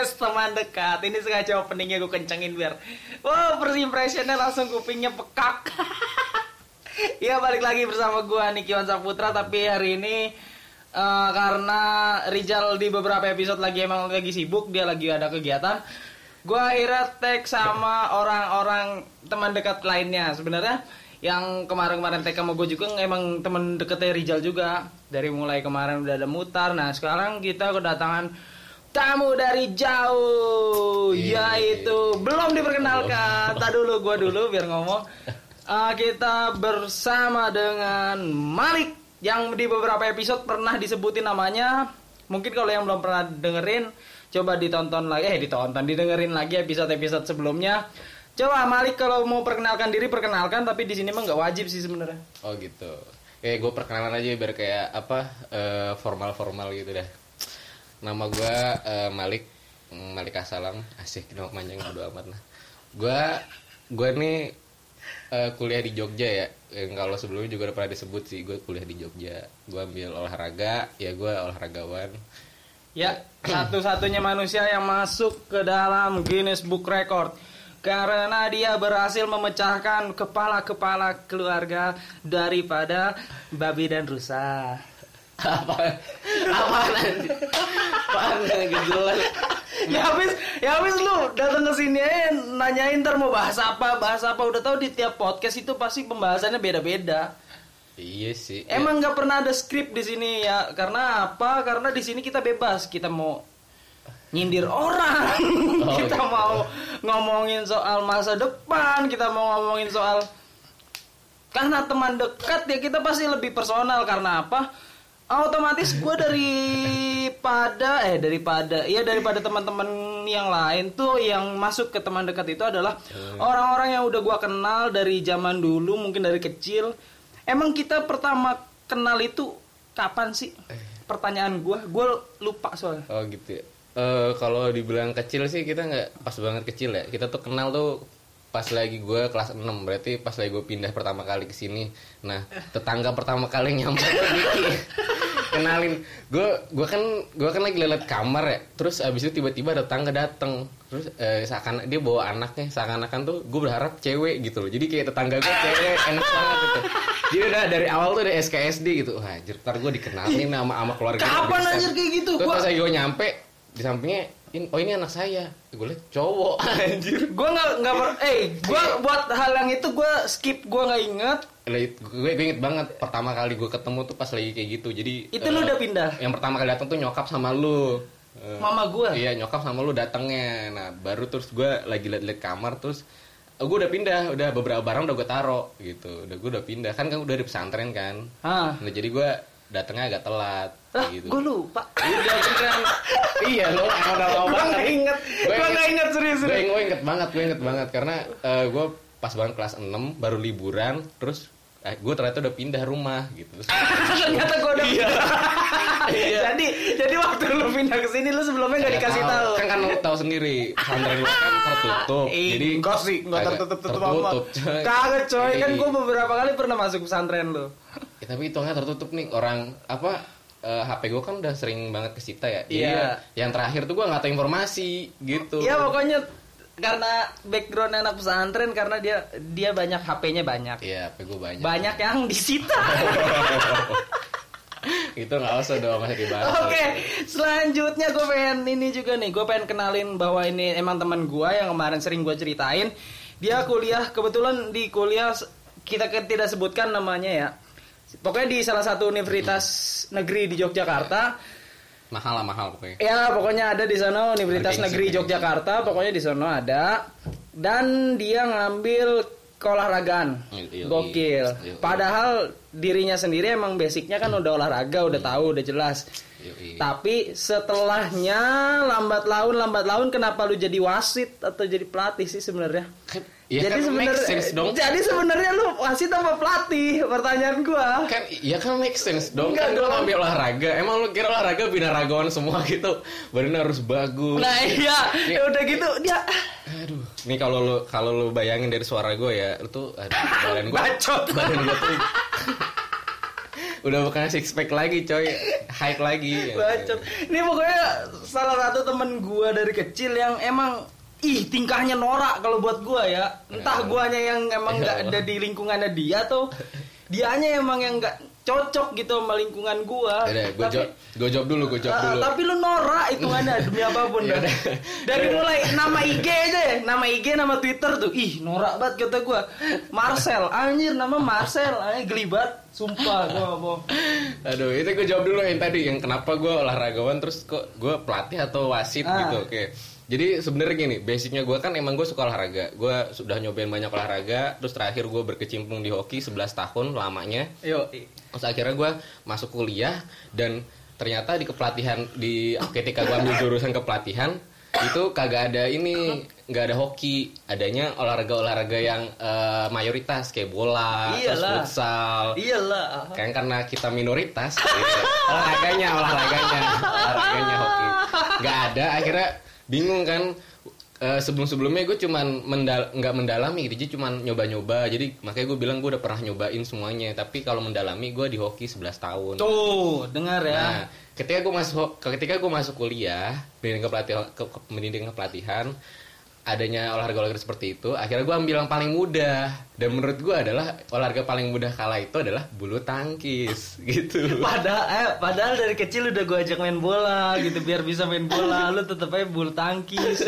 podcast teman dekat. Ini sengaja openingnya gue kencengin biar, wow first impressionnya langsung kupingnya pekak. Iya balik lagi bersama gue Niki Wan Saputra tapi hari ini uh, karena Rizal di beberapa episode lagi emang lagi sibuk dia lagi ada kegiatan. Gue akhirnya tag sama orang-orang teman dekat lainnya sebenarnya yang kemarin-kemarin tag sama gue juga emang teman deketnya Rizal juga dari mulai kemarin udah ada mutar nah sekarang kita kedatangan tamu dari jauh Iya. yaitu belum diperkenalkan tak dulu gue dulu biar ngomong Uh, kita bersama dengan Malik yang di beberapa episode pernah disebutin namanya. Mungkin kalau yang belum pernah dengerin, coba ditonton lagi, eh ditonton, didengerin lagi episode-episode sebelumnya. Coba Malik kalau mau perkenalkan diri perkenalkan, tapi di sini mah nggak wajib sih sebenarnya. Oh gitu. Kayak gue perkenalan aja biar kayak apa eh, formal-formal gitu dah. Nama gue eh, Malik Mm, Malik Asalam. Asik nama panjang bodo amat lah. Gue gue nih eh, kuliah di Jogja ya. Yang kalau sebelumnya juga udah pernah disebut sih gue kuliah di Jogja. Gue ambil olahraga, ya gue olahragawan. Ya, satu-satunya manusia yang masuk ke dalam Guinness Book Record karena dia berhasil memecahkan kepala-kepala keluarga daripada babi dan rusa. Apa? Apa nanti? Yang jelas? ya habis ya habis lu datang ke sini aja nanyain ntar mau bahas apa bahas apa udah tahu di tiap podcast itu pasti pembahasannya beda-beda Iya sih. emang nggak pernah ada skrip di sini ya karena apa karena di sini kita bebas kita mau nyindir orang Oh, kita gitu. mau ngomongin soal masa depan kita mau ngomongin soal karena teman dekat ya kita pasti lebih personal karena apa otomatis gue daripada eh daripada ya daripada teman-teman yang lain tuh yang masuk ke teman dekat itu adalah orang-orang yang udah gue kenal dari zaman dulu mungkin dari kecil. Emang kita pertama kenal itu kapan sih? Pertanyaan gue gue lupa soalnya. Oh gitu ya. Eh, kalau dibilang kecil sih kita nggak pas banget kecil ya. Kita tuh kenal tuh pas lagi gue kelas 6 berarti pas lagi gue pindah pertama kali ke sini. Nah tetangga pertama kali nyampe kenalin gue gue kan gue kan lagi liat kamar ya. Terus abis itu tiba-tiba ada tetangga dateng. Terus eh, seakan dia bawa anaknya. Seakan-akan tuh gue berharap cewek gitu loh. Jadi kayak tetangga gue cewek enak banget gitu. Jadi udah dari awal tuh dari SKSD gitu. Wah anjir ntar gue dikenalin sama sama keluarga. Kapan anjir kayak gitu? terus pas gue nyampe di sampingnya in, oh ini anak saya. Gue liat cowok anjir gue nggak nggak per- eh gue buat hal yang itu gue skip gue nggak inget gue, gue inget banget pertama kali gue ketemu tuh pas lagi kayak gitu. Jadi itu eh, lu udah pindah? yang pertama kali datang tuh nyokap sama lu. Eh, mama gue iya nyokap sama lu datangnya. Nah baru terus gue lagi liat-liat kamar terus eh, gue udah pindah udah beberapa barang udah gue taro gitu. Udah gue udah pindah. Kan kan udah di pesantren kan. Ah nah jadi gue datangnya agak telat lah gitu. gue lupa. Udah kan. Iya lo lama gue banget. nggak inget. Gue nggak inget serius gue serius. gue inget banget gue inget banget. Karena gue pas banget kelas 6 baru liburan terus eh, gue ternyata udah pindah rumah gitu. Terus- ternyata gue udah Iya. Iya. jadi jadi waktu lu pindah ke sini lu sebelumnya nggak Nggak dikasih tahu. kan kan lu tahu sendiri pesantren gua kan tertutup. Ih, jadi enggak sih enggak tertutup tutup amat. tertutup coy. kagak coy. Kan Iya. gue beberapa kali pernah masuk pesantren lu Ya, tapi hitungnya tertutup nih orang apa eh, HP gue kan udah sering banget kesita ya jadi Iya. ya, yang terakhir tuh gue nggak tahu informasi gitu ya pokoknya karena background anak pesantren karena dia dia banyak HP-nya banyak Iya, HP gue banyak. banyak yang disita itu nggak usah dong masih dibahas. Oke, selanjutnya gue pengen ini juga nih, gue pengen kenalin bahwa ini emang teman gue yang kemarin sering gue ceritain. Dia kuliah kebetulan di kuliah kita ke- tidak sebutkan namanya ya. Pokoknya di salah satu universitas negeri di Yogyakarta. Mahal lah mahal pokoknya. Ya, pokoknya ada di sana Universitas Bergengsi, Negeri. Yogyakarta, pokoknya di sana ada. Dan dia ngambil keolahragaan. Gokil. Padahal dirinya sendiri emang basicnya kan udah olahraga, udah tahu, udah jelas. Tapi setelahnya lambat laun lambat laun kenapa lu jadi wasit atau jadi pelatih sih sebenarnya? Ya jadi kan dong. Jadi sebenarnya lu wasit apa pelatih? Pertanyaan gua. kan ya kan make sense dong Enggak kan gue dong. ngambil olahraga emang lu kira olahraga binaragawan semua gitu badannya harus bagus Nah iya, ya udah gitu dia aduh nih kalau lu kalau lu bayangin dari suara gue ya lu tuh aduh, badan gue Bacot. badan gue tuh udah bukan six pack lagi coy height lagi Bacot. Ini pokoknya salah satu temen gua dari kecil yang emang ih tingkahnya norak kalau buat gua ya. Entah Ya. guanya yang emang Ya nggak Allah. ada di lingkungannya dia atau dianya emang yang nggak cocok gitu sama lingkungan gua. Udah, gue Tapi- jawab, gue jawab dulu, gue jawab Ah, dulu. tapi lu norak hitungannya demi apa pun Ya dah. Dari mulai nama IG aja ya, nama IG, nama Twitter tuh, ih norak banget kata gua. Marcel, anjir nama Marcel, anjir geli banget, sumpah gua bohong. Aduh, itu gue jawab dulu yang tadi, yang kenapa gue olahragawan terus kok gue pelatih atau wasit Ah. gitu. Oke. Jadi sebenarnya gini, basicnya gue kan emang gue suka olahraga. Gue sudah nyobain banyak olahraga, terus terakhir gue berkecimpung di hoki 11 tahun lamanya. Yo, Terus akhirnya gue masuk kuliah dan ternyata di kepelatihan di ketika gue ambil jurusan kepelatihan itu kagak ada ini nggak ada hoki adanya olahraga-olahraga yang eh, mayoritas kayak bola terus Iyalah. futsal iyalah. kan karena kita minoritas gitu. olahraganya olahraganya olahraganya hoki nggak ada akhirnya bingung kan. Eh, sebelum-sebelumnya gue cuman mendal nggak mendalami gitu jadi cuman nyoba-nyoba. Jadi makanya gue bilang gue udah pernah nyobain semuanya. Tapi kalau mendalami gue di hoki 11 tahun. Tuh, dengar ya. Nah, ketika gue masuk ketika gue masuk kuliah pendidikan kepelatihan ke, ke pendidikan kepelatihan adanya olahraga-olahraga seperti itu akhirnya gue ambil yang paling mudah dan menurut gue adalah olahraga paling mudah kala itu adalah bulu tangkis gitu Padahal, eh, padahal dari kecil udah gue ajak main bola gitu biar bisa main bola. Lu tetep aja bulu tangkis.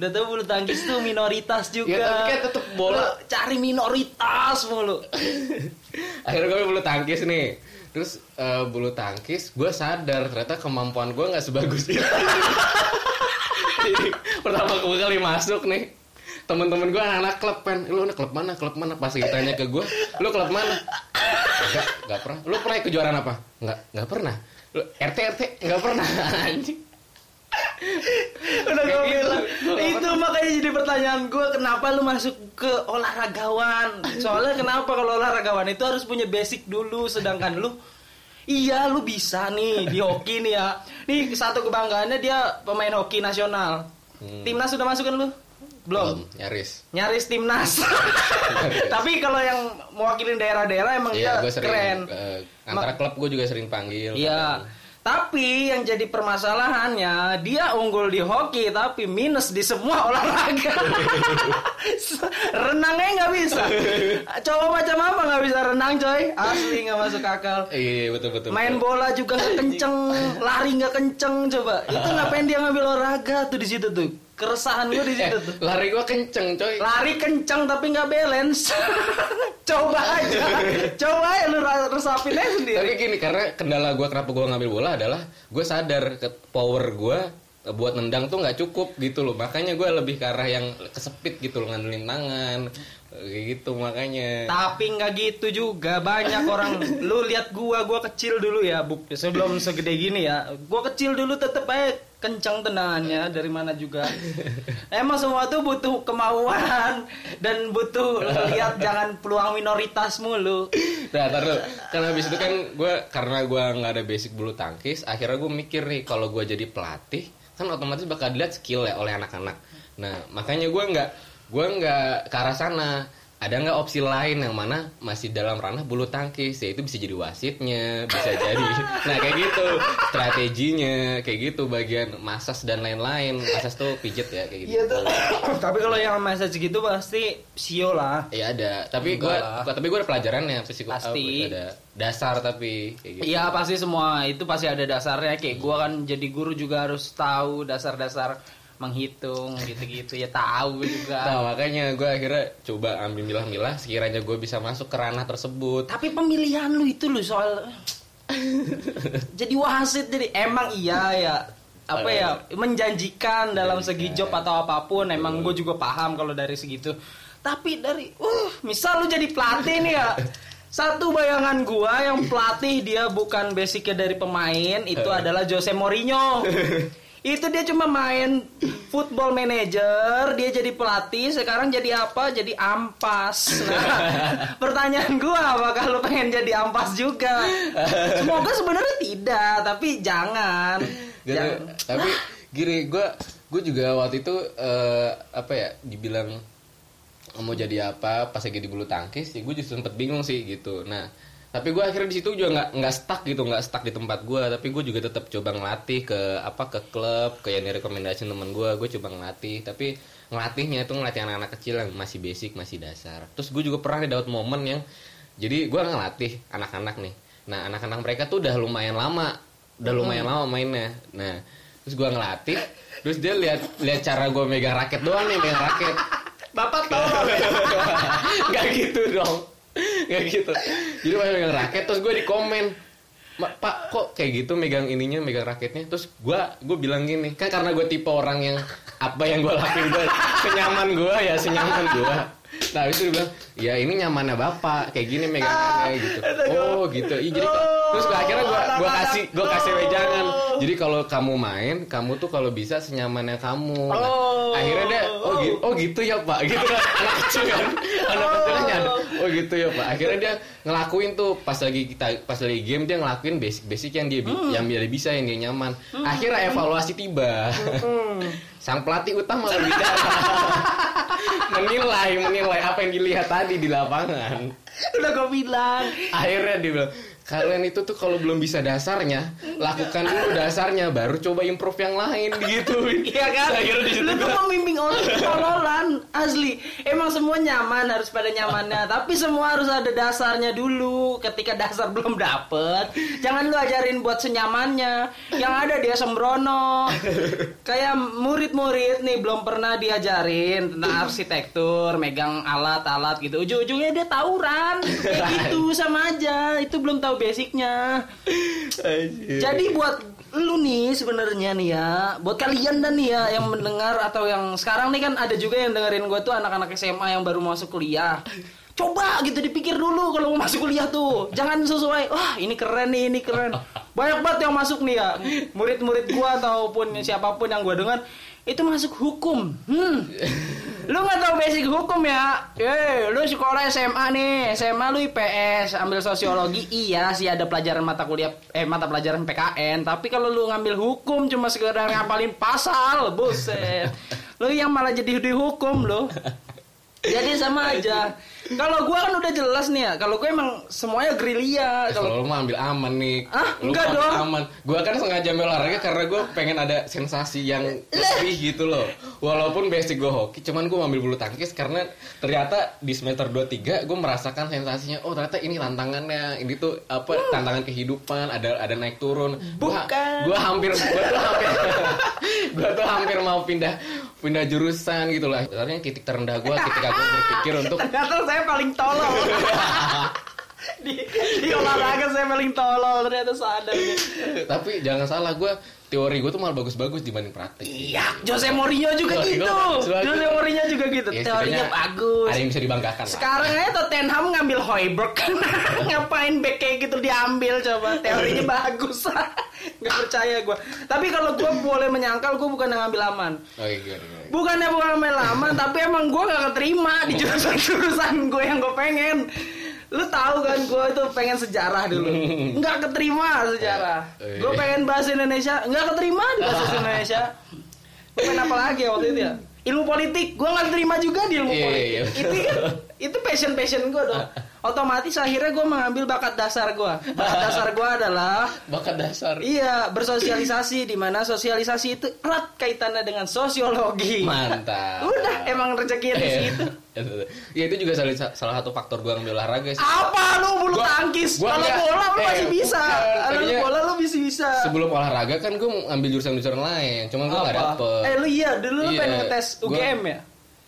Udah tau bulu tangkis tuh minoritas juga. Ya, tapi kan tetep bola. Lu cari minoritas mulu. akhirnya gue bulu tangkis nih terus eh, bulu tangkis gue sadar ternyata kemampuan gue nggak sebagus itu Jadi, pertama kali masuk nih teman-teman gue anak-anak klub kan lu anak klub mana? Klub mana? Pas ditanya ke gue lu klub mana? Enggak enggak pernah. Lu pernah kejuaraan apa? Enggak enggak pernah. Lu RT RT enggak pernah. Anjing. Udah gue gitu. bilang. Itu makanya jadi pertanyaan gue kenapa lu masuk ke olahragawan? Soalnya kenapa kalau olahragawan itu harus punya basic dulu sedangkan lu Iya lu bisa nih di hoki nih ya. Nih satu kebanggaannya dia pemain hoki nasional. Hmm. Timnas sudah masuk kan lu? Belum. Nyaris. Nyaris timnas. Tapi kalau yang mewakilin daerah-daerah emang iya dia sering keren. eh, antara klub gue juga sering panggil Iya. Tapi yang jadi permasalahannya dia unggul di hoki tapi minus di semua olahraga. Renangnya nggak bisa. Coba macam apa nggak bisa renang coy? Asli nggak masuk akal. iya betul betul Main betul. bola juga nggak kenceng, lari nggak kenceng coba. Itu ngapain dia ngambil olahraga tuh di situ tuh? Keresahan gue di Eh, situ tuh. lari gue kenceng coy Lari kenceng tapi nggak balance. coba aja, coba aja lu resapin aja sendiri. Tapi gini karena kendala gue kenapa gue ngambil bola adalah gue sadar ke power gue buat nendang tuh nggak cukup gitu loh makanya gue lebih ke arah yang kesepit gitu loh ngandelin tangan kayak gitu makanya Tapi nggak gitu juga banyak orang. Lu lihat gua, gua kecil dulu ya, bu. Sebelum segede gini ya, gua kecil dulu tetep aja kencang tendangannya dari mana juga. Emang semua tuh butuh kemauan dan butuh lihat jangan peluang minoritas mulu. Nah, dulu. Kan habis itu kan gue karena gue nggak ada basic bulu tangkis, akhirnya gue mikir nih kalau gue jadi pelatih, kan otomatis bakal dilihat skill ya oleh anak-anak. Nah, makanya gue nggak gue nggak ke arah sana. Ada nggak opsi lain yang mana masih dalam ranah bulu tangkis? Ya itu bisa jadi wasitnya, bisa jadi. Nah kayak gitu strateginya, kayak gitu bagian masas dan lain-lain. Masas tuh pijet ya kayak gitu. Iya tuh. Tapi kalau yang message gitu pasti sio lah. Iya ada, tapi gue tapi gue ada pelajarannya psiko Pasti. ada dasar tapi kayak gitu. Iya pasti semua itu pasti ada dasarnya kayak gua kan jadi guru juga harus tahu dasar-dasar menghitung gitu-gitu. Ya tahu juga. Nah makanya gue akhirnya coba ambil milah-milah. Sekiranya gue bisa masuk ke ranah tersebut. Tapi pemilihan lu itu lu soal jadi wasit jadi emang iya ya apa ya menjanjikan dalam segi job atau apa pun emang gue juga paham kalau dari segitu. Tapi dari uh misal lu jadi pelatih nih ya. Satu bayangan gua yang pelatih dia bukan basicnya dari pemain itu adalah Jose Mourinho itu dia cuma main football manager dia jadi pelatih sekarang jadi apa jadi ampas nah, pertanyaan gua apakah lu pengen jadi ampas juga semoga sebenarnya tidak tapi jangan Gitu. Jangan. Tapi gini gue gue juga waktu itu eh, apa ya dibilang mau jadi apa pas lagi di bulu tangkis ya gue justru sempet bingung sih gitu. Nah tapi gue akhirnya di situ juga nggak nggak stuck gitu nggak stuck di tempat gue tapi gue juga tetap coba ngelatih ke apa ke klub ke yang direkomendasi temen gue gue coba ngelatih. Tapi ngelatihnya itu ngelatih anak-anak kecil yang masih basic masih dasar. Terus gue juga pernah dapat momen yang jadi gue ngelatih anak-anak nih. Nah anak-anak mereka tuh udah lumayan lama udah lumayan lama mainnya. Nah terus gue ngelatih terus dia lihat lihat cara gue megang raket doang nih megang raket. Bapak tahu. Gak gitu dong Gak gitu. Jadi pas megang raket Terus gue di komen "Ma- Pak kok kayak gitu megang ininya Megang raketnya? Terus gue gue bilang gini Kan karena gue tipe orang yang Apa yang gue lakuin gue Senyaman gue ya Senyaman gue Nah itu dia bilang Ya ini nyamannya bapak Kayak gini megangannya gitu. Oh gitu. Iya jadi Terus gue akhirnya gue gue kasih gue kasih wejangan. Jadi kalau kamu main kamu tuh kalau bisa senyamannya kamu. Nah, Oh. akhirnya dia oh gitu oh gitu ya pak. Gitu. Kan. Anak kecil kan anak kecilnya nyadar. Oh gitu ya pak. Akhirnya dia ngelakuin tuh pas lagi kita pas lagi game dia ngelakuin basic basic yang dia Hmm. yang dia bisa yang dia nyaman. Akhirnya evaluasi tiba. Hmm. sang pelatih utama berbicara. Menilai menilai apa yang dilihat tadi di lapangan. Udah gue bilang. Akhirnya dia bilang kalian itu tuh kalau belum bisa dasarnya lakukan dulu dasarnya baru coba improve yang lain gitu. Iya kan? Lu tuh membimbing orang tololan Asli Emang semua nyaman harus pada nyamannya. Tapi semua harus ada dasarnya dulu. Ketika dasar belum dapet Jangan lu ajarin buat senyamannya. Yang ada dia sembrono. Kayak murid-murid nih Belum pernah diajarin Tentang arsitektur Megang alat-alat gitu. Ujung-ujungnya dia tawuran. Kayak gitu sama aja. Itu belum tahu basicnya jadi buat lu nih sebenarnya nih ya, buat kalian dan nih ya yang mendengar atau yang sekarang nih kan ada juga yang dengerin gue tuh anak-anak SMA yang baru masuk kuliah. Coba gitu dipikir dulu kalau mau masuk kuliah tuh. Jangan sesuai, wah ini keren nih, ini keren. Banyak banget yang masuk nih ya. Murid-murid gua ataupun siapa pun yang gua dengar itu masuk hukum. Hmm. Lu nggak tahu basic hukum ya? Eh, lu sekolah SMA nih, SMA lu IPS, ambil sosiologi, iya sih ada pelajaran mata kuliah eh mata pelajaran PKN, tapi kalau lu ngambil hukum cuma sekedar ngapalin pasal, buset. Lu yang malah jadi dihukum lu. Jadi sama aja. Kalau gua kan udah jelas nih ya, kalau gue emang semuanya gerilya. Kalau kalau lu mau ambil aman nih. Ah, Lu enggak dong. aman. Gua kan sengaja ambil olahraga karena gue pengen ada sensasi yang lebih gitu loh. Walaupun basic gue hoki cuman gue ambil bulu tangkis karena ternyata di semester 2-3 gue merasakan sensasinya oh ternyata ini tantangannya. Ini tuh apa tantangan kehidupan ada ada naik turun. Bukan. gua hampir gua tuh hampir gua tuh hampir mau pindah pindah jurusan gitu lah. Sebenarnya titik terendah gue ketika gue berpikir untuk ternyata saya paling tolol. di, di olahraga saya paling tolol ternyata sadar tapi jangan salah gue teori gue tuh malah bagus-bagus dibanding praktik Iya, Jose Mourinho juga Jose gitu. Jose Mourinho juga gitu. Ya, Teorinya bagus. ada yang bisa dibanggakan lah. Sekarang aja Tottenham ngambil Hoiberg Ngapain back kayak gitu diambil coba Teorinya bagus Gak percaya gue Tapi kalau gue boleh menyangkal Gue bukan yang ngambil aman Oh iya, iya, iya. Bukannya bukan ngambil aman Tapi emang gue gak keterima Di jurusan-jurusan gue yang gue pengen Lu tahu kan gue itu pengen sejarah dulu. Nggak keterima sejarah. Eh, eh. Gue pengen bahasa Indonesia. Nggak keterima di bahasa Indonesia. Gue pengen apa lagi ya waktu itu ya? Ilmu politik. Gue nggak terima juga di ilmu Iya, politik. iya. Itu kan Itu passion-passion gue dong Otomatis akhirnya gue mengambil bakat dasar gue Bakat dasar gue adalah Bakat dasar. Iya bersosialisasi di mana sosialisasi itu erat kaitannya dengan sosiologi Mantap. Udah emang rezekinya di Iya. situ Ya itu juga salah, salah satu faktor gue ngambil olahraga sih. Apa lu bulu Gua- tangkis? gua Kalau bola lu Eh, masih bisa. Kalau bola lu bisa bisa. Sebelum olahraga kan gue ngambil jurusan-jurusan lain, cuman gue gak dapet. Eh lu iya dulu lu Iya. pengen ngetes Gua- UGM ya?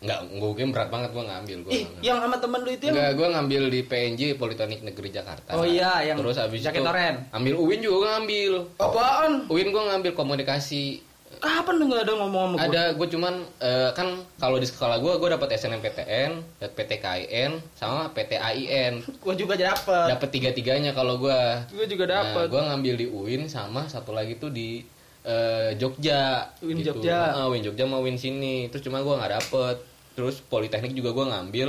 Nggak, gue berat banget gue ngambil. Gua Ih, ngambil. yang sama temen lu itu yang Enggak, gue ngambil di PNJ Politeknik Negeri Jakarta. Oh iya, yang Terus abis jaket itu oren. ambil UIN juga gue ngambil. apaan? UIN gue ngambil komunikasi. Kapan lu nggak ada ngomong sama gua? Ada, gue cuman eh, kan kalau di sekolah gue, gue dapat SNMPTN, dapat PTKIN, sama PTAIN. Gua juga dapet. Dapat tiga-tiganya kalau gue. Gua juga dapet. Nah, gue ngambil di UIN sama satu lagi tuh di eh, Jogja. UIN Jogja. Ah, UIN Jogja mau UIN sini. Terus cuma gue nggak dapet. Terus Politeknik juga gue ngambil.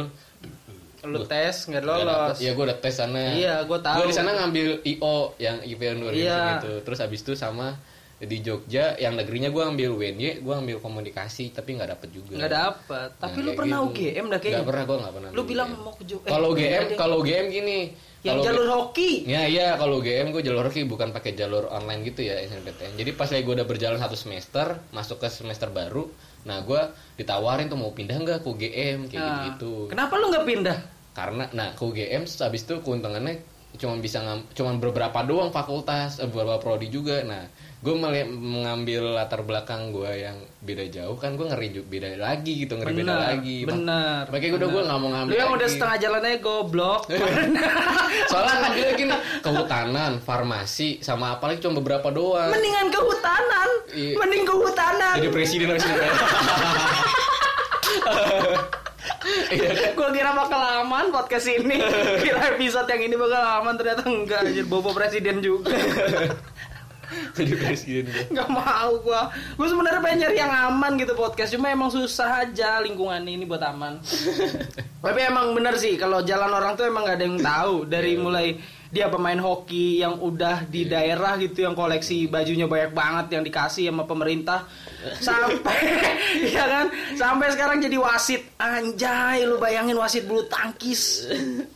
Lu tes nggak lolos. Iya gue udah tes sana. Iya, gua tahu. Gue di sana ngambil IO yang IPN 2000 Iya. gitu. Terus abis itu sama di Jogja yang negerinya gue ambil UNY gue ambil komunikasi tapi nggak dapet juga nggak dapet tapi Nah, lu pernah gitu. UGM dah kayaknya nggak pernah gue nggak pernah lu bilang UGM. mau ke Jogja kalau UGM kalau UGM gini yang kalau jalur hoki Ya iya kalau UGM gue jalur hoki bukan pakai jalur online gitu ya SNPTN. Jadi pas lagi gue udah berjalan satu semester masuk ke semester baru, nah gue ditawarin tuh mau pindah nggak ke UGM kayak Nah, gitu kenapa lu nggak pindah? Karena nah ke UGM habis itu keuntungannya cuma bisa cuma beberapa doang fakultas, eh, beberapa prodi juga. Nah gue mengambil latar belakang gue yang beda jauh kan gue ngeri juga beda lagi gitu ngeri beda Bener, lagi. bener, Makanya udah gue nggak mau ngambil. lu yang udah lagi. setengah jalan aja goblok Soalnya ngambilnya gini kehutanan, farmasi, sama apalagi cuma beberapa doang. mendingan kehutanan Iya. mending kehutanan Jadi presiden harus Iya kan? Gue kira bakal aman podcast ini Kira episode yang ini bakal aman Ternyata enggak Anjir bobo presiden juga Jadi presiden gue. Gak mau gue Gue sebenarnya pengen nyari yang aman gitu podcast. Cuma emang susah aja lingkungan ini buat aman. Tapi emang bener sih Kalau jalan orang tuh emang gak ada yang tahu. Dari mulai dia pemain hoki yang udah di daerah gitu yang koleksi bajunya banyak banget yang dikasih sama pemerintah sampai ya kan sampai sekarang jadi wasit anjay lu bayangin wasit bulu tangkis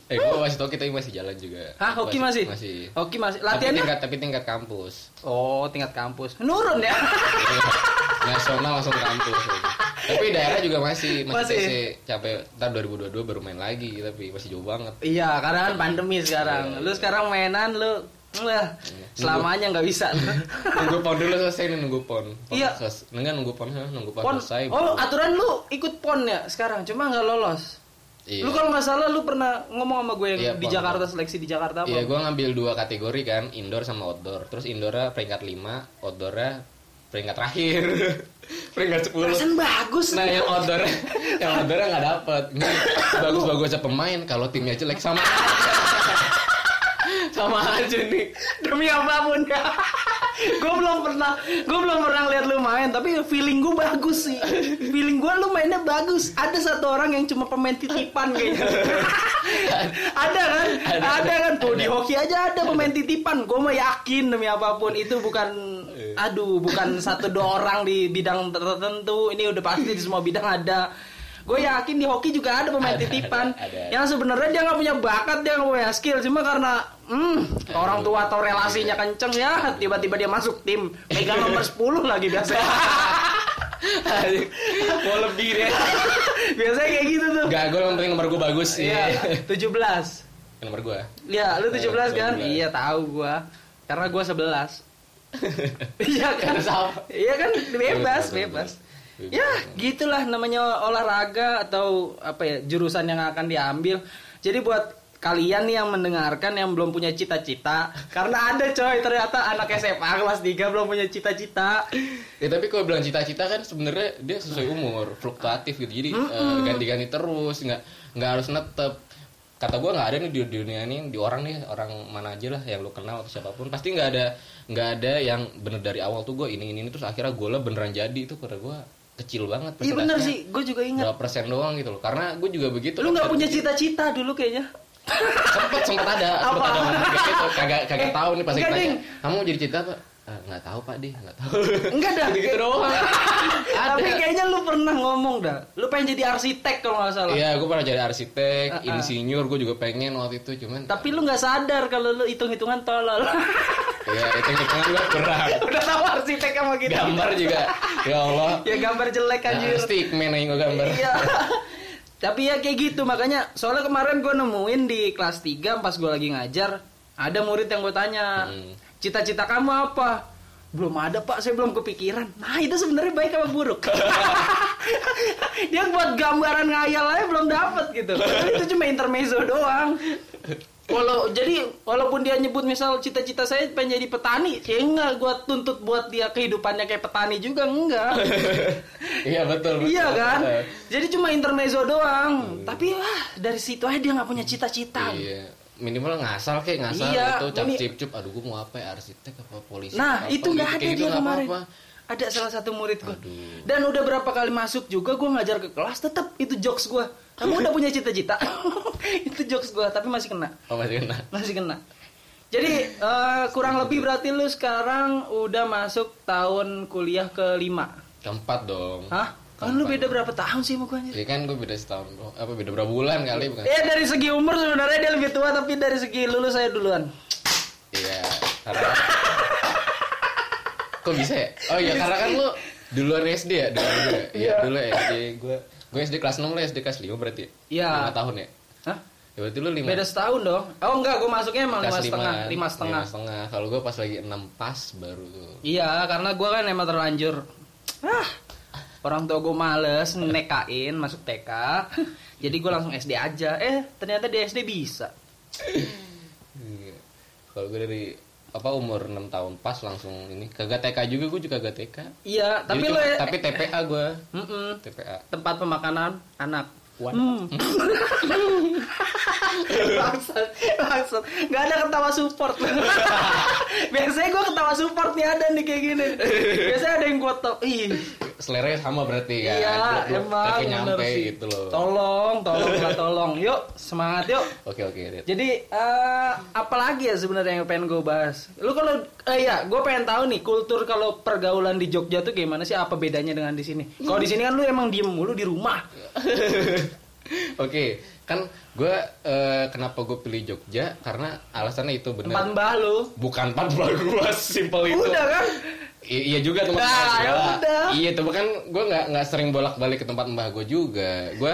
Eh gue masih tau kita masih jalan juga. Hah, hoki masih? Masih. Hoki masih. Tapi Latihannya? tingkat tapi tingkat kampus. Oh, tingkat kampus. Nurun ya. Nasional langsung kampus. tapi daerah juga masih masih, Masih. TC capek ntar 2022 baru main lagi tapi masih jauh banget. iya, karena kan pandemi sekarang. Lu sekarang mainan lu selamanya nggak bisa. nunggu pon dulu selesai nih nunggu pon. pon Iya. Enggak nunggu pon, nunggu pon, pon. selesai. Oh, aturan lu ikut pon ya sekarang, cuma nggak lolos. Iya. Lu kalau nggak salah lu pernah ngomong sama gue yang Iya, di pon. Jakarta seleksi di Jakarta apa? Iya, gue ngambil dua kategori kan, indoor sama outdoor. Terus indoornya peringkat 5, outdoornya peringkat terakhir. peringkat 10. Perasaan bagus. Nah, yang outdoor yang outdoornya nggak dapet. Ini bagus-bagusnya pemain, kalau timnya jelek sama sama aja nih. Demi apa pun ya. gue belum pernah gue belum pernah lihat lu main tapi feeling gue bagus sih. Feeling gue lu mainnya bagus. Ada satu orang yang cuma pemain titipan kayaknya. Ada kan? Ada, Ada. kan? Tuh di hoki aja ada pemain titipan. Gue mah yakin demi apa pun itu bukan aduh bukan satu dua orang di bidang tertentu. Ini udah pasti di semua bidang ada. Gue yakin di hoki juga ada pemain Ada, titipan. ada, ada. yang sebenarnya dia nggak punya bakat dia nggak punya skill. Cuma karena hmm, orang tua atau relasinya kenceng ya tiba-tiba dia masuk tim megang nomor 10 lagi biasanya Mau lebih deh. biasanya kayak gitu tuh Gak, gue yang penting nomor gue bagus sih. iya 17 nomor gue. Iya, lu 17 kan? 17. Iya, tahu gua. Karena gua 11. Iya kan? Iya kan bebas, bebas. Ya, gitulah namanya olahraga atau apa ya, jurusan yang akan diambil. Jadi buat kalian nih yang mendengarkan yang belum punya cita-cita karena ada coy ternyata anak SMA kelas 3 belum punya cita-cita. Ya tapi kalau bilang cita-cita kan sebenarnya dia sesuai umur, fluktuatif gitu. Jadi eh, ganti-ganti terus, nggak nggak harus netep. Kata gue nggak ada nih di dunia ini di orang nih orang mana aja lah yang lu kenal atau siapa pun pasti nggak ada nggak ada yang bener dari awal tuh gue ini ini ini terus akhirnya gue lah beneran jadi itu kata gue kecil banget. Iya bener sih, gue juga ingat. Berapa persen doang gitu loh. Karena gue juga begitu. Lu nggak punya cita-cita dulu kayaknya. Sempet sempet ada sempet Apa? ada ngomong kayak gitu kagak kagak Eh, tahu nih tanya Ding. kamu jadi cerita apa "Ah, nggak tahu pak deh nggak tahu Enggak dah. gitu, -gitu doang Tapi kayaknya lu pernah ngomong dah. Lu pengen jadi arsitek kalau nggak salah. Iya, gue pernah jadi arsitek, insinyur, gue juga pengen waktu itu, cuman Tapi lu nggak sadar kalau lu hitung-hitungan tolol. ya itu hitungan gue kurang. Udah tahu arsitek sama gitu. Gambar juga, ya Allah. Ya gambar jelek anjir. Nah, stickman aja gue gambar. Iya. Tapi ya kayak gitu makanya soalnya kemarin gue nemuin di kelas 3 pas gue lagi ngajar ada murid yang gue tanya Hmm. cita-cita kamu apa? Belum ada pak saya belum kepikiran. Nah itu sebenarnya baik apa buruk? Dia buat gambaran ngayal aja belum dapet gitu. Itu cuma intermezzo doang Walau jadi walaupun dia nyebut misal cita-cita saya pengen jadi petani, ya enggak gua tuntut buat dia kehidupannya kayak petani juga enggak. Iya betul. betul, iya kan? betul. Jadi cuma intermezzo doang. Tapi wah, dari situ aja dia nggak punya cita-cita. Iya. Minimal ngasal kayak ngasal Iya, itu cap cip cup aduh gue mau apa ya arsitek apa polisi Nah, apa, itu nggak gitu. ada Kayak gitu dia nggak kemarin. apa-apa. Ada salah satu murid. Aduh. Dan udah berapa kali masuk juga gua ngajar ke kelas tetap itu jokes gua. Kamu udah punya cita-cita? itu jokes gua, tapi masih kena. Oh masih kena. Masih kena. Jadi eh, kurang lebih berarti lu sekarang udah masuk tahun kuliah kelima. Keempat dong. Hah? Kan lu beda berapa tahun sih sama gua anjir? Ya kan gue beda setahun bro. Apa beda berapa bulan kali bukan? Ya dari segi umur sebenarnya dia lebih tua tapi dari segi lulus saya duluan. Iya. Karena Kok bisa ya? Oh iya karena kan lu duluan SD ya dulu gue. Iya Iya. dulu SD gue. Gue SD kelas 6 lu SD kelas 5 berarti. Iya. 5 tahun ya. Hah? Ya berarti lu 5 Beda setahun dong. Oh enggak, gue masuknya emang lima kelas setengah, limaan. lima setengah. Lima setengah. Kalau gue pas lagi 6 pas baru tuh. Iya, karena gue kan emang terlanjur. Ah, orang tua gue males nekain masuk TK. Jadi gue langsung SD aja. Eh, ternyata di SD bisa. Iya. Kalau gue dari apa umur 6 tahun pas langsung ini kagak TK juga gue juga kagak TK. Iya, tapi Jadi lo cuma- ya. tapi TPA gue. Mm-mm. TPA. tempat pemakanan anak. Wan. Hmm. Bangsat, bangsat. Nggak ada ketawa support. Biasanya gue ketawa support nih ada nih kayak gini. Biasanya ada yang gue tau. Ih, Seleranya sama berarti kan. iya emang nyampe sih. gitu loh. Tolong, tolong, lah, tolong. Yuk, semangat yuk. Oke oke. Dit. Jadi eh apalagi ya sebenarnya yang pengen gue bahas? Lu kalau eh ya, gue pengen tahu nih kultur kalau pergaulan di Jogja tuh gimana sih? Apa bedanya dengan di sini? Kalau di sini kan lu emang diem mulu di rumah. Oke, kan gue eh, kenapa gue pilih Jogja karena alasannya itu benar. mbah lu. Bukan tempat baru gue simpel itu. Udah kan? I- iya juga tempat Nah, mbah ya udah. Iya tuh kan gue nggak nggak sering bolak balik ke tempat mbah gue juga. Gue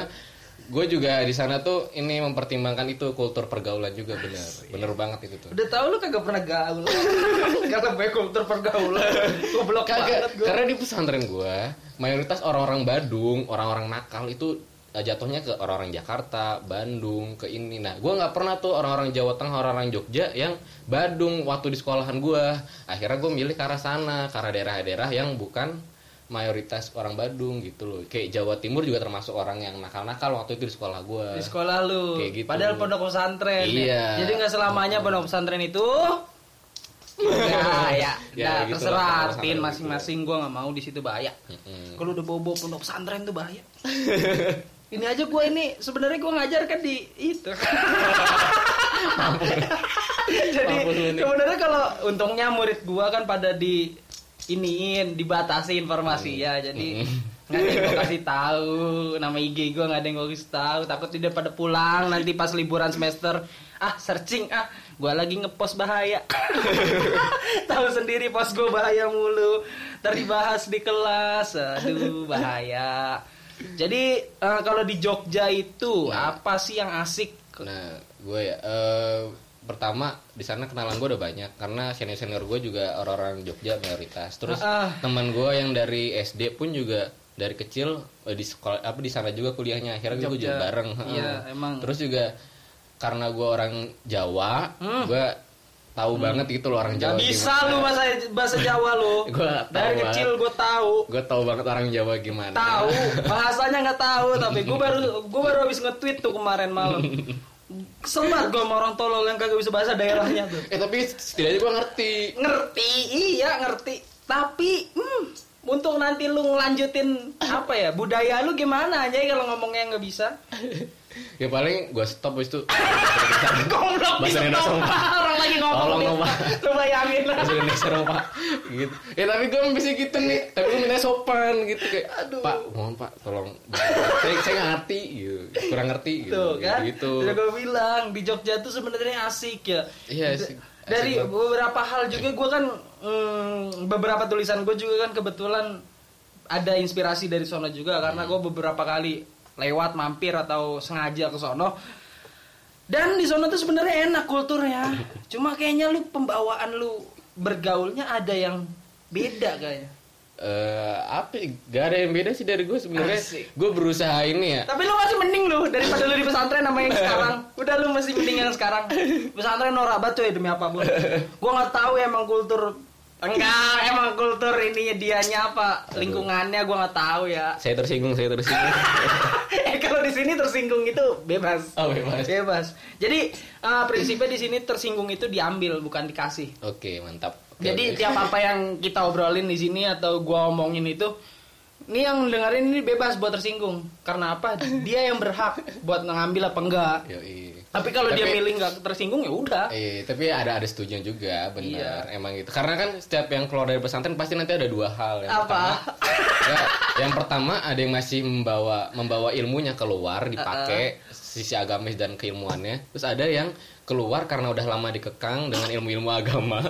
gue juga di sana tuh ini mempertimbangkan itu kultur pergaulan juga bener bener banget itu tuh. Udah tahu lu kagak pernah gaul. Karena gue kultur pergaulan. Goblok Kagak, banget gue. karena di pesantren gue mayoritas orang-orang Badung, orang-orang nakal itu jatuhnya ke orang-orang Jakarta, Bandung, ke ini. Nah, gue nggak pernah tuh orang-orang Jawa Tengah, orang-orang Jogja yang Badung waktu di sekolahan gue. Akhirnya gue milih ke arah sana, ke arah daerah-daerah yang bukan mayoritas orang Badung gitu loh. Kayak Jawa Timur juga termasuk orang yang nakal-nakal waktu itu di sekolah gue. Di sekolah lu. Kayak gitu. Padahal pondok pesantren. ya. Iya. Jadi nggak selamanya pondok pesantren itu bahaya. Ya, nah, gitu terserah Artin pesantren masing-masing gue nggak mau di situ bahaya. Mm-mm. Kalau udah bobo pondok pesantren tuh bahaya. ini aja gue ini sebenarnya gue ngajar kan di itu. Jadi sebenarnya kalau untungnya murid gue kan pada di iniin dibatasi informasi ya. Jadi nggak ada yang gue kasih tahu. Nama IG gue nggak ada yang gue kasih tahu. Takut tidak pada pulang nanti pas liburan semester. Ah searching. Ah gue lagi ngepost bahaya. Tahu sendiri post gue bahaya mulu. Ntar dibahas di kelas. Aduh bahaya jadi eh, kalau di Jogja itu Nah. apa sih yang asik Nah, gue ya eh, pertama di sana kenalan gue udah banyak karena senior senior gue juga orang-orang Jogja mayoritas. Terus Ah, ah. teman gue yang dari SD pun juga dari kecil eh, di sekolah apa di sana juga kuliahnya akhirnya gue juga bareng. Iya, emang. Terus juga karena gue orang Jawa, Hmm. gue tahu banget gitu loh orang Jawa. Gak bisa lu bahasa bahasa Jawa lu. Gua Dari banget. kecil gue tahu. Gue tahu banget orang Jawa gimana. Tahu bahasanya nggak tahu tapi gue baru gue baru habis nge-tweet tuh kemarin malam. Kesel banget gue sama orang tolol yang kagak bisa bahasa daerahnya tuh. Eh tapi setidaknya gue ngerti. Ngerti, iya ngerti. Tapi hmm, untuk nanti lu ngelanjutin apa ya budaya lu gimana aja kalau ngomongnya nggak bisa. Ya paling gue stop habis itu. Goblok Bahasa Indonesia. Pak. Orang lagi ngomong. Tolong dong, Pak. Lu bayangin lah. bahasa Indonesia dong pak gitu ya tapi gue bisa gitu nih tapi gue minta sopan gitu kayak Aduh. pak mohon pak tolong saya saya nggak ngerti gitu kurang ngerti gitu Tuh kan, gitu udah gue bilang di Jogja tuh sebenarnya asik ya. Iya, asik. Dari Asik banget. beberapa hal juga gue kan mm, beberapa tulisan gue juga kan kebetulan ada inspirasi dari sono juga karena gue beberapa kali lewat mampir atau sengaja ke sono. Dan di sono tuh sebenarnya enak kulturnya. Cuma kayaknya lu pembawaan lu bergaulnya ada yang beda kayaknya. Eh, apa ya? gak ada yang beda sih dari gue sebenarnya gue berusaha ini ya Tapi lu masih mending lu daripada lu di pesantren sama yang sekarang. Udah lu masih mending yang sekarang. Pesantren norak banget tuh ya demi apa pun. Gua nggak tahu ya emang kultur enggak emang kultur ininya dianya apa lingkungannya gua nggak tahu ya. saya tersinggung saya tersinggung eh kalau di sini tersinggung itu bebas. oh bebas Bebas. Jadi eh, prinsipnya di sini tersinggung itu diambil bukan dikasih. oke mantap Oke, Jadi oke. tiap apa yang kita obrolin di sini atau gua omongin itu ini yang dengerin ini bebas buat tersinggung. Karena apa? Dia yang berhak buat ngambil apa enggak. Yoi. Tapi kalau dia milih nggak tersinggung ya udah. Eh, tapi ada ada setuju juga, benar. Iya. Emang gitu. Karena kan setiap yang keluar dari pesantren pasti nanti ada dua hal. Yang Apa? Pertama, ya, yang pertama ada yang masih membawa membawa ilmunya keluar dipakai sisi agamis dan keilmuannya. Terus ada yang keluar karena udah lama dikekang dengan ilmu-ilmu agama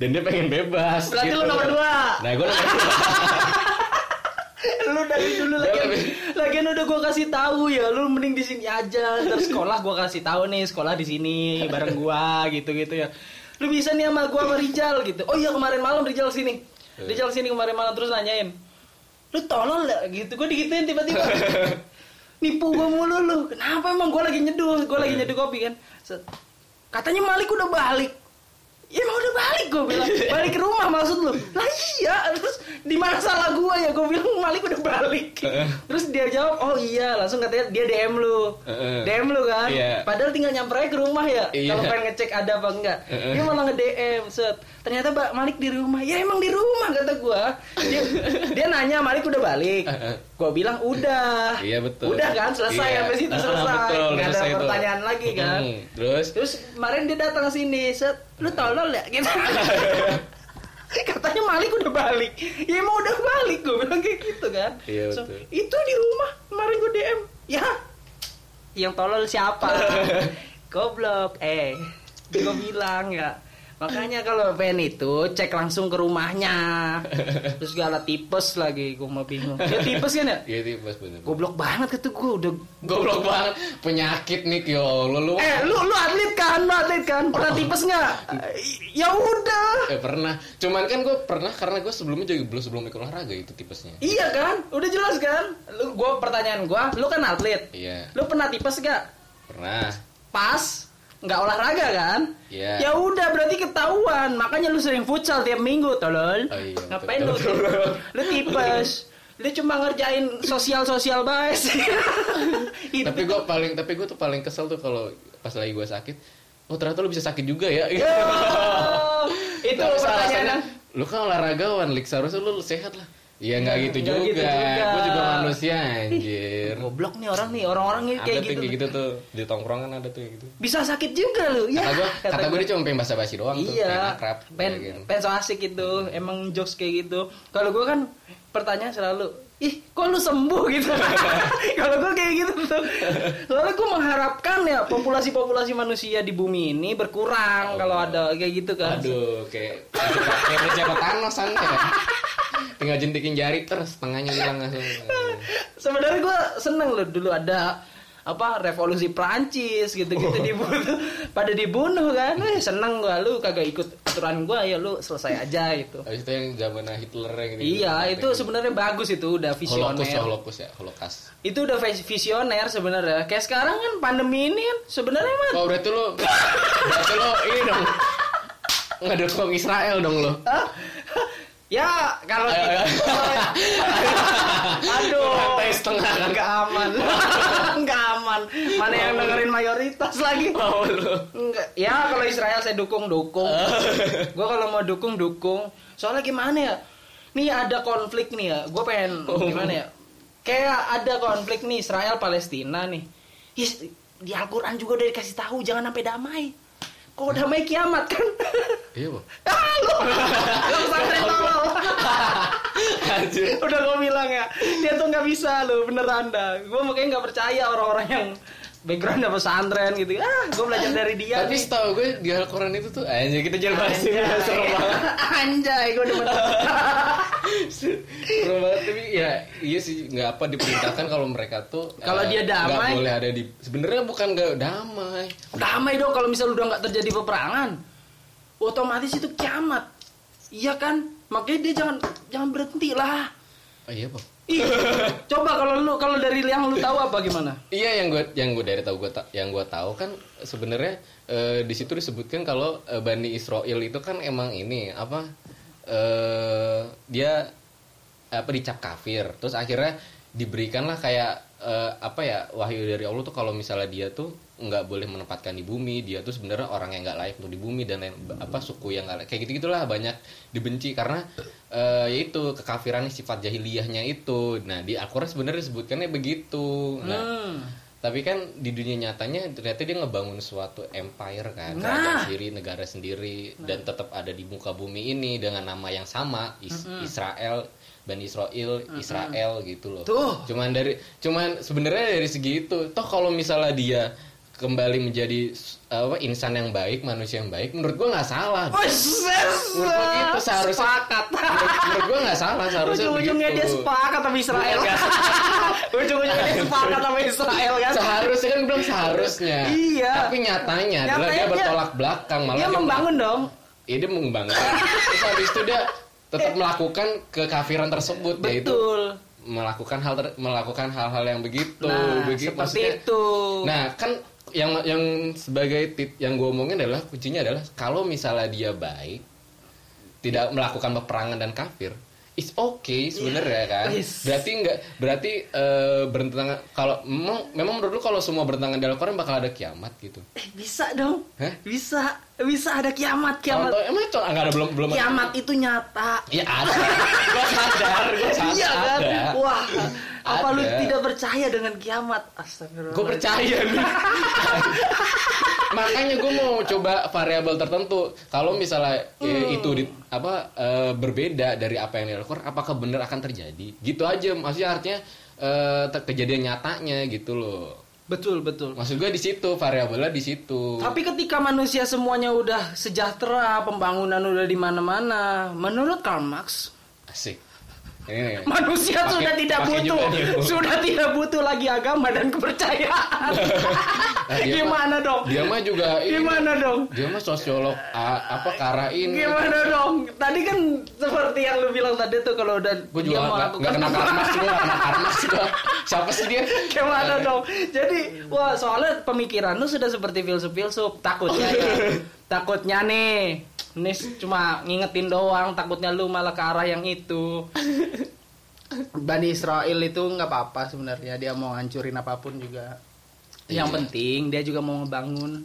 dan dia pengen bebas. Berarti gitu. lu nomor dua. Nah, gue nomor dua. lu dari dulu lagi lagian udah gua kasih tahu ya lu mending di sini aja. Terus sekolah gua kasih tahu nih sekolah di sini bareng gua gitu gitu ya. Lu bisa nih sama gua sama Rijal gitu. Oh iya kemarin malam Rijal sini. Rijal sini kemarin malam terus nanyain lu tolol ya gitu. Gua digituin tiba-tiba. Nipu gua mulu lu. Kenapa emang gua lagi nyeduh? Gua lagi nyeduh kopi kan. Katanya Malik udah balik Ya emang udah balik gue bilang. Balik ke rumah maksud lu. Lah iya. Terus di mana salah gue ya? Gue bilang Malik udah balik. Terus dia jawab Oh iya. Langsung katanya dia DM lu. Heeh. DM lu kan? Iya. Padahal tinggal nyamper aja ke rumah ya Iya. Kalau pengen ngecek ada apa enggak. Heeh. Dia malah nge-DM set Ternyata Mbak Malik di rumah Ya emang di rumah kata gue dia, dia nanya Malik udah balik Heeh. Gue bilang udah Iya, betul. Udah kan selesai Iya. Sampai situ Ah, selesai betul, Nggak ada selesai itu. pertanyaan lagi kan Hmm, Terus Terus kemarin dia datang sini, set, lu tolol ya gitu. Katanya Malik udah balik. Ya emang udah balik gue bilang kayak gitu kan. Iya, So, betul. itu di rumah kemarin gue DM. Ya. Yang tolol siapa? Goblok. Eh, gue bilang ya. Makanya kalau pengen itu cek langsung ke rumahnya. Terus gak ada tipes lagi, gue mau bingung. Dia tipes kan ya? Iya tipes bener. Goblok banget gitu gue udah Goblok banget penyakit nih ya Allah lu. Eh, lu lu atlet kan? Lu atlet kan? Pernah tipes nggak? Ya udah. Eh pernah. Cuman kan gue pernah karena gue sebelumnya juga belum sebelum ikut olahraga itu tipesnya. Iya kan? Udah jelas kan? Lu gua pertanyaan gua, lu kan atlet. Iya. Lu pernah tipes gak? Pernah. Pas nggak olahraga kan? Iya. Ya udah berarti ketahuan. Makanya lu sering futsal tiap minggu, tolol. Oh iya, Ngapain betul, lu? betul. Lu tipes. Lu cuma ngerjain sosial-sosial. Itu Tapi gue paling tapi gue tuh paling kesel tuh kalau pas lagi gue sakit. Oh ternyata lu bisa sakit juga ya. Yo, itu pertanyaan. Lu kan olahragawan, Lik seharusnya lu sehat lah. Iya nggak gitu Nggak juga. gitu juga. Gue juga manusia anjir. Goblok nih orang nih, orang-orang ini Ada kayak tuh gitu. gitu tuh di tongkrongan ada tuh kayak gitu. Bisa sakit juga lu. Ya, Kata gue, kata gue gua. dia cuma pengen basa-basi doang tuh, iya pengen akrab. pen gitu. pen so asik gitu emang jokes kayak gitu kalau gue kan pertanyaan selalu ih kok lu sembuh gitu kalau gue kayak gitu tuh soalnya gue mengharapkan ya populasi populasi manusia di bumi ini berkurang kalau ada kayak gitu kan Aduh, kayak kayak pejabat Thanos ya. Tinggal jentikin jari terus setengahnya hilang langsung. sebenarnya gue seneng loh dulu ada apa revolusi Prancis gitu-gitu dibunuh pada dibunuh kan eh, seneng gue lu kagak ikut aturan gue ya lu selesai aja gitu Habis itu yang zaman Hitler yang gitu. Iya, itu sebenarnya bagus itu udah Holocaust, visioner. Holocaust ya, Holocaust. Itu udah vis- visioner sebenarnya. Kayak sekarang kan pandemi ini kan sebenarnya mah Oh, berarti lo berarti lo ini dong. Ngedukung Israel dong lo. Ya, kalau Ayo, ayo. Aduh, Lantai setengah kan. nggak aman, nggak aman. Mana yang dengerin mayoritas lagi? Oh, lo. Enggak. Ya, kalau Israel saya dukung, dukung. Gua kalau mau dukung, dukung. Soalnya gimana ya? Nih ada konflik nih ya. Gue pengen gimana ya? Kayak ada konflik nih Israel Palestina nih. Di Al-Qur'an juga udah dikasih tahu jangan sampai damai. Kok damai kiamat kan? Iya, Bu. ah, lu. Lu pesantren tolol. Udah gue bilang ya, dia tuh nggak bisa lu, beneran dah. Gue makanya nggak percaya orang-orang yang background pesantren gitu. Ah, gue belajar dari dia. Tapi setahu gue di Al-Quran itu tuh anjir kita bahas ini Anjay. serem banget. Anjay, gue demen. Serem banget tapi ya iya sih nggak apa diperintahkan kalau mereka tuh Kalau eh, dia damai. nggak boleh ada di sebenarnya bukan nggak damai Damai dong kalau misalnya udah nggak terjadi peperangan. Otomatis itu kiamat. Iya kan? Makanya dia jangan jangan berhenti lah. oh iya pak Ih, coba kalau lu kalau dari yang lu tahu apa gimana? Iya yang gue yang gue dari tahu gue ta- yang gue tahu kan sebenarnya eh, di situ disebutkan kalau eh, Bani Israel itu kan emang ini apa eh dia apa dicap kafir terus akhirnya diberikanlah kayak eh, apa ya wahyu dari Allah tuh kalau misalnya dia tuh nggak boleh menempatkan di bumi dia tuh sebenarnya orang yang nggak layak untuk di bumi dan lain apa suku yang nggak layak. Kayak gitu gitulah banyak dibenci karena eh yaitu kekafiran sifat jahiliyahnya itu. Nah di Al-Quran sebenarnya disebutkannya begitu. Nah Hmm. tapi kan di dunia nyatanya ternyata dia ngebangun suatu empire kan Nah. kerajaan sendiri negara sendiri dan tetap ada di muka bumi ini dengan nama yang sama Is- Israel Bani Israel Israel gitu loh Tuh. cuman dari cuman sebenarnya dari segi itu toh kalau misalnya dia kembali menjadi apa insan yang baik manusia yang baik menurut gua nggak salah Menurut gitu seharusnya- sepakat. menurut, menurut gua nggak salah seharusnya Ujung-ujungnya dia sepakat sama Israel. Bukan. Ujung-ujungnya dia sepakat sama Israel kan. seharusnya kan belum seharusnya Iya. tapi nyatanya, Nyatanya dia dia- bertolak belakang malah Dia membangun dong. Iya dia membangun terus habis itu dia tetap melakukan kekafiran tersebut yaitu Betul. melakukan hal ter- melakukan hal-hal yang begitu Nah, begitu seperti maksudnya- itu. nah kan yang yang sebagai tit yang gue omongin adalah kuncinya adalah kalau misalnya dia baik tidak melakukan peperangan dan kafir it's okay sebenarnya kan Yes. berarti enggak berarti eh, bertentangan kalau memang memang menurut lu kalau semua bertentangan dalam Quran bakal ada kiamat gitu Eh, bisa dong. Hah? Bisa. Bisa ada kiamat, kiamat. Atau emang itu enggak ada belum belum ada- Kiamat itu nyata. Ya ada. Gua sadar, gua sadar. Iya kan? Ada. Wah, apa lu Ada. tidak percaya dengan kiamat? Astagfirullah. Gue percaya nih. Makanya gue mau coba variabel tertentu. Kalau misalnya eh, itu di, apa eh, berbeda dari apa yang dilakukan, apakah benar akan terjadi? Gitu aja. Maksudnya artinya ter- kejadian nyatanya gitu loh. Betul, betul. Maksud gue di situ variabelnya di situ. Tapi ketika manusia semuanya udah sejahtera, pembangunan udah di mana-mana, menurut Karl Marx, asik. Ini, manusia Pakai- sudah tidak butuh, juga sudah tidak butuh lagi agama dan kepercayaan. Nah, dia Gimana dong? Dia mah juga ini. Gimana dong? Dia mah sosiolog a- apa karain. Gimana dong? Tadi kan seperti yang lu bilang tadi tuh kalau udah Gue dia juga nggak melakukan nggak kenal Karmas gue nggak kenal Karmas gue. Siapa sih dia? Gimana dong? Jadi, wah soalnya pemikiran lu sudah seperti filsuf-filsuf. Takutnya ya. takutnya nih. Ini cuma ngingetin doang. Takutnya lu malah ke arah yang itu. Bani Israel itu nggak apa-apa sebenarnya. Dia mau hancurin apa pun juga. Yang Iya. penting dia juga mau ngebangun.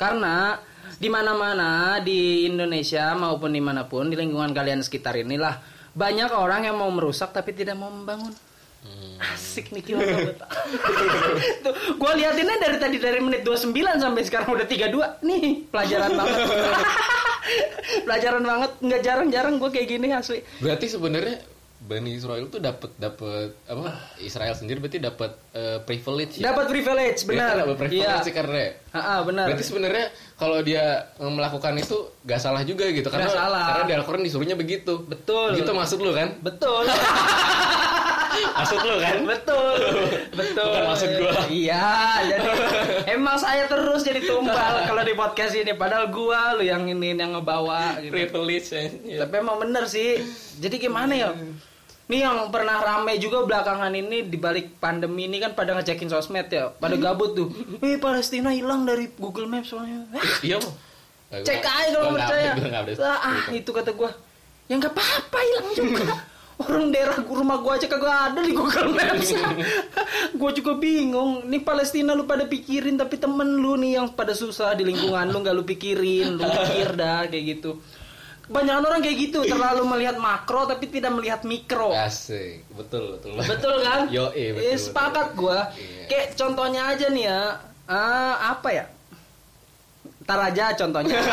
Karena di mana-mana di Indonesia maupun di mana pun di lingkungan kalian sekitar inilah banyak orang yang mau merusak tapi tidak mau membangun. Hmm. Asik nih banget. Tuh, gua liatinnya dari tadi dari menit 29 sampai sekarang udah 32. Nih, pelajaran banget. pelajaran banget, nggak jarang-jarang gua kayak gini asli. Berarti sebenarnya Bani Israel tuh dapat dapat apa Israel sendiri berarti dapat eh, privilege ya? Dapat privilege, kan benar. dapat privilege Iya. sih karena Heeh, benar. Berarti sebenarnya kalau dia melakukan itu gak salah juga gitu karena Nggak salah. karena di Al-Qur'an disuruhnya begitu. Betul. Gitu maksud lu kan? Betul. Maksud lu kan? betul. Betul. Bukan maksud gua. Iya, jadi emang saya terus jadi tumbal kalau di podcast ini padahal gua lu yang ini yang ngebawa gitu. Privilege ya. Tapi emang bener sih. Jadi gimana ya? Nih yang pernah rame juga belakangan ini di balik pandemi ini kan pada ngecekin sosmed ya, pada gabut tuh. Eh Palestina hilang dari Google Maps soalnya. Hah? Iya. Cek aja kalau percaya. Ah, ah, itu kata gua. Ya nggak apa-apa hilang juga. Orang daerah rumah gua aja kagak ada di Google Maps. gua juga bingung. Nih Palestina lu pada pikirin tapi temen lu nih yang pada susah di lingkungan lu nggak lu pikirin, lu pikir dah kayak gitu. Kebanyakan orang kayak gitu, terlalu melihat makro tapi tidak melihat mikro. Asik. Betul, betul. Betul kan? Yo, iya, betul, Eh, sepakat betul. gua. Iya. Kayak contohnya aja nih ya. Ah, apa ya? Ntar aja contohnya.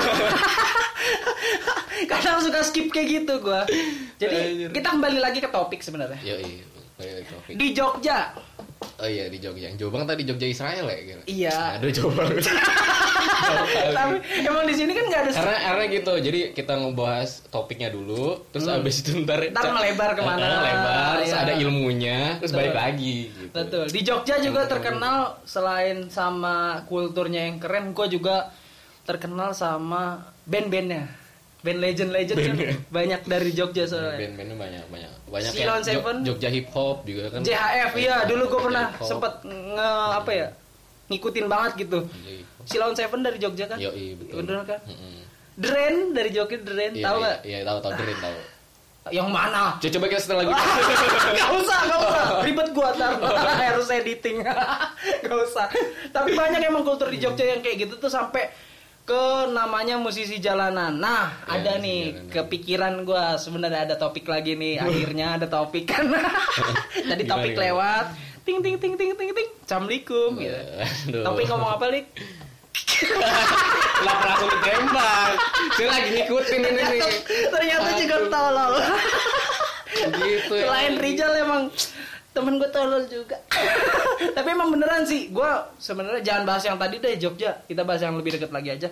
Kadang suka skip kayak gitu gua. Jadi kita kembali lagi ke topik sebenarnya. Yo, iya. Topik. Di Jogja. Oh iya di Jogja. Jauh banget tadi Jogja Israel ya kira. Iya. Aduh jauh banget. Tapi emang di sini kan nggak ada karena karena gitu. Jadi kita ngebahas topiknya dulu, terus abis itu ntar Hmm. Ntar melebar ke mana. Eh, melebar, terus Iya. ada ilmunya, terus Betul. balik lagi gitu. Betul. Di Jogja juga terkenal selain sama kulturnya yang keren, gua juga terkenal sama band-bandnya. Band legend-legend kan Band-nya. banyak dari Jogja soalnya. Band-bandnya banyak banyak banyak Silon Seven. Jogja hip hop juga kan. JHF iya dulu gue pernah sempet nge apa ya ngikutin banget gitu. Silon Seven dari Jogja kan Yo, iya betul. bener kan Mm-mm. Dren dari Jogja Dren Iya, tahu iya, nggak Iya, tahu tahu Dren tahu. yang mana Coba coba kita setel lagi. Gak usah, gak usah. Ribet gua ntar. Harus editing. gak usah. Tapi banyak emang kultur di Jogja yang kayak gitu tuh sampai ke namanya musisi jalanan. Nah, Ya, ada nih jalanan. kepikiran gua sebenarnya ada topik lagi nih. Akhirnya ada topik kan. Tadi Gimana, topik gimana? lewat. ting ting ting ting ting ting assalamualaikum gitu Aduh. tapi ngomong apa lik Kenapa langsung ditembak? Saya lagi ngikutin ini nih. ternyata juga tolol Gitu ya. selain Rijal emang temen gue tolol juga. Tapi emang beneran sih gue sebenarnya jangan bahas yang tadi deh Jogja. Kita bahas yang lebih deket lagi aja.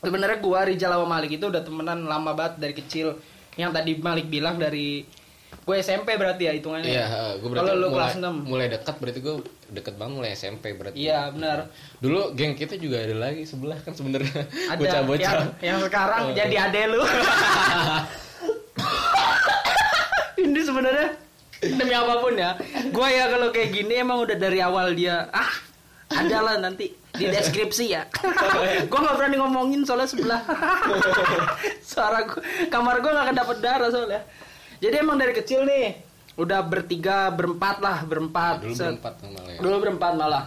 Sebenarnya gue Rijal sama Malik itu udah temenan lama banget dari kecil. Yang tadi Malik bilang dari gue SMP berarti ya hitungannya. Iya, gue berarti kalau lu mulai, kelas 6 mulai dekat berarti gue deket banget mulai SMP berarti. iya benar. Dulu geng kita juga ada lagi sebelah kan sebenarnya. Ada. Bocah-bocah. yang, yang sekarang Oh. jadi ade lu. Ini sebenarnya demi apa pun ya gue ya kalau kayak gini emang udah dari awal dia ah adalah nanti di deskripsi ya gue nggak berani ngomongin soalnya sebelah suara gua, kamar gue nggak akan dapet darah soalnya jadi emang dari kecil nih udah bertiga berempat lah berempat Dulu berempat malah ya. Dulu berempat malah.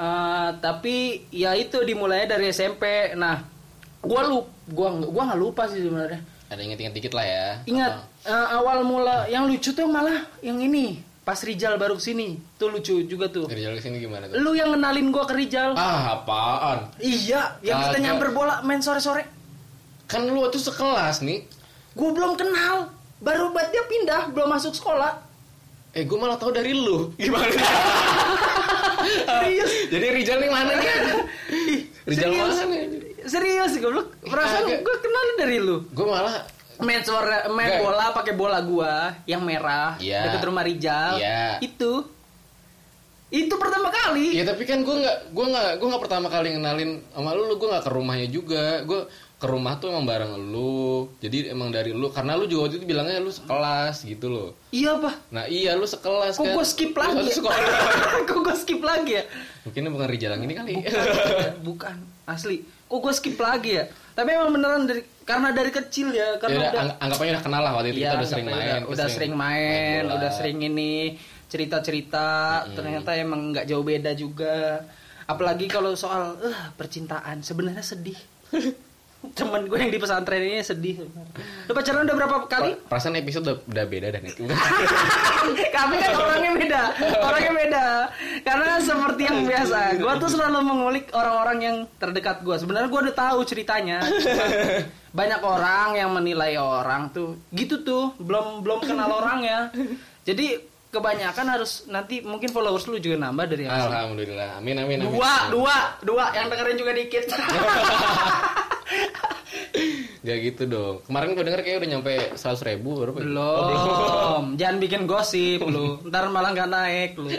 Eh, tapi ya itu dimulainya dari SMP. Nah, gua lu gua gua nggak lupa sih sebenarnya. Ada inget-inget dikit lah ya. Ingat eh, awal mula yang lucu tuh malah yang ini pas Rijal baru ke sini tuh lucu juga tuh. Dari jalan sini gimana tuh? Lu yang kenalin gua ke Rijal. Ah, apaan? Iya, yang kita nyamper bola main sore-sore. Kan lu tuh sekelas nih. Gua belum kenal. Baru buat dia pindah, belum masuk sekolah. Eh, gue malah tahu dari lu. Gimana? Serius. Jadi Rijal nih mana nih? Ih, Rijal serius. mana nih? Serius, goblok. Perasaan Kagak. gua kenalin dari lu. Gue malah main sore main bola pakai bola gua yang merah Iya. deket rumah Rijal Iya. itu itu pertama kali Iya tapi kan gue nggak gue nggak gue nggak pertama kali ngenalin sama lu, lu gue nggak ke rumahnya juga. Gue ke rumah tuh emang bareng lu. Jadi emang dari lu karena lu juga waktu itu bilangnya lu sekelas gitu loh. iya apa Nah iya lu sekelas kok kan. gua skip lagi ya? kok gua skip lagi ya Mungkin bukan Rijal yang ini kali. bukan asli kok gua skip lagi ya tapi emang beneran dari karena dari kecil ya Ya karena udah, udah ang- anggapannya udah kenal lah waktu itu Iya, kita udah sering udah- main. udah, sering main, bola. udah sering ini cerita-cerita. Ternyata emang nggak jauh beda juga. Apalagi kalau soal eh percintaan, sebenarnya sedih. Temen gue yang di pesantren ini sedih. Lu pacaran udah berapa kali? Perasaan episode udah, udah beda dan itu. Kami kan orangnya beda, orangnya beda. Karena seperti yang biasa, gue tuh selalu mengulik orang-orang yang terdekat gue. Sebenarnya gue udah tahu ceritanya. Banyak orang yang menilai orang tuh, gitu tuh, belum belum kenal orangnya. Jadi kebanyakan harus nanti mungkin followers lu juga nambah dari yang. Alhamdulillah. Amin amin amin. Dua, dua, dua, yang dengerin juga dikit. Gak gitu dong. Kemarin gue denger kayak udah nyampe 100 ribu berapa? ya? Belum, jangan bikin gosip lu. Ntar malah nggak naik lu.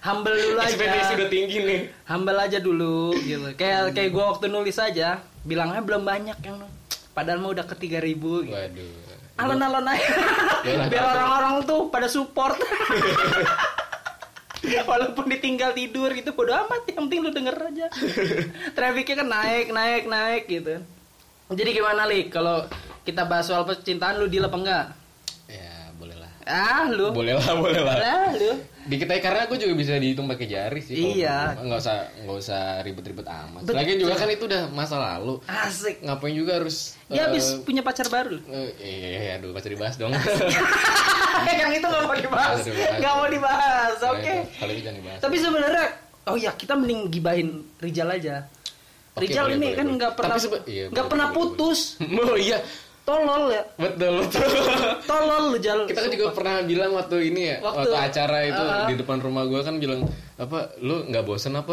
Humble dulu aja. Ekspektasi udah tinggi nih. humble aja dulu gitu kayak kayak gue waktu nulis aja bilangnya belum banyak yang padahal mau udah ke 3000 ribu gitu. Waduh. alon-alon aja biar orang-orang tuh pada support walaupun ditinggal tidur gitu bodo amat yang penting lu denger aja. Trafficnya kan naik naik naik gitu. Jadi gimana lik kalau kita bahas soal percintaan lu deal apa enggak? Ya boleh lah. ah lu. Boleh lah, boleh lah. lah lu Dikit aja karena gue juga bisa dihitung pakai jari sih. Iya. Nggak usah nggak usah ribet-ribet amat. Betul. Lagian juga kan itu udah masa lalu. asik Ngapain juga harus dia eh, habis punya pacar baru eh, iya, aduh, masih dibahas dong. yang itu nggak mau dibahas Nggak mau dibahas oke itu, Kalau itu jangan dibahas. tapi sebenarnya oh ya kita mending gibahin Rijal aja Rijal boleh, ini boleh, kan nggak pernah iya, nggak boleh, pernah boleh, putus Oh iya, tolol ya betul betul. tolol lu Jal Kita kan juga pernah bilang waktu ini ya, Waktu- waktu, acara itu Ah. di depan rumah gue kan bilang apa, lu nggak bosen apa?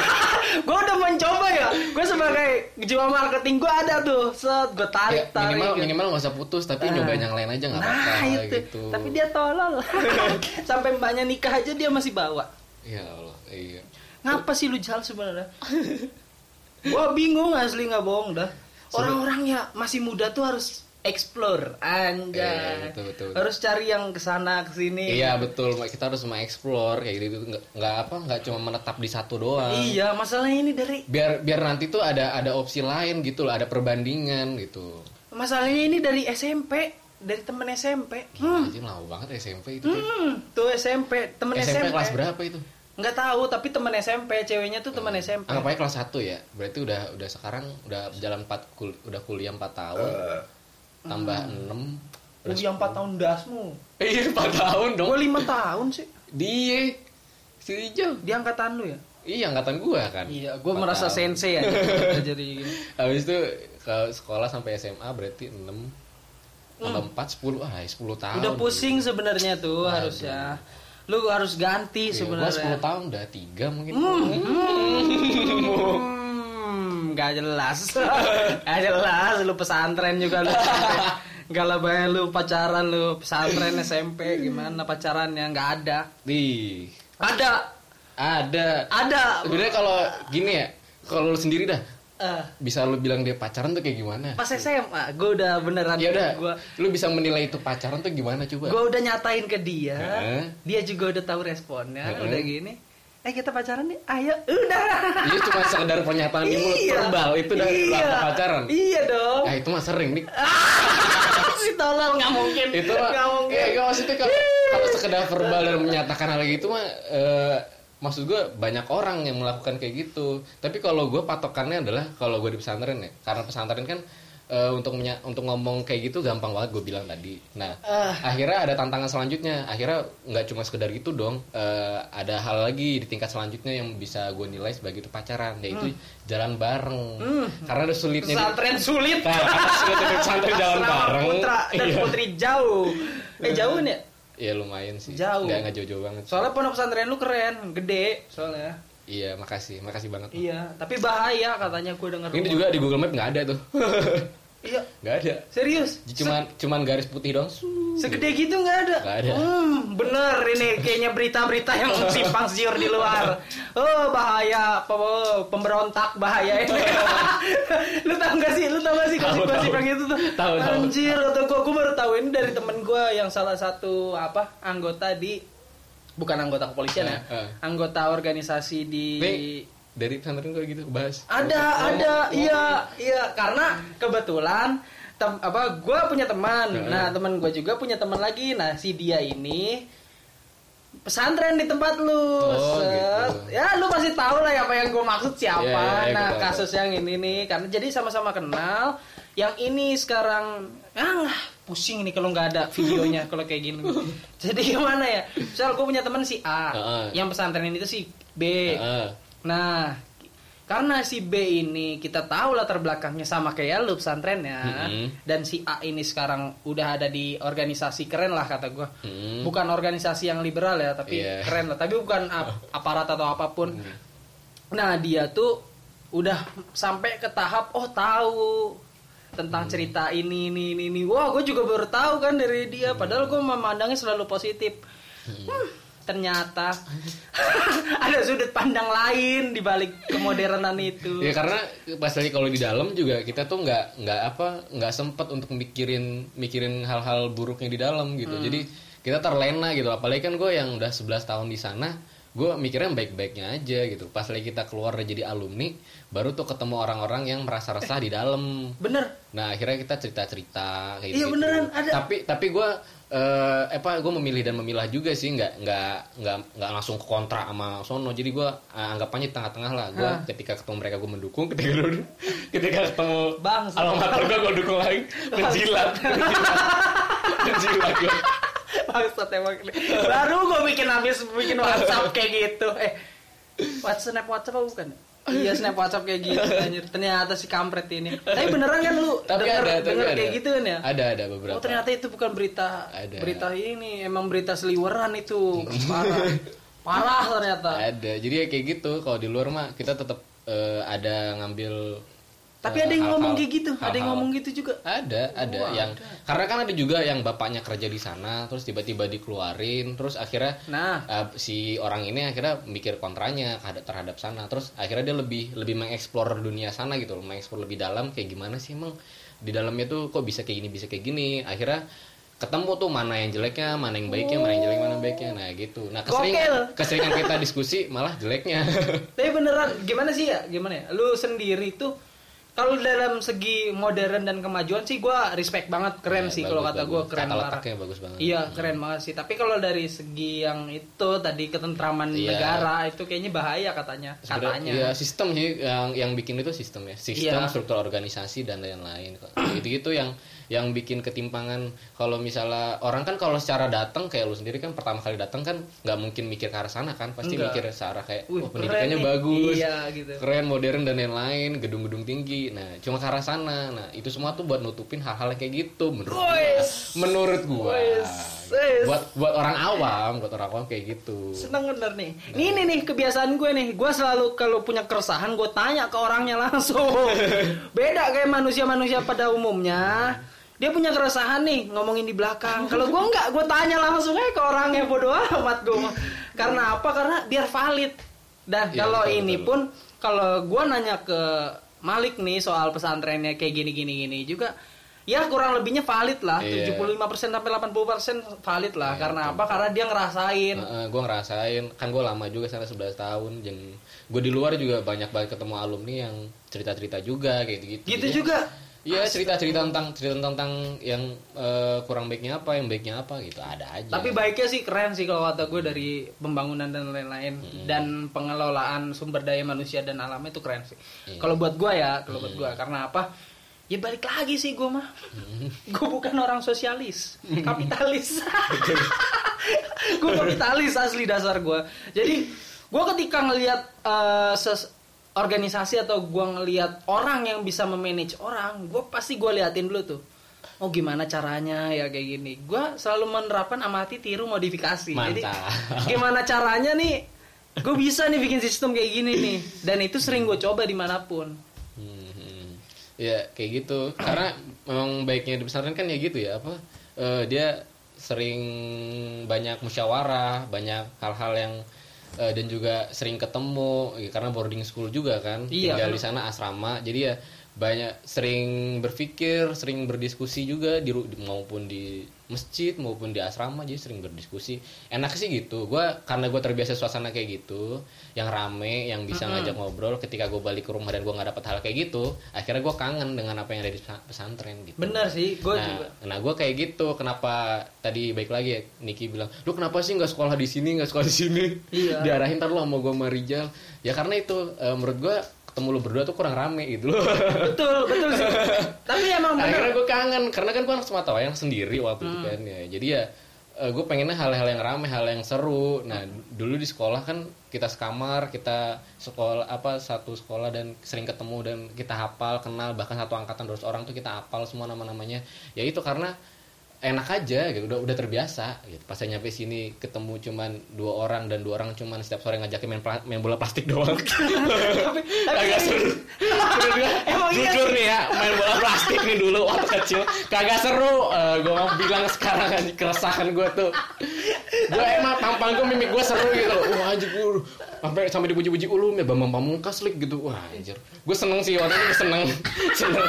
gue udah mencoba ya gue sebagai jiwa marketing gue ada tuh set gue Ya, tarik tarik minimal gitu. minimal nggak usah putus tapi Ah. nyobain yang lain aja nggak apa-apa nah itu gitu. tapi dia tolol sampai mbaknya nikah aja dia masih bawa Ya Allah, iya. ngapa sih lu Jal sebenarnya Gua bingung asli nggak bohong dah. Orang-orang ya masih muda tuh harus explore anjay. Iya, betul, betul. Harus cari yang ke sana ke sini. Iya betul, kita harus mengeksplor kayak gitu nggak nggak apa nggak cuma menetap di satu doang. Iya, masalahnya ini dari Biar biar nanti tuh ada ada opsi lain gitu loh, ada perbandingan gitu. masalahnya ini dari SMP, dari temen SMP. Hmm. Anjing lama banget SMP itu. Hmm, tuh SMP, temen SMP. SMP, kelas berapa itu? Nggak tahu, tapi temen SMP, ceweknya tuh temen SMP. Anggap aja kelas 1 ya. Berarti udah udah sekarang udah jalan 4 kul udah kuliah 4 tahun. Tambah 6 Lu yang 4 tahun dasmu. Iya 4 tahun dong. Gue 5 tahun sih. Dia Si Rijo. Dia angkatan lu ya? Iya angkatan gua kan. Iya, Empat merasa tahun. sensei ya jadi gini. Habis itu ke sekolah sampai SMA berarti 6 tambah 4 10 ah 10 tahun. Hmm. Udah pusing sebenarnya tuh harusnya. Lu harus ganti gua sebenarnya. 10 tahun udah 3 mungkin. Hmm, gak jelas. gak jelas lu pesantren juga lu. Gak lah bayar lu pacaran lu pesantren SMP gimana pacarannya nggak ada. Di Ada, ada. ada. Sebenarnya kalau gini ya, kalau lu sendiri dah Eh, bisa lu bilang dia pacaran tuh kayak gimana? pas SMA gue udah beneran Ya udah, gue lu bisa menilai itu pacaran tuh gimana coba? gue udah nyatain ke dia Heeh. dia juga udah tahu responnya Heeh. udah gini eh kita pacaran nih ayo udah Iya cuma sekedar pernyataan di mulut Iya. verbal itu udah Iya. iya. pacaran. iya dong Nah itu mah sering nih. si tolol nggak mungkin itu mah nggak mungkin ya, ya, maksudnya kalau, kalau sekedar verbal dan menyatakan hal gitu mah eh, maksud gue banyak orang yang melakukan kayak gitu. Tapi kalau gue patokannya adalah kalau gue di pesantren ya. Karena pesantren kan eh, untuk menya- untuk ngomong kayak gitu gampang banget gue bilang tadi. Nah Ah. akhirnya ada tantangan selanjutnya. Akhirnya nggak cuma sekedar gitu dong. Eh, ada hal lagi di tingkat selanjutnya yang bisa gue nilai sebagai itu pacaran yaitu jalan bareng. Karena ada sulitnya di- pesantren sulit. Nah, di pesantren jalan Asrama bareng. putra dan Iya. putri jauh. Eh jauh nih Iya lumayan sih. Jauh. Nggak nggak jauh-jauh banget. soalnya pondok pesantren lu keren gede soalnya Iya makasih, makasih banget. iya tapi bahaya katanya gue denger Ini juga di Google Map nggak ada tuh. iya Nggak ada. serius Cuman cuman garis putih dong. Segede gitu nggak ada? Nggak ada. Hmm, bener ini kayaknya berita-berita yang simpang siur di luar. Oh bahaya, Pe- pemberontak bahaya ini. lu tau gak sih? Lu tau gak sih Tahu, gosip-gosip tahu. yang itu tuh? Tahu, tahu. Anjir, atau gua, gua baru tahu ini dari temen gua yang salah satu apa anggota di bukan anggota kepolisian ya, Eh, eh. anggota organisasi di Nih dari pesantren gue gitu bahas. ada, ada, iya, iya. Karena kebetulan tem, apa, gue punya teman. Heeh. Nah, teman gue juga punya teman lagi. Nah, si dia ini pesantren di tempat lu. Oh, Set. gitu. Ya, lu pasti tahu lah apa yang gue maksud siapa. Iya, iya, iya, nah, kasus yang ini nih, karena jadi sama-sama kenal. Yang ini sekarang, ah, pusing nih kalau nggak ada videonya kalau kayak gini. Jadi gimana ya? Misal gue punya teman si A, Heeh. yang pesantren ini tuh si B. Heeh. Nah, karena si B ini kita tahu latar belakangnya sama kayak lu pesantrennya Mhm. dan si A ini sekarang udah ada di organisasi keren lah kata gua. Hmm. Bukan organisasi yang liberal ya, tapi Iya. keren lah. Tapi bukan ap- aparat atau apa pun. Nah, dia tuh udah sampai ke tahap oh tahu tentang cerita ini ini ini, ini. Wah, gue juga baru tahu kan dari dia. Padahal gue memandangnya selalu positif. Hmm, ternyata ada sudut pandang lain di balik kemodernan itu. Ya karena pas lagi kalau di dalam juga kita tuh nggak nggak apa nggak sempet untuk mikirin mikirin hal-hal buruknya di dalam gitu. Hmm. Jadi kita terlena gitu. Apalagi kan gue yang udah 11 tahun di sana, gue mikirnya baik-baiknya aja gitu. Pas lagi kita keluar jadi alumni, baru tuh ketemu orang-orang yang merasa resah di dalam. Bener. Nah akhirnya kita cerita-cerita kayak Iya, gitu. beneran, ada. Tapi tapi gue eh apa gue memilih dan memilah juga sih nggak nggak nggak nggak langsung ke kontra sama sono jadi gue uh, anggapannya tengah-tengah lah gue ketika ketemu mereka gue mendukung ketika dulu ketika ketemu Bangsa. alma mater gue gue dukung lagi menjilat menjilat gue Bangsat emang. Baru gue bikin habis bikin WhatsApp kayak gitu. Eh, WhatsApp WhatsApp apa bukan? Iya snap WhatsApp kayak gitu anjir. Ternyata si kampret ini. Tapi beneran kan lu tapi denger, ada tapi denger ada kayak gitu kan ya? ada ada beberapa Oh ternyata itu bukan berita Ada. berita ini, emang berita seliweran itu. Parah. Parah ternyata. ada jadi ya kayak gitu kalau di luar mah kita tetap eh, ada ngambil Tapi ada yang ngomong kayak gitu, ada yang ngomong gitu juga. Ada, ada Wah, yang karena kan ada juga yang bapaknya kerja di sana, terus tiba-tiba dikeluarin, terus akhirnya Nah, uh, si orang ini akhirnya mikir kontranya terhadap, terhadap sana, terus akhirnya dia lebih lebih mengeksplor dunia sana gitu, loh, mengeksplor lebih dalam kayak gimana sih emang di dalamnya tuh kok bisa kayak gini bisa kayak gini, akhirnya ketemu tuh mana yang jeleknya, mana yang baiknya, mana yang jelek, mana yang baiknya, nah gitu. Nah keseringan, Gokil. keseringan kita diskusi malah jeleknya. Tapi beneran gimana sih ya? Gimana ya? Lu sendiri tuh kalau dalam segi modern dan kemajuan sih gua respect banget, keren Ya, sih kalau kata gua bagus. keren letaknya bagus banget. Iya, keren banget sih. Tapi kalau dari segi yang itu tadi ketentraman Iya. negara itu kayaknya bahaya katanya. Sebenarnya, Katanya. Iya sistem sih yang yang bikin itu sistem ya sistem Iya. struktur organisasi dan lain-lain gitu gitu yang yang bikin ketimpangan kalau misalnya orang kan kalau secara datang kayak lu sendiri kan pertama kali datang kan nggak mungkin mikir ke arah sana kan pasti Enggak. mikir searah kayak Wih, oh, pendidikannya keren bagus Iya, gitu. keren modern dan lain-lain gedung-gedung tinggi nah cuma ke arah sana nah itu semua tuh buat nutupin hal-hal kayak gitu menurut gua. Wes. menurut gua buat buat orang awam buat orang awam kayak gitu Seneng bener nih. Nih nih nih kebiasaan gue nih. Gue selalu kalau punya keresahan gue tanya ke orangnya langsung. Beda kayak manusia-manusia pada umumnya. Dia punya keresahan nih ngomongin di belakang. Kalau gue enggak, gue tanya langsung aja ke orangnya bodoh amat gue. Karena apa? Karena biar valid. Dan Iya, kalau ini betul. pun kalau gue nanya ke Malik nih soal pesantrennya kayak gini gini. Gini juga ya kurang lebihnya valid lah. Iya. 75% sampai 80% valid lah. Iya, karena apa? Karena dia ngerasain. Gue ngerasain. Kan gue lama juga sana 11 tahun. Dan gue di luar juga banyak banget ketemu alumni yang cerita cerita juga kayak gitu gitu juga Iya cerita cerita tentang cerita tentang yang eh, kurang baiknya apa yang baiknya apa gitu ada aja Tapi baiknya sih keren sih kalau kata gue dari pembangunan dan lain-lain dan pengelolaan sumber daya manusia dan alamnya itu keren sih. Iya. Kalau buat gue ya, kalau buat gue karena apa? Ya balik lagi sih gue mah. gue bukan orang sosialis, kapitalis. gue kapitalis asli dasar gue. Jadi gue ketika ngelihat ses- organisasi atau gue ngelihat orang yang bisa memanage orang, gue pasti gue liatin dulu tuh. Oh gimana caranya ya kayak gini. Gue selalu menerapkan amati tiru modifikasi. Jadi Mantap. gimana caranya nih? Gue bisa nih bikin sistem kayak gini nih. Dan itu sering gue coba di mana pun. Hmm, ya kayak gitu karena memang baiknya di pesantren kan ya gitu ya apa eh, dia sering banyak musyawarah banyak hal-hal yang eh, dan juga sering ketemu ya, karena boarding school juga kan. Iya, tinggal kan. di sana asrama. Jadi ya banyak sering berpikir sering berdiskusi juga di maupun di masjid maupun di asrama jadi sering berdiskusi. Enak sih gitu. Gua karena gue terbiasa suasana kayak gitu yang rame yang bisa ngajak ngobrol ketika gue balik ke rumah dan gue nggak dapat hal kayak gitu akhirnya gue kangen dengan apa yang ada di pesa- pesantren gitu Bener sih, gue nah, juga. nah gue kayak gitu kenapa tadi baik lagi ya Niki bilang lu kenapa sih nggak sekolah di sini nggak sekolah di sini Iya. diarahin ntar lu sama gue sama Rijal ya karena itu eh, menurut gue ketemu lu berdua tuh kurang rame gitu loh Betul, betul sih. Tapi emang akhirnya bener. gue kangen karena kan gue anak Sematawayang sendiri waktu itu kan ya jadi ya gue pengennya hal-hal yang rame hal yang seru. Nah dulu di sekolah kan kita sekamar kita sekolah apa satu sekolah dan sering ketemu dan kita hafal kenal bahkan satu angkatan 200 orang tuh kita hafal semua nama-namanya. Ya itu karena enak aja gitu udah udah terbiasa gitu. Pas saya nyampe sini ketemu cuman dua orang dan dua orang cuman setiap sore ngajakin main pla- main bola plastik doang. Kagak seru. Emang iya jujur nih ya main bola plastik nih dulu waktu kecil. Kagak seru. Gue mau bilang sekarang kan keresahan gue tuh gue emang tampang gue mimik gue seru gitu. Loh wah anjir gue sampai sampai dipuji-puji ulum ya bambang pamungkas lik gitu. Wah anjir. Gue seneng sih waktu itu gue seneng. Seneng.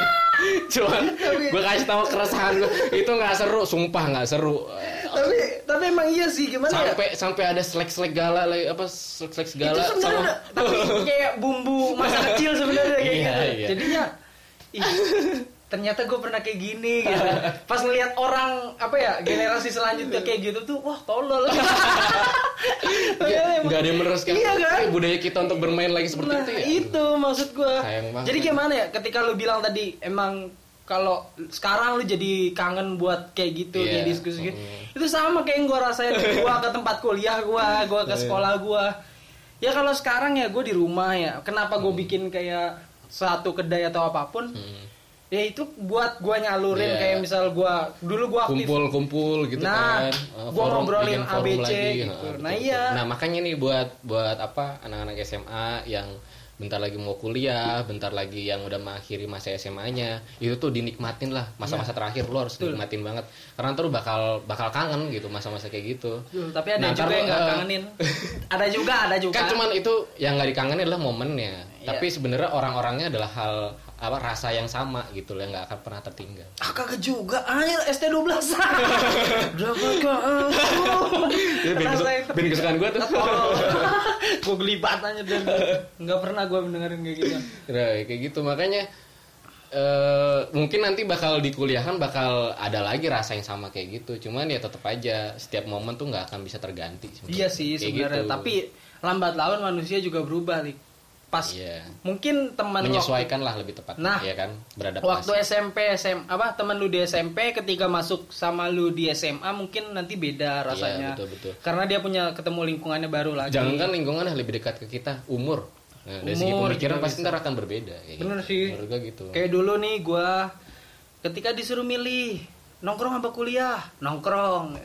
Cuman gue kasih tahu keresahan gue itu nggak seru sumpah nggak seru. Tapi tapi emang iya sih gimana ya? sampai sampai ada selek selek gala apa selek selek Itu segala sebenarnya tapi kayak bumbu masa kecil sebenarnya kayak Iya, gitu. iya. Jadinya ih, ternyata gue pernah kayak gini gitu. Pas ngelihat orang apa ya generasi selanjutnya kayak gitu tuh wah tolol. Emang- nggak ada yang meneruskan Iya kan? eh, budaya kita untuk bermain lagi seperti Nah, itu ya itu maksud gue. Jadi gimana ya ketika lu bilang tadi emang kalau sekarang lu jadi kangen buat kayak gitu Iya. kayak diskusi gitu. Mm. Itu sama kayak yang gue rasain gua ke tempat kuliah gua, gua Iya. ke sekolah gua. Ya kalau sekarang ya gue di rumah ya. Kenapa Mm. gue bikin kayak satu kedai atau apa pun? Hmm. Ya itu buat gua nyalurin Iya. kayak misal gua dulu gua aktif kumpul-kumpul gitu Nah, kan Eh, gua ngobrolin bikin forum ABC gitu. Nah, Nah, betul, iya. betul. nah makanya nih buat buat apa anak-anak SMA yang bentar lagi mau kuliah bentar lagi yang udah mengakhiri masa SMA-nya itu tuh dinikmatin lah masa-masa terakhir lo harus Iya. Betul. nikmatin banget karena lu bakal bakal kangen gitu masa-masa kayak gitu Duh, tapi ada Nah, juga yang nggak eh, kangenin. ada juga, ada juga. kan cuman itu yang nggak dikangenin adalah momennya Iya. tapi sebenarnya orang-orangnya adalah hal apa rasa yang sama gitu loh yang nggak akan pernah tertinggal. Ah kagak juga, anjir ST12 Dapatkah aku band, Rasain band kesukaan gue tuh. Gue gelibat aja dan. Nggak pernah gue mendengarin kayak gitu. Nah, kayak gitu. Makanya eh mungkin nanti bakal di kuliahan bakal ada lagi rasa yang sama kayak gitu. Cuman ya tetap aja setiap momen tuh nggak akan bisa terganti. Iya sih sebenarnya. gitu. Tapi lambat laun manusia juga berubah nih pas Iya. mungkin teman waktu, menyesuaikan lah lebih tepat Nah, ya kan beradaptasi waktu SMP SM apa teman lu di SMP ketika masuk sama lu di SMA mungkin nanti beda rasanya. Iya, betul, betul. Karena dia punya ketemu lingkungannya baru lagi. jangan kan lingkungan lebih dekat ke kita umur nah, dari segi Umur pemikiran juga pasti ntar akan berbeda kayak Bener gitu. sih. menurut gitu Kayak dulu nih gua ketika disuruh milih nongkrong apa kuliah. Nongkrong.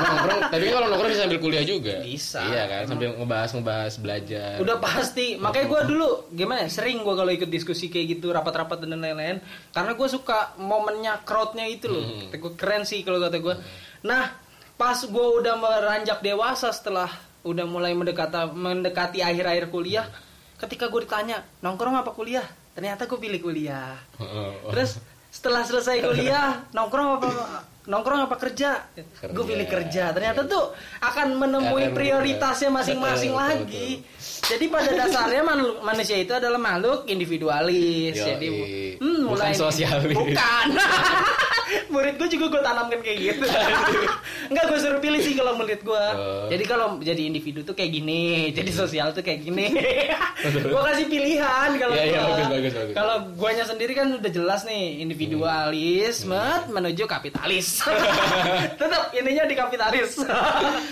Nongkrong. Tapi kalau nongkrong bisa sambil kuliah juga. Bisa. iya kan sambil ngebahas ngebahas belajar. Udah pasti. Makanya gua dulu gimana ya sering gua kalau ikut diskusi kayak gitu rapat-rapat dan lain-lain. Karena gua suka momennya crowdnya itu loh. Hmm. Keren sih kalau kata gua. Nah pas gua udah meranjak dewasa setelah udah mulai mendekati mendekati akhir-akhir kuliah ketika gue ditanya nongkrong apa kuliah? Ternyata gue pilih kuliah. Oh, oh. Terus setelah selesai kuliah nongkrong apa nongkrong apa kerja? Kerja. Gue pilih kerja. Ternyata tuh akan menemui prioritasnya masing-masing Betul, betul, lagi. Jadi pada dasarnya man- manusia itu adalah makhluk individualis. Yoi. Jadi hmm, Bukan mulai sosialis. Bukan. Murid gue juga gue tanamkan kayak gitu. Enggak gue suruh pilih sih kalau murid gue. Oh. Jadi kalau jadi individu tuh kayak gini, jadi sosial tuh kayak gini. gue kasih pilihan kalau bagus, bagus, bagus. Kalau guanya sendiri kan udah jelas nih individualisme menuju kapitalis. Tetap intinya di kapitalis.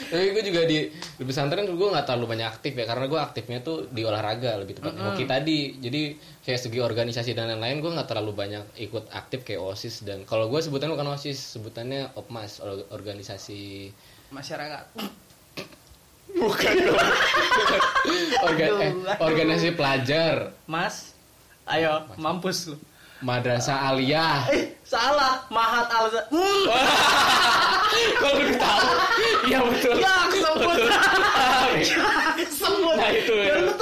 tapi gue juga di di pesantren gue nggak terlalu banyak aktif ya karena gue aktifnya tuh di olahraga lebih tepat hoki tadi jadi kayak segi organisasi dan lain-lain gue nggak terlalu banyak ikut aktif kayak osis. Dan kalau gue sebutannya bukan osis sebutannya opmas or- organisasi Masyarakat. bukan dong. Orga- eh, organisasi pelajar. Mas, ayo mampus lu. madrasah aliyah. Eh, salah. Mahat al kalau lu tahu iya betul. Ya, kesebut. Ya, kesebut. Nah, itu, Ya, lu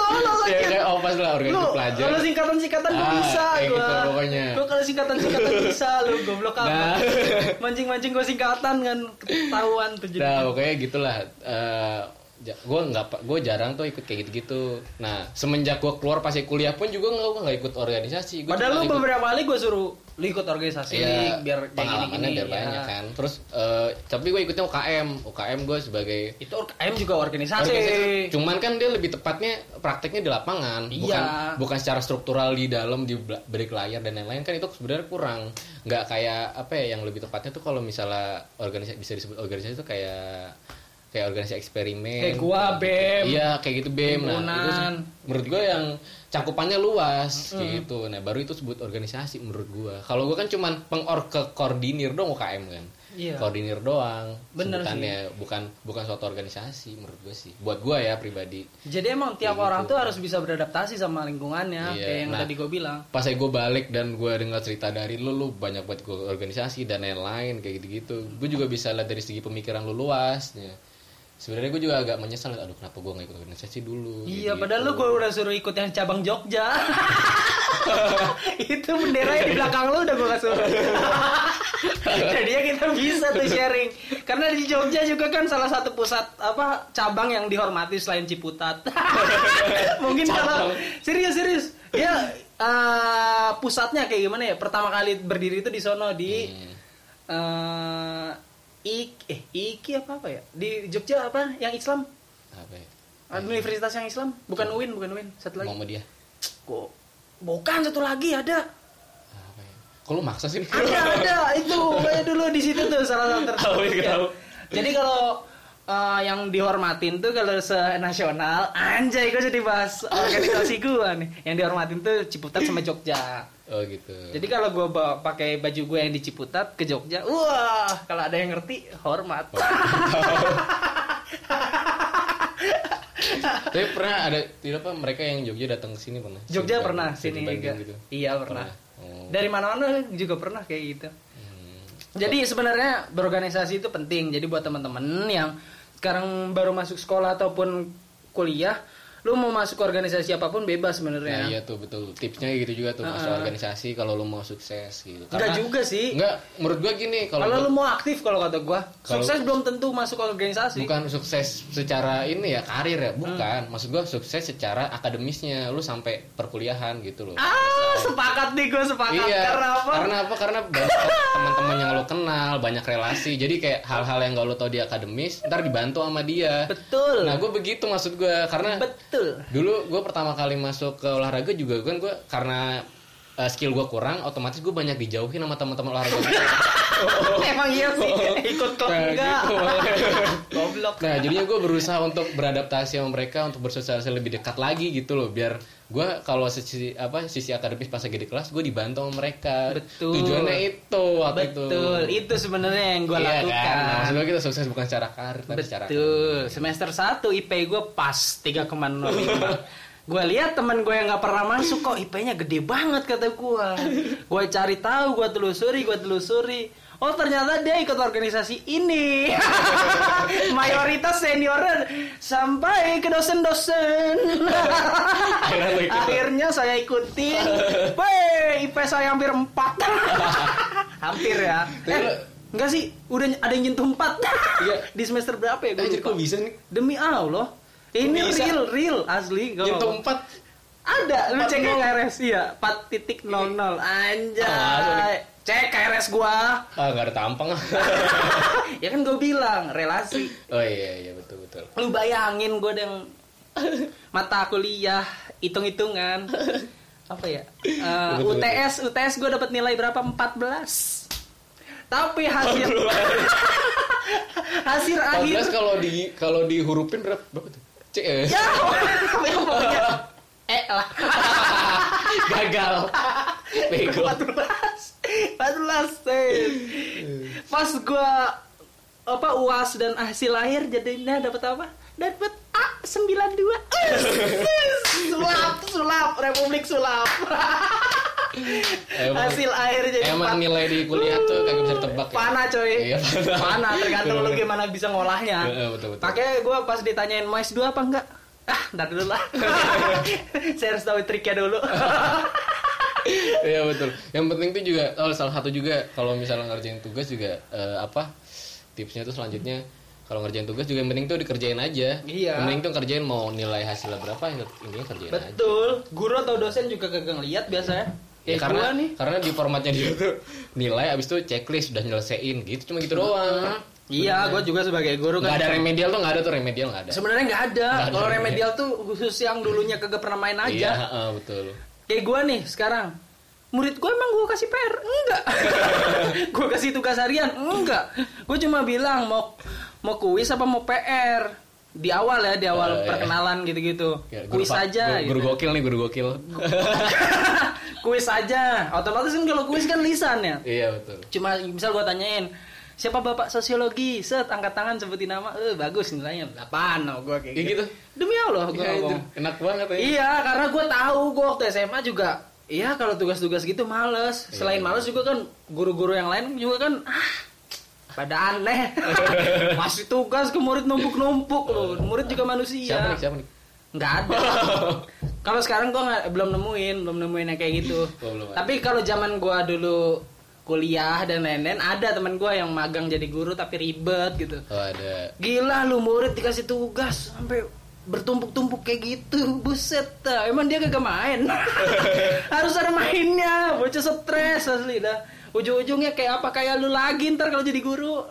ya kayak opas lah Lu, organisasi pelajar kalau singkatan-singkatan gue Ah, bisa gua. gitu pokoknya. Gua kalau singkatan-singkatan bisa lu goblok apa. Nah. Mancing-mancing gue singkatan kan ketahuan tuh jadi. Nah, pokoknya gitulah. Eh gue nggak, gue jarang tuh ikut kayak gitu-gitu. Nah, semenjak gue keluar pas kuliah pun juga nggak gue nggak ikut organisasi. Gua Padahal lu ikut- beberapa kali gue suruh lu ikut organisasi Iya, biar pengalamannya biar ya. banyak kan. Terus, eh, tapi gue ikutnya UKM. UKM gue sebagai Itu UKM juga organisasi. organisasi. Cuman kan dia lebih tepatnya prakteknya di lapangan, Iya. bukan bukan secara struktural di dalam di balik layar dan lain-lain kan itu sebenarnya kurang. Nggak kayak apa ya yang lebih tepatnya tuh kalau misalnya organisasi bisa disebut organisasi itu kayak kayak organisasi eksperimen. Kayak gua, BEM. Iya, kayak gitu BEM. Nah, itu menurut gue yang cakupannya luas kayak gitu. Nah, baru itu sebut organisasi menurut gua. Kalau gua kan cuman pengor ke koordinir dong UKM kan. Iya. Koordinir doang Bener sebutannya bukan bukan suatu organisasi menurut gue sih buat gue ya pribadi Jadi emang tiap Kayak orang gitu. tuh harus bisa beradaptasi sama lingkungannya Iya, kayak yang nah. tadi gue bilang. pas saya gue balik dan gue dengar cerita dari lu lu banyak buat gue organisasi dan lain-lain kayak gitu-gitu gue juga bisa lihat dari segi pemikiran lu luasnya sebenarnya gue juga agak menyesal aduh kenapa gue nggak ikut organisasi dulu Iya, Gitu-gitu. padahal lu gue udah suruh ikut yang cabang Jogja. itu bendera di belakang lu udah gue gak suruh. Jadi ya kita bisa tuh sharing. Karena di Jogja juga kan salah satu pusat apa cabang yang dihormati selain Ciputat. Mungkin kalau serius serius. Ya eh, pusatnya kayak gimana ya? Pertama kali berdiri itu di sono di Hmm. eh Ik eh Iki apa apa ya? Di Jogja apa? Yang Islam? apa ya Universitas yang Islam? Bukan UIN, bukan UIN. Satu lagi. Muhammadiyah Kok bukan satu lagi ada. apa ya lu maksa sih Ada ada itu kayak dulu di situ tuh salah satu Tahu, tertentu. iya, tahu. Jadi kalau eh, yang dihormatin tuh kalau se-nasional anjay gue jadi bahas organisasi gua nih. Yang dihormatin tuh Ciputat sama Jogja. oh gitu Jadi kalau gue pakai baju gue yang di Ciputat ke Jogja, wah kalau ada yang ngerti hormat. tapi pernah ada tidak apa mereka yang Jogja datang ke sini pernah Jogja Sini pernah sini juga. gitu Iya pernah. Oh. Dari mana-mana juga pernah kayak gitu. Hmm. Jadi sebenarnya berorganisasi itu penting. Jadi buat teman-teman yang sekarang baru masuk sekolah ataupun kuliah, lu mau masuk organisasi apa pun bebas Nah sebenarnya. iya tuh betul tipsnya gitu juga tuh masuk Heeh. organisasi kalau lu mau sukses gitu. Enggak juga sih. Enggak, menurut gua gini kalau Kalau gua- lu mau aktif kalau kata gua, Kalau- sukses belum tentu masuk organisasi. bukan sukses secara ini ya karir ya, Hmm. bukan. Maksud gua sukses secara akademisnya, lu sampai perkuliahan gitu loh. Ah, sepakat nih gua sepakat. Iya. Karena apa? Karena apa? Karena teman-teman yang lo kenal, banyak relasi. Jadi kayak hal-hal yang gak lo tau di akademis, ntar dibantu sama dia. Betul. Nah, gue begitu maksud gue karena Betul. Betul. Dulu gue pertama kali masuk ke olahraga juga kan gue karena eh, skill gue kurang, otomatis gue banyak dijauhin sama teman-teman olahraga. gue. Emang iya sih, ikut klub Nah, enggak. gitu. Goblok. Nah jadinya gue berusaha untuk beradaptasi sama mereka untuk bersosialisasi lebih dekat lagi gitu loh biar gue kalau sisi apa sisi akademis pas lagi di kelas gue dibantu sama mereka Betul. tujuannya itu waktu itu Betul, itu sebenarnya yang gue iya lakukan. kan nah, maksud gue kita sukses bukan secara karir tapi secara Betul. Semester 1 IP gue pas 3,05. gue lihat teman gue yang nggak pernah masuk kok IP-nya gede banget kata gue. Gue cari tahu, gue telusuri, gue telusuri. Oh ternyata dia ikut organisasi ini. Mayoritas seniornya sampai ke dosen-dosen. Akhirnya saya ikutin. Weh, IP saya hampir 4. hampir ya. Eh, enggak sih, udah ada yang nyentuh 4. Iya. Di semester berapa ya? Gue Anjir lupa. kok bisa nih Demi Allah. Ini bisa? real, real, asli. Bohong. empat Ada, lu cek 4.0. KRS ya, 4.00. Anjay. Ah, cek KRS gua. ah nggak ada tampang ya kan gue bilang, relasi. oh iya iya betul betul Lu bayangin gue yang mata kuliah, hitung-hitungan. Apa ya? Betul, UTS, UTS gue dapat nilai berapa? 14. Tapi hasil hasil akhir 14 kalau di kalau dihurufin berapa berapa tuh C ya Ya, yang pokoknya eh lah. gagal bego 14 14 Sen. Pas gua apa UAS dan hasil akhir jadinya dapat apa? Dapat A 92. sulap, sulap, Republik sulap. Emang- hasil akhir jadi emang empat. nilai di kuliah tuh kagak bisa ditebak ya? Pana coy. Iya, pana. Pana tergantung lu gimana bisa ngolahnya. Iya, betul, betul. Pakai gua pas ditanyain mau S2 apa enggak? Ah, ntar dulu lah. Saya harus tahu triknya dulu. Iya betul. Yang penting tuh juga oh, salah satu juga kalau misalnya ngerjain tugas juga eh, apa tipsnya tuh selanjutnya kalau ngerjain tugas juga yang penting tuh dikerjain aja. Iya. Yang penting tuh kerjain mau nilai hasilnya berapa intinya kerjain aja. Betul. Guru atau dosen juga kagak ngeliat biasanya. Ya, Kayak karena nih. karena di formatnya dia tuh nilai abis itu checklist udah nyelesain gitu cuma gitu doang. Iya, gue juga sebagai guru Gak kan. ada remedial tuh nggak ada tuh remedial nggak ada. Sebenarnya nggak ada. Ada Kalau remedial. tuh khusus yang dulunya kagak pernah main Iya aja. heeh, betul. Kayak gue nih sekarang. Murid gue emang gue kasih PR? Enggak. gue kasih tugas harian? Enggak. Gue cuma bilang mau mau kuis apa mau PR. Di awal ya, di awal Oh, iya. perkenalan gitu-gitu. Ya, guru kuis aja. Guru, guru gitu. gokil nih guru gokil. kuis aja. Otomatis kan kalau kuis kan lisan ya. iya betul. Cuma misal gue tanyain siapa bapak sosiologi set angkat tangan sebutin nama eh bagus nilainya 8 no, gue kayak Kayak gitu. gitu. demi allah gue Iya, itu. ngomong Enak banget ya. iya karena gue tahu gue waktu SMA juga iya kalau tugas-tugas gitu males selain Iya. males juga kan guru-guru yang lain juga kan ah pada aneh masih tugas ke murid numpuk-numpuk loh murid juga manusia Siapa nih? Siapa nih? nggak ada kalau sekarang gua nggak belum nemuin belum nemuin yang kayak gitu Oh, belum tapi kalau zaman gua dulu kuliah dan lain-lain ada teman gua yang magang jadi guru tapi ribet gitu Oh ada. gila lu murid dikasih tugas sampai bertumpuk-tumpuk kayak gitu buset dah. emang dia kagak main harus ada mainnya bocah stres asli dah ujung-ujungnya kayak apa kayak lu lagi ntar kalau jadi guru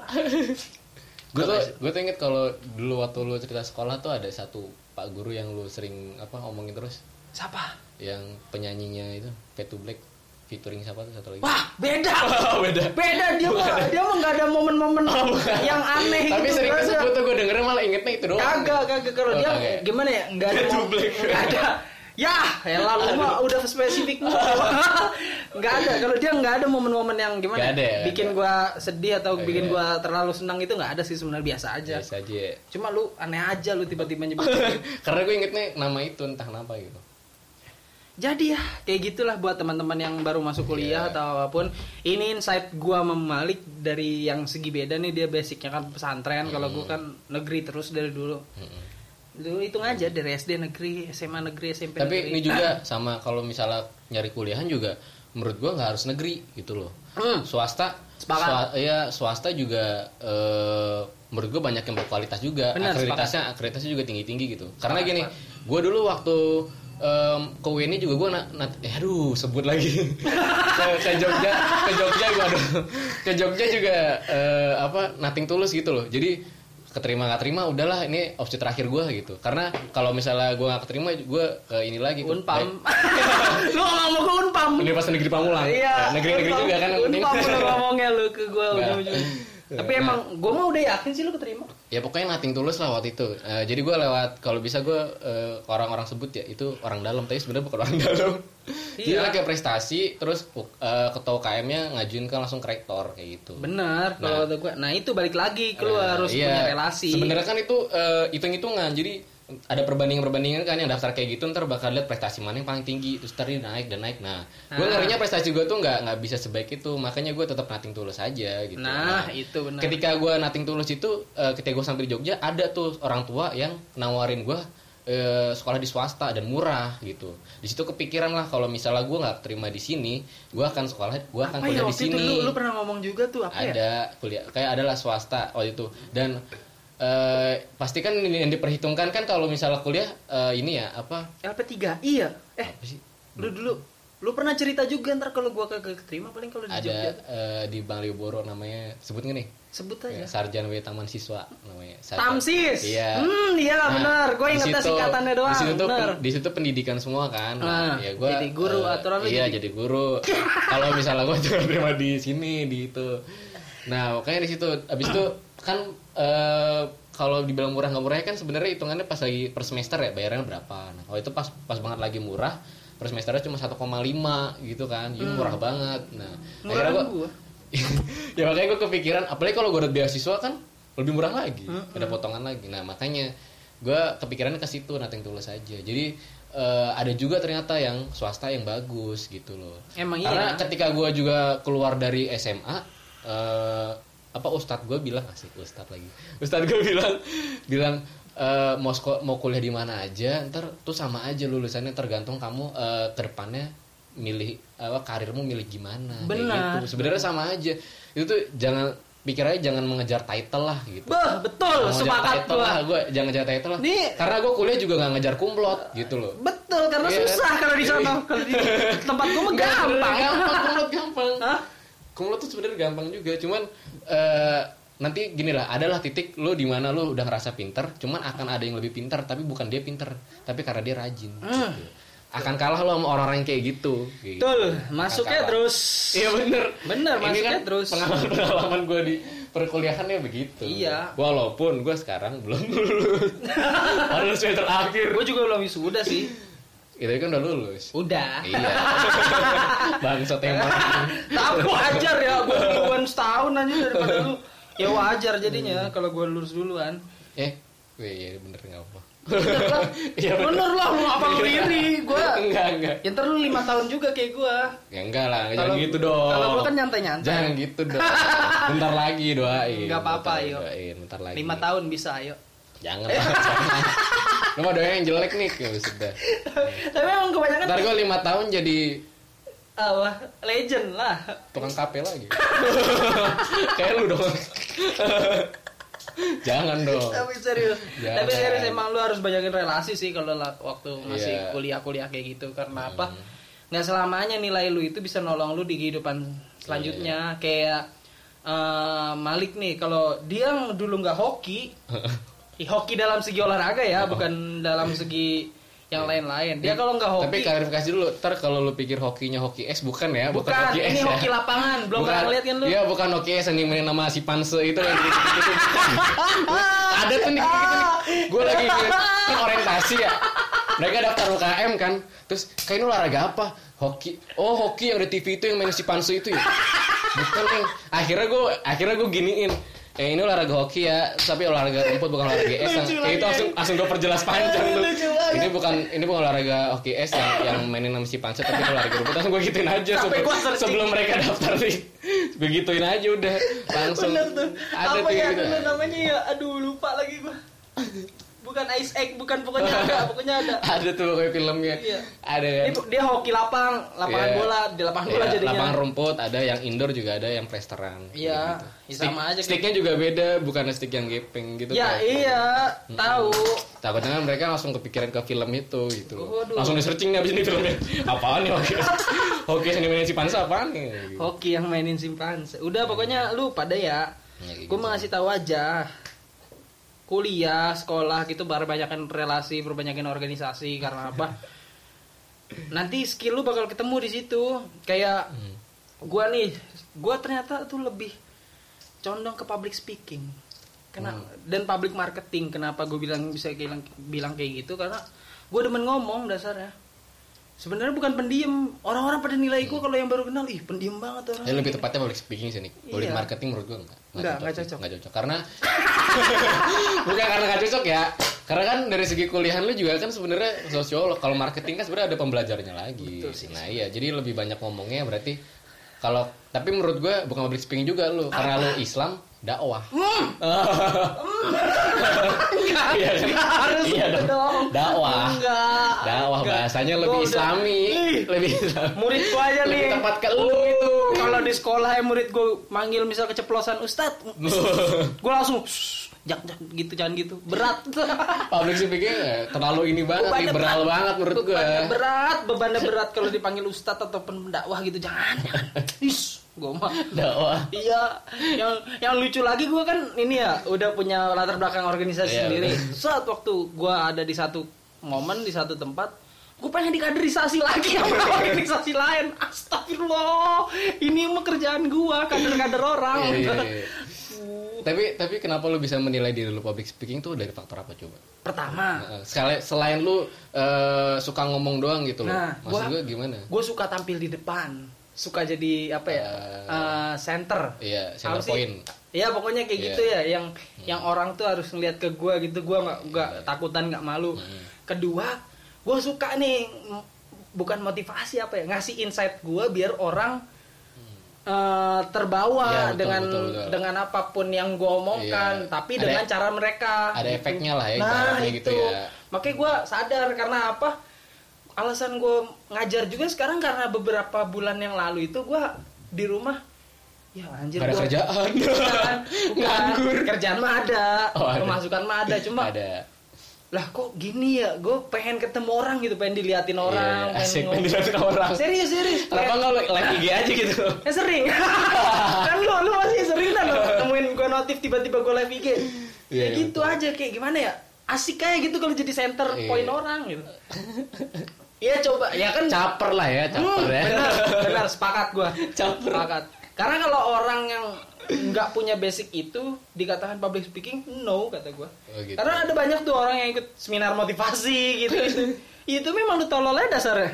Gue tuh, gue tuh inget kalau dulu waktu lu cerita sekolah tuh ada satu pak guru yang lu sering apa omongin terus, siapa yang penyanyinya itu to Black featuring siapa tuh satu lagi? Wah, beda. beda. Beda dia mah dia mah nggak ada momen-momen yang aneh Tapi gitu. sering Nggak disebut tuh gue dengernya malah ingetnya itu doang. Kagak, kagak kalau Oh, dia kagak. gimana ya? Enggak ada nggak ada. Ya, elah lu mah udah spesifik mulu. Enggak ada. Kalau dia nggak ada momen-momen yang gimana? Nggak ada ya, bikin nggak gua sedih atau Nggak bikin ada. gua terlalu senang itu nggak ada sih sebenarnya biasa aja. Biasa aja. Cuma lu aneh aja lu tiba-tiba nyebut. Karena gue ingetnya nama itu entah kenapa gitu. Jadi ya kayak gitulah buat teman-teman yang baru masuk kuliah Iya. atau apa pun. Ini insight gua memalik dari yang segi beda nih dia basicnya kan pesantren. Kalau gua kan negeri terus dari dulu. Mm-mm. Dulu hitung aja dari SD negeri, SMA negeri, SMP Tapi negeri. ini juga sama kalau misalnya nyari kuliahan juga menurut gua nggak harus negeri gitu loh. Hmm. Swasta, Sepakat. swa- iya swasta juga eh, menurut gua banyak yang berkualitas juga. Benar, akreditasnya akreditasnya juga tinggi tinggi gitu. Karena Sepakat, gini, gua dulu waktu em, ke UNI juga gua na- na- eh, aduh sebut lagi ke, ke Jogja ke Jogja aduh ke Jogja juga eh, apa nating tulus gitu loh. Jadi keterima nggak terima udahlah ini opsi terakhir gue gitu karena kalau misalnya gue nggak keterima gue ke ini lagi ke- Unpam. lu ngomong ke Unpam. baik, Universitas Negeri Pamulang Iya. Negeri-negeri Unpam. juga kan. Unpam lu ngomongnya lu ke gua Nah. Tapi Nah. emang gua mah udah yakin sih lu keterima. ya pokoknya nating tulus lah waktu itu Eh, jadi gue lewat kalau bisa gue eh, orang-orang sebut ya itu orang dalam tapi sebenarnya bukan orang dalam jadi Iya. kayak prestasi terus eh, ketua KM-nya ngajuin kan langsung ke rektor kayak gitu Bener kalau Nah. Nah, itu balik lagi ke lu Nah, harus iya. punya relasi. Sebenarnya kan itu eh, hitung-hitungan. Jadi ada perbandingan-perbandingan kan yang daftar kayak gitu ntar bakal lihat prestasi mana yang paling tinggi terus ntar dia naik dan naik. Nah, gue Ah. ngerinya prestasi gue tuh nggak nggak bisa sebaik itu. Makanya gue tetap nating tulus aja gitu. Nah, itu benar. Ketika gue nating tulus itu, eh, ketika gue sampai di Jogja ada tuh orang tua yang nawarin gue eh, sekolah di swasta dan murah gitu. Di situ kepikiran lah kalau misalnya gue nggak terima di sini, gue akan sekolah, gue akan apa ya kuliah di waktu itu sini lu, lu pernah ngomong juga tuh apa ya? ada kuliah kayak adalah swasta waktu itu dan eh, pasti kan yang diperhitungkan kan kalau misalnya kuliah eh, ini ya apa LP3. Iya. Eh, apa sih lu dulu lu pernah cerita juga ntar kalau gua kagak keterima paling kalau di ada Jogja. eh, di Malioboro namanya sebut nggak nih Sebut Ya, aja. Sarjana W Taman Siswa namanya Sarjana. Tamsis. iya Hmm, iya Nah, benar. Gua ingetnya singkatannya doang. Di situ tuh pen- di situ pendidikan semua kan. Ah, ya gua jadi guru eh, aturan Iya, jadi- jadi guru. Kalau misalnya gua cuma terima di sini di itu. Nah, makanya di situ habis itu kan eh kalau dibilang murah nggak murah kan sebenarnya hitungannya pas lagi per semester ya bayarannya berapa. Nah, kalau itu pas pas banget lagi murah per semesternya cuma 1,5 gitu kan. Jadi murah banget. Nah, Hmm. Murah akhirnya kan gua. ya makanya gue kepikiran apalagi kalau gue udah beasiswa kan lebih murah lagi Hmm, ada potongan lagi nah makanya gue kepikiran ke situ nating tulus aja jadi eh, ada juga ternyata yang swasta yang bagus gitu loh Emang karena iya. ketika gue juga keluar dari SMA eh, apa ustadz gue bilang asik ustadz lagi ustadz gue bilang bilang eh, mau mau kuliah di mana aja ntar tuh sama aja lulusannya tergantung kamu eh, ke depannya milih apa karirmu milih gimana Benar. gitu. sebenarnya sama aja itu tuh jangan pikir aja jangan mengejar title lah gitu Bah, betul, Jangan sepakat title gua. lah gue jangan ngejar title lah Nih. karena gue kuliah juga nggak ngejar kumlot gitu loh Betul, karena Iya. susah kalau di sana. Kalau di tempat mah Nggak, gampang. gampang kumlot gampang Hah? Kumlot tuh sebenarnya gampang juga cuman eh, nanti gini lah adalah titik lo di mana lo udah ngerasa pinter cuman akan ada yang lebih pinter tapi bukan dia pinter tapi karena dia rajin Hmm. gitu. akan kalah lo sama orang-orang yang kayak gitu kayak Betul, gitu. masuknya kalah. terus. iya bener Bener, Ini masuknya kan terus. pengalaman pengalaman gue di perkuliahannya begitu Iya. walaupun gue sekarang belum lulus harus semester akhir Gue juga belum wisuda sih. Itu kan udah lulus Udah. iya bangsa tema Tapi wajar ya, gue duluan setahun aja daripada lu. Ya wajar jadinya kalau gue lulus duluan. eh iya bener nggak apa Iya, bener. bener lah lu apa lu iri gue. enggak enggak Ya ntar lu lima tahun juga kayak gue. ya enggak lah jangan gitu dong Kalau gue kan nyantai-nyantai. jangan gitu dong bentar lagi doain Nggak apa-apa, Bentar lagi yuk. doain bentar lagi Lima tahun bisa ayo. Jangan lah jangan. lu mah yang jelek nih ya sudah Tapi emang kebanyakan ntar gue lima tahun jadi apa legend lah. tukang kape lagi kayak lu dong jangan dong Tapi serius. Jangan. Tapi serius emang lu harus banyakin relasi sih kalau waktu masih Iya. kuliah-kuliah kayak gitu. Karena apa? Nggak selamanya nilai lu itu bisa nolong lu di kehidupan selanjutnya. Kayak eh, Malik nih, kalau dia dulu nggak hoki, hoki dalam segi olahraga ya, bukan dalam segi yang lain-lain. Dia kalau nggak hoki, tapi klarifikasi dulu ntar kalau lu pikir hokinya hoki es bukan ya bukan, hoki es ini ya. hoki lapangan. Belum bukan, pernah lihat kan lu? Iya bukan hoki es yang dimainin nama si Panse itu yang gitu, gitu, Ada tuh nih gitu. Gue lagi kan orientasi ya. Mereka daftar UKM kan. Terus kayak ini olahraga apa? Hoki. Oh hoki yang di TV itu yang main si Panse itu ya. Bukan. Akhirnya gue akhirnya gue giniin. Eh ini olahraga hoki ya, tapi olahraga rumput bukan olahraga es. Yang, kayak itu langsung langsung gue perjelas panjang tuh. Ini bukan ini bukan olahraga hoki es yang, yang mainin sama si Panse tapi olahraga rumput. Langsung gue gituin aja sebelum, sebelum mereka daftar nih. Begituin aja udah langsung. Bener tuh. Ada apa tuh ya gitu. namanya ya? Aduh lupa lagi gua. Bukan Ice Egg, bukan pokoknya ada, pokoknya ada. ada tuh kayak filmnya Iya. ada kan Ini dia hoki lapang, lapangan Iya. bola, di lapangan bola Iya, jadinya. lapangan rumput ada yang indoor juga ada yang plesteran Iya, Kayak ya sama aja. sticknya juga beda bukan stick yang gepeng gitu Ya kayak- iya, tahu. takutnya kan mereka langsung kepikiran ke film itu gitu Waduh. langsung di searching nih abis ini filmnya apaan nih oke oke yang dimainin si Pansa apaan nih Hoki yang mainin simpanse. Udah pokoknya lu pada ya. Ya, Gue gitu. mau ngasih tahu aja. Kuliah sekolah gitu perbanyakan relasi perbanyakan organisasi karena apa? Nanti skill lu bakal ketemu di situ. Kayak Hmm. gua nih gua ternyata tuh lebih condong ke public speaking. Kena, Hmm. dan public marketing kenapa gue bilang bisa bilang bilang kayak gitu? Karena gue demen ngomong dasarnya sebenarnya bukan pendiam orang-orang pada nilai gue kalau yang baru kenal ih pendiam banget orang Ya lebih tepatnya public speaking sih nih. Public Iya. marketing menurut gua enggak. Enggak, enggak cocok. Enggak cocok. Karena bukan karena enggak cocok ya. Karena kan dari segi kuliahan lu juga kan sebenarnya sosiolog. Kalau marketing kan sebenarnya ada pembelajarnya lagi. Betul sih, nah, iya, jadi lebih banyak ngomongnya berarti kalau tapi menurut gua bukan public speaking juga lu karena lu Islam dakwah. Iya, kan? harus Iya dong. Dakwah. enggak Dakwah Enggak. bahasanya Gua lebih udah- islami, lebih islami. murid gua aja Lebih nih tepat ke lu Oh, gitu. kalau di sekolah ya murid gua manggil misal keceplosan ustad gua langsung "Shh, jak jak gitu jangan gitu berat Public speaking terlalu ini banget, Bebannya liberal berat. banget menurut bebannya berat bebannya berat kalau dipanggil ustad atau pendakwah gitu jangan jangan Gua mah Dakwah. Iya, yang yang lucu lagi gue kan ini ya udah punya latar belakang organisasi Iya, sendiri. betul. Saat waktu gue ada di satu momen di satu tempat, gue pengen dikaderisasi lagi sama organisasi lain. Astagfirullah, ini mah kerjaan gue, kader-kader orang. Iya, iya, iya. Tapi tapi kenapa lu bisa menilai diri lu public speaking tuh dari faktor apa coba? Pertama, Sekali selain lu eh, suka ngomong doang gitu loh. Nah, Maksud gua- gua gimana? gue suka tampil di depan, suka jadi apa ya, Eh, eh, center. Iya, center sih? point. Iya pokoknya kayak Iya. gitu ya, yang yang orang tuh harus ngeliat ke gua gitu, gua nggak nggak Iya. takutan nggak malu. Hmm. Kedua, gua suka nih bukan motivasi apa ya, ngasih insight gua biar orang eh, terbawa Iya, betul, dengan betul, betul. dengan apa pun yang gua omongkan, Iya. tapi Ada- dengan cara mereka. ada gitu. efeknya lah ya, Nah ibaratnya itu, gitu ya. makanya gua sadar karena apa? Alasan gua ngajar juga sekarang karena beberapa bulan yang lalu itu gua di rumah ya anjir Gak ada gua- kerjaan. Bukan, bukan. Nganggur. Kerjaan mah ada, Oh, ada. pemasukan mah ada, cuma Ada. lah kok gini ya, gue pengen ketemu orang gitu, pengen diliatin orang, Iya, asik ngomong. pengen diliatin orang. Serius serius. Kenapa lu live IG aja gitu? Eh sering. kan lu lu masih sering kan lo nemuin gue notif tiba-tiba gue live IG. Iya, ya iya, gitu aja kayak gimana ya? Asik kayak gitu kalau jadi center Iya. point orang gitu. Iya coba, ya kan Caper lah ya, caper Hmm, ya. benar, benar sepakat gua. Caper. Sepakat. Karena kalau orang yang nggak punya basic itu dikatakan public speaking, no kata gua. Oh, gitu. Karena ada banyak tuh orang yang ikut seminar motivasi gitu. itu memang lu tolol aja dasarnya.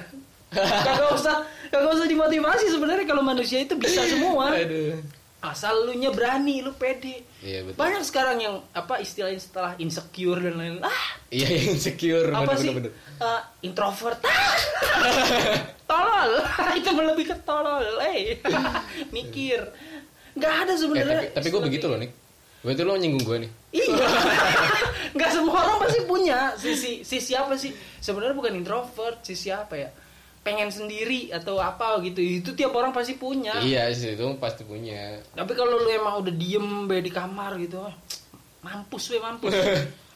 Kagak usah, kagak usah dimotivasi sebenarnya kalau manusia itu bisa semua. Aduh. Asal lu nya berani, lu pede. Iya betul. Banyak sekarang yang apa istilah istilah insecure dan lain-lain. Ah, Iya yang insecure. apa sih bener-bener. Eh, introvert tolol itu lebih ke tolol eh mikir nggak ada Eh, sebenarnya tapi tapi gue begitu loh nih. Berarti lo nyinggung gue nih. iya nggak semua orang pasti punya sisi sisi apa sih sebenarnya bukan introvert sisi apa ya pengen sendiri atau apa gitu itu tiap orang pasti punya Iya sih itu pasti punya. tapi kalau lu emang udah diem be di kamar gitu mampus we mampus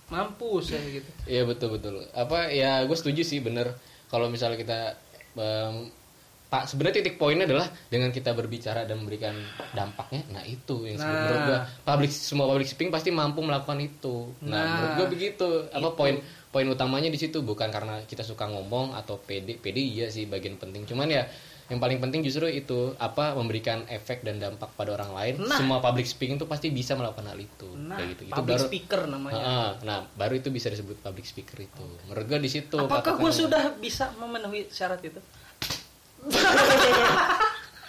mampus ya gitu Iya betul betul. Apa ya gue setuju sih bener. Kalau misalnya kita em, pak sebenarnya titik poinnya adalah dengan kita berbicara dan memberikan dampaknya. Nah itu yang sebenarnya Nah. menurut gue public semua public speaking pasti mampu melakukan itu. Nah, Nah, menurut gue begitu. Apa itu. poin poin utamanya di situ bukan karena kita suka ngomong atau pede pede iya sih bagian penting. Cuman ya yang paling penting justru itu apa memberikan efek dan dampak pada orang lain. Nah. Semua public speaking tuh pasti bisa melakukan hal itu. nah Kayak gitu. Itu public baru speaker namanya Ah, nah, baru itu bisa disebut public speaker itu. Menurut gua di situ. Apakah gue sudah bisa memenuhi syarat itu?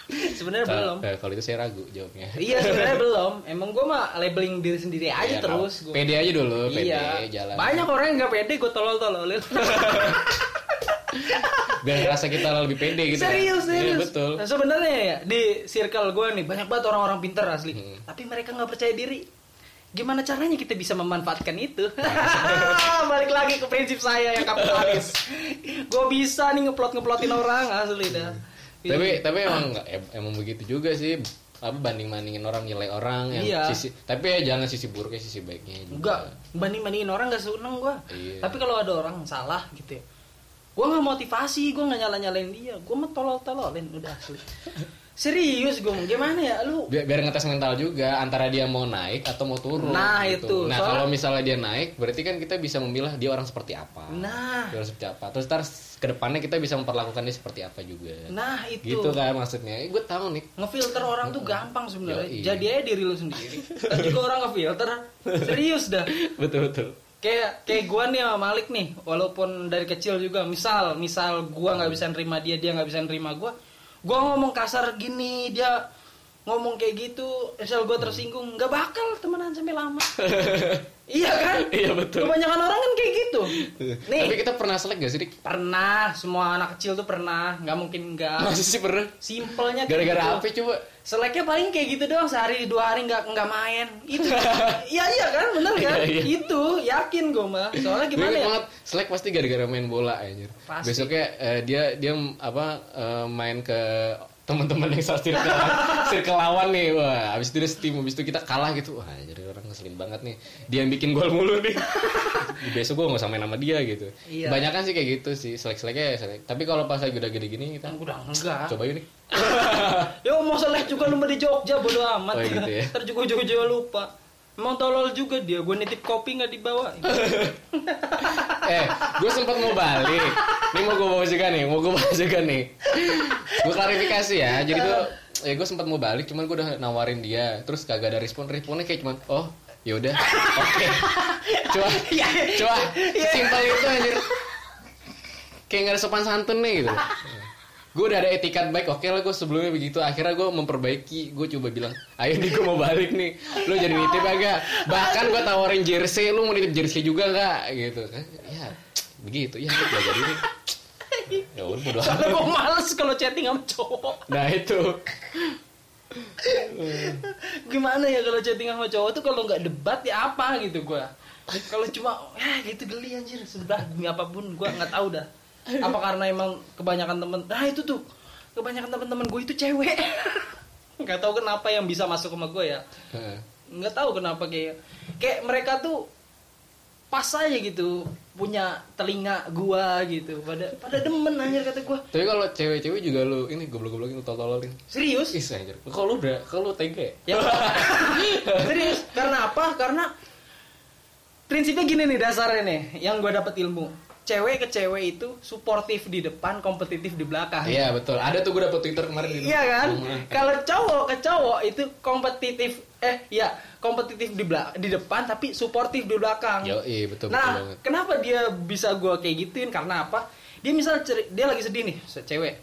sebenarnya belum. eh, Kalau itu saya ragu jawabnya. Iya sebenarnya belum. Emang gue mah labeling diri sendiri aja Iya, terus. Gua. Pede aja dulu, pede Iya. jalan. Banyak orang yang nggak pede gue tolol-tololin. Biar ngerasa kita lebih pede gitu. serius Iya, serius. betul. Nah, sebenarnya ya di circle gue nih banyak banget orang-orang pinter asli. Hmm. Tapi mereka nggak percaya diri. Gimana caranya kita bisa memanfaatkan itu? Balik lagi ke prinsip saya yang kapitalis. gue bisa nih ngeplot ngeplotin orang asli dah. Tapi tapi emang nggak- emang begitu juga sih. Apa banding bandingin orang nilai orang yang Iya. sisi tapi ya jangan sisi buruknya sisi baiknya juga. Enggak, banding-bandingin orang gak seneng gue. Iya. Tapi kalau ada orang salah gitu ya, gue nggak motivasi, gue nggak nyala-nyalain dia, gue mah tolol-tololin udah asli. serius gue gimana ya? Lu biar, biar ngetes mental juga antara dia mau naik atau mau turun Nah, gitu. itu. nah Soalnya- kalau misalnya dia naik berarti kan kita bisa memilah dia orang seperti apa. Nah. Dia orang seperti apa. Terus ntar ke depannya kita bisa memperlakukan dia seperti apa juga. Nah itu. Gitu kan maksudnya. Eh, gue tahu nih. Ngefilter orang tuh gampang sebenarnya. Jadi aja diri lu sendiri. Juga orang ngefilter serius dah. Betul betul. Kayak kayak gua nih sama Malik nih walaupun dari kecil juga misal misal gua nggak bisa nerima dia dia nggak bisa nerima gua gua ngomong kasar gini dia ngomong kayak gitu misal gua tersinggung nggak bakal temenan sampai lama. Iya kan? Iya betul. Kebanyakan orang kan kayak gitu. Nih. tapi kita pernah selek gak sih Dik? pernah semua anak kecil tuh pernah nggak mungkin nggak. Masih sih pernah? Simpelnya gara-gara gitu. apa coba? Seleknya paling kayak gitu doang sehari dua hari nggak nggak main. Itu. Iya iya kan? Bener kan? Iya, iya. itu yakin gue mah soalnya Gue gimana ya? banget Slack pasti gara-gara main bola anjir. Pasti. Besoknya eh, dia dia apa eh, main ke teman-teman yang satu circle, circle lawan nih. Wah, habis itu dia steam, habis itu kita kalah gitu. Wah, jadi orang ngeselin banget nih. Dia yang bikin gol mulu nih. Besok gue gak usah main sama dia gitu. Iya. Banyakan sih kayak gitu sih, selek-seleknya ya selek. Tapi kalau pas lagi udah gede gini kita udah enggak coba yuk nih. Yo mau selek juga lu di Jogja bodo amat. Oh, gitu ya. Ntar juga juga lupa. Emang tolol juga dia, gue nitip kopi nggak dibawa. eh, gue sempat mau balik. Ini mau gue bahas juga nih, mau gue bahas juga nih. Gue klarifikasi ya. Jadi tuh, ya gue sempat mau balik, cuman gue udah nawarin dia. Terus kagak ada respon. Responnya kayak cuman, oh, yaudah, oke. Coba, coba, simpel itu anjir. Kayak gak ada sopan santun nih gitu. Gue udah ada etikat baik, oke lah gue sebelumnya begitu. Akhirnya gue memperbaiki, gue coba bilang, ayo nih gue mau balik nih. Lu jadi nitip agak. Bahkan gue tawarin jersey, lu mau nitip jersey juga gak? Gitu kan. Ya, begitu. Ya, gue jadi nih. Ya udah bodo amat. Gue males kalau chatting sama cowok. Nah itu. Gimana ya kalau chatting sama cowok tuh kalau nggak debat ya apa gitu gue. Kalau cuma ya gitu geli anjir sebelah demi apa pun gue nggak tahu dah. Apa karena emang kebanyakan temen Nah itu tuh kebanyakan teman-teman gue itu cewek. Nggak tahu kenapa yang bisa masuk sama gue ya. Nggak tahu kenapa kayak kayak mereka tuh pas aja gitu punya telinga gua gitu pada pada demen anjir kata gua Tapi kalau cewek-cewek juga lu ini goblok-goblokin tolol-tololin. serius Is anjir. Kalau lu udah, kalau lu tega ya? ya serius karena apa karena prinsipnya gini nih dasarnya nih yang gua dapat ilmu cewek ke cewek itu suportif di depan kompetitif di belakang Iya betul. Ada tuh gue dapet Twitter kemarin gitu. Iya kan? Hmm. Kalau cowok ke cowok itu kompetitif eh ya kompetitif di belak di depan tapi suportif di belakang. Yo, iya betul betul nah, banget. kenapa dia bisa gua kayak gituin? Karena apa? Dia misal dia lagi sedih nih, cewek.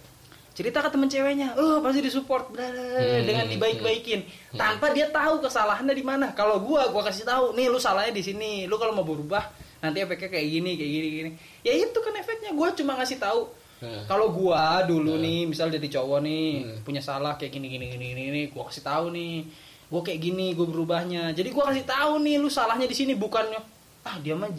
Cerita ke temen ceweknya, "Oh, pasti disupport bla, bla, bla," Hmm, dengan hmm, dibaik-baikin. Tanpa dia tahu kesalahannya di mana. Kalau gua gua kasih tahu, "Nih lu salahnya di sini. Lu kalau mau berubah nanti efeknya kayak gini, kayak gini, gini." Ya itu kan efeknya. Gua cuma ngasih tahu. Heeh. Kalau gua dulu Nah. nih, misal jadi cowok nih, Hmm. punya salah kayak gini gini gini gini, gua kasih tahu nih. Gua kayak gini, gua berubahnya. Jadi gua kasih tahu nih lu salahnya di sini bukannya ah dia mah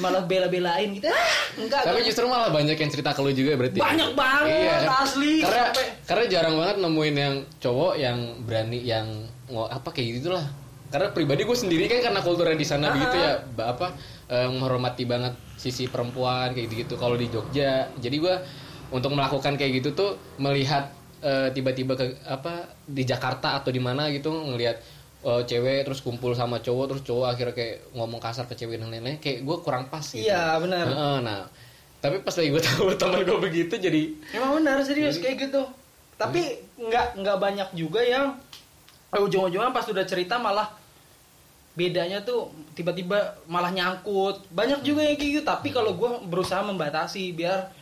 malah bela-belain gitu. Ah, enggak. Tapi justru malah banyak yang cerita ke lu juga berarti. Banyak banget, Iya, asli, Karena sampai- karena jarang banget nemuin yang cowok yang berani yang apa kayak gitu lah. Karena pribadi gue sendiri kan karena kulturnya di sana begitu ya apa eh, menghormati banget sisi perempuan kayak gitu kalau di Jogja. Jadi gue untuk melakukan kayak gitu tuh melihat eh, tiba-tiba ke apa di Jakarta atau di mana gitu ngelihat eh, cewek terus kumpul sama cowok terus cowok akhirnya kayak ngomong kasar ke cewek dan lain-lain kayak gue kurang pas gitu. Iya, benar. Heeh, nah, tapi pas lagi gue tahu teman gue begitu jadi Emang benar serius kayak gitu. Tapi nggak nggak banyak juga yang ujung-ujungnya pas udah cerita malah bedanya tuh tiba-tiba malah nyangkut. Banyak juga yang kayak gitu. Tapi kalau gue berusaha membatasi biar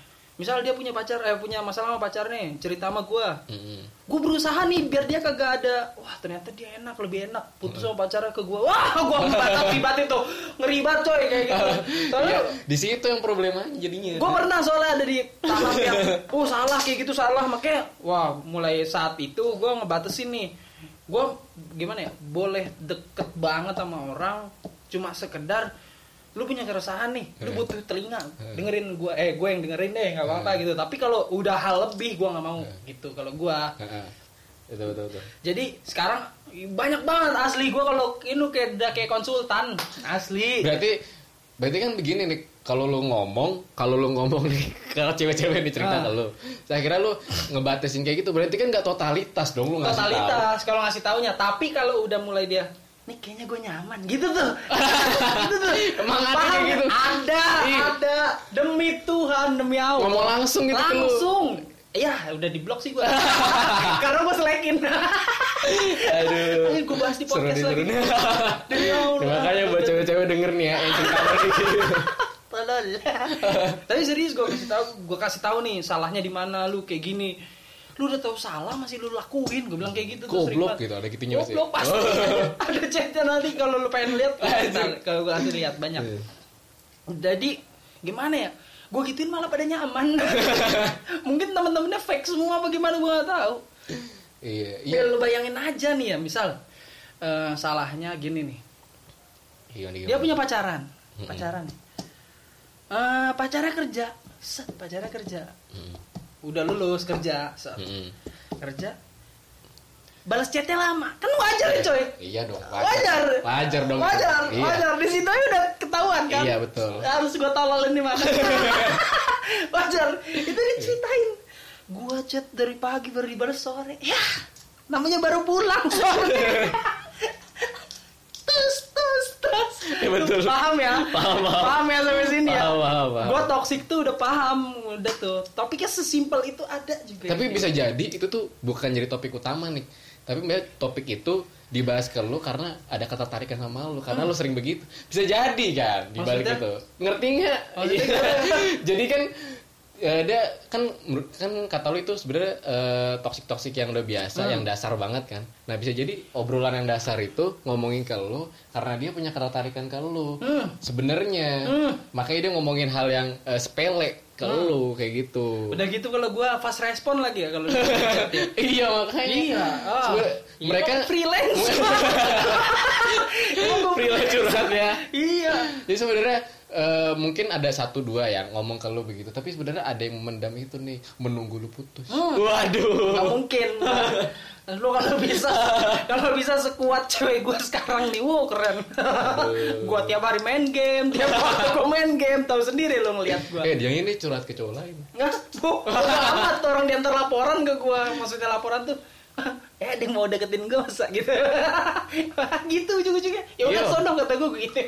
misal dia punya pacar eh punya masalah sama pacar nih cerita sama gue mm, gue berusaha nih biar dia kagak ada wah ternyata dia enak lebih enak. Putus sama pacarnya ke gue wah gue membatasi ribet itu ngeribat coy kayak gitu. Soalnya ya, di situ yang problemanya jadinya. gue pernah soalnya ada di tahap yang oh salah kayak gitu salah. Makanya wah mulai saat itu gue ngebatasin nih gue gimana ya boleh deket banget sama orang cuma sekedar lu punya keresahan nih lu Hmm. butuh telinga Hmm. dengerin gue eh gue yang dengerin deh nggak apa-apa gitu tapi kalau udah hal lebih gue nggak mau gitu kalau gue Heeh. Betul betul betul. jadi sekarang banyak banget asli gue kalau ini kayak udah kayak konsultan asli Berarti berarti kan begini nih kalau lu ngomong, kalau lu ngomong nih, kalau cewek-cewek nih cerita Ah. ke lu, saya kira lu ngebatasin kayak gitu, berarti kan nggak totalitas dong lu ngasih tahu. totalitas kalau ngasih taunya tapi kalau udah mulai dia nih kayaknya gue nyaman gitu tuh gitu tuh Emang ada kayak ya? gitu? ada Ih. ada demi Tuhan demi Allah Ngomong langsung gitu langsung ya udah di blok sih gue karena gue selekin Aduh. Ayo gue bahas di Seru podcast nih, seru lagi nih. Demi Allah. Ya, makanya buat cewek-cewek denger nih ya, yang cerita kayak gitu. Tolol. Tapi serius gue kasih tahu, gue kasih tahu nih salahnya di mana lu kayak gini. Lu udah tahu salah masih lu lakuin, gue bilang kayak gitu tuh banget. gitu, ada gitunya pasti. Goblok pasti. ada chatnya nanti kalau lu pengen lihat, kalau gue kasih lihat banyak. Iya. Jadi gimana ya? Gue gituin malah pada nyaman. Mungkin temen-temennya fake semua apa gimana gue gak tahu. Iya, iya. Ya lu bayangin aja nih ya, misal eh, salahnya gini nih. Iya, nih, Dia punya pacaran, Mm-mm. pacaran. Eh, pacarnya kerja, set pacarnya kerja. Mm, Udah lulus kerja, set. mm, mm. kerja. Balas chatnya lama, kan wajar ya coy. Iya dong, Wajar. Wajar dong. Wajar, Iya. wajar. Di situ aja udah ketahuan kan. Iya, betul. Harus gua tololin di mana. wajar. Itu diceritain. Gua chat dari pagi baru dibalas sore. Ya, namanya baru pulang sore. terus, terus, terus. Iya, betul. Paham ya? Paham, paham. ya sampai sini ya? Paham, paham, paham. Gua toxic tuh udah paham, udah tuh. Topiknya sesimpel itu ada juga. Tapi bisa jadi itu tuh bukan jadi topik utama nih. Tapi topik itu dibahas ke lu karena ada ketertarikan sama lu karena lu sering begitu. Bisa jadi kan di balik Maksudnya? itu. Ngerti nggak? Jadi kan ya dia kan kan kata lu itu sebenarnya toksik toksik yang udah biasa Hmm. yang dasar banget kan nah bisa jadi obrolan yang dasar itu ngomongin ke lu karena dia punya ketertarikan ke lu Hmm. sebenarnya Hmm. makanya dia ngomongin hal yang eh, sepele ke lu kayak gitu Udah gitu kalau gua fast respon lagi ya kalau ya. iya makanya Iya, oh. Sebenarnya Iya, mereka freelance. Freelance curhat ya Iya. jadi sebenarnya eh, mungkin ada satu dua yang ngomong ke lu begitu tapi sebenarnya ada yang memendam itu nih menunggu lu putus Hmm. waduh Gak mungkin. Lu kalau bisa kalau bisa sekuat cewek gue sekarang nih, wow keren. gua tiap hari main game, tiap hari gua main game, tahu sendiri lo ngeliat gua. eh dia ini curhat ke cowok lain Nggak, bu, bodo amat orang diantar laporan ke gua. Maksudnya laporan tuh, eh ada yang mau deketin gua masa gitu. gitu ujung-ujungnya. Ya udah Iya. sono kata gua gitu.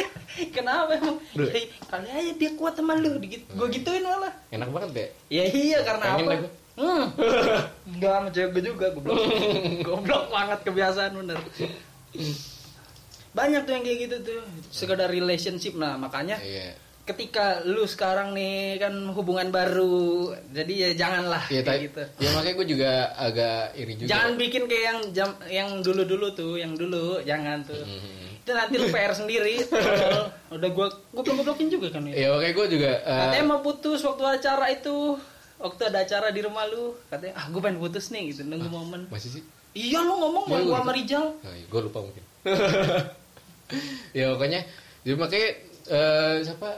Kenapa emang? Duh. Ya, kali aja dia kuat teman lu. Digit- Gua gituin malah. enak banget deh Ya iya karena Pengen apa? Hmm. Enggak sama cewek gue juga goblok. goblok banget kebiasaan bener. Banyak tuh yang kayak gitu tuh, sekedar relationship. Nah, makanya iya ketika lu sekarang nih kan hubungan baru, jadi ya janganlah Iya kayak gitu. ya makanya gue juga agak iri juga. Jangan bikin kayak yang jam yang dulu-dulu tuh, yang dulu jangan tuh. Hmm. Itu nanti lu PR sendiri. Udah gua gua blok-blokin juga kan ya. Ya makanya gue juga. eh, Katanya mau putus waktu acara itu. Waktu ada acara di rumah lu, katanya ah gue pengen putus nih gitu, nunggu momen. masih sih? Iya lu ngomong Iya, yang gua gua sama Rijal. Nah, gue lupa mungkin. ya pokoknya, jadi makanya eh, siapa?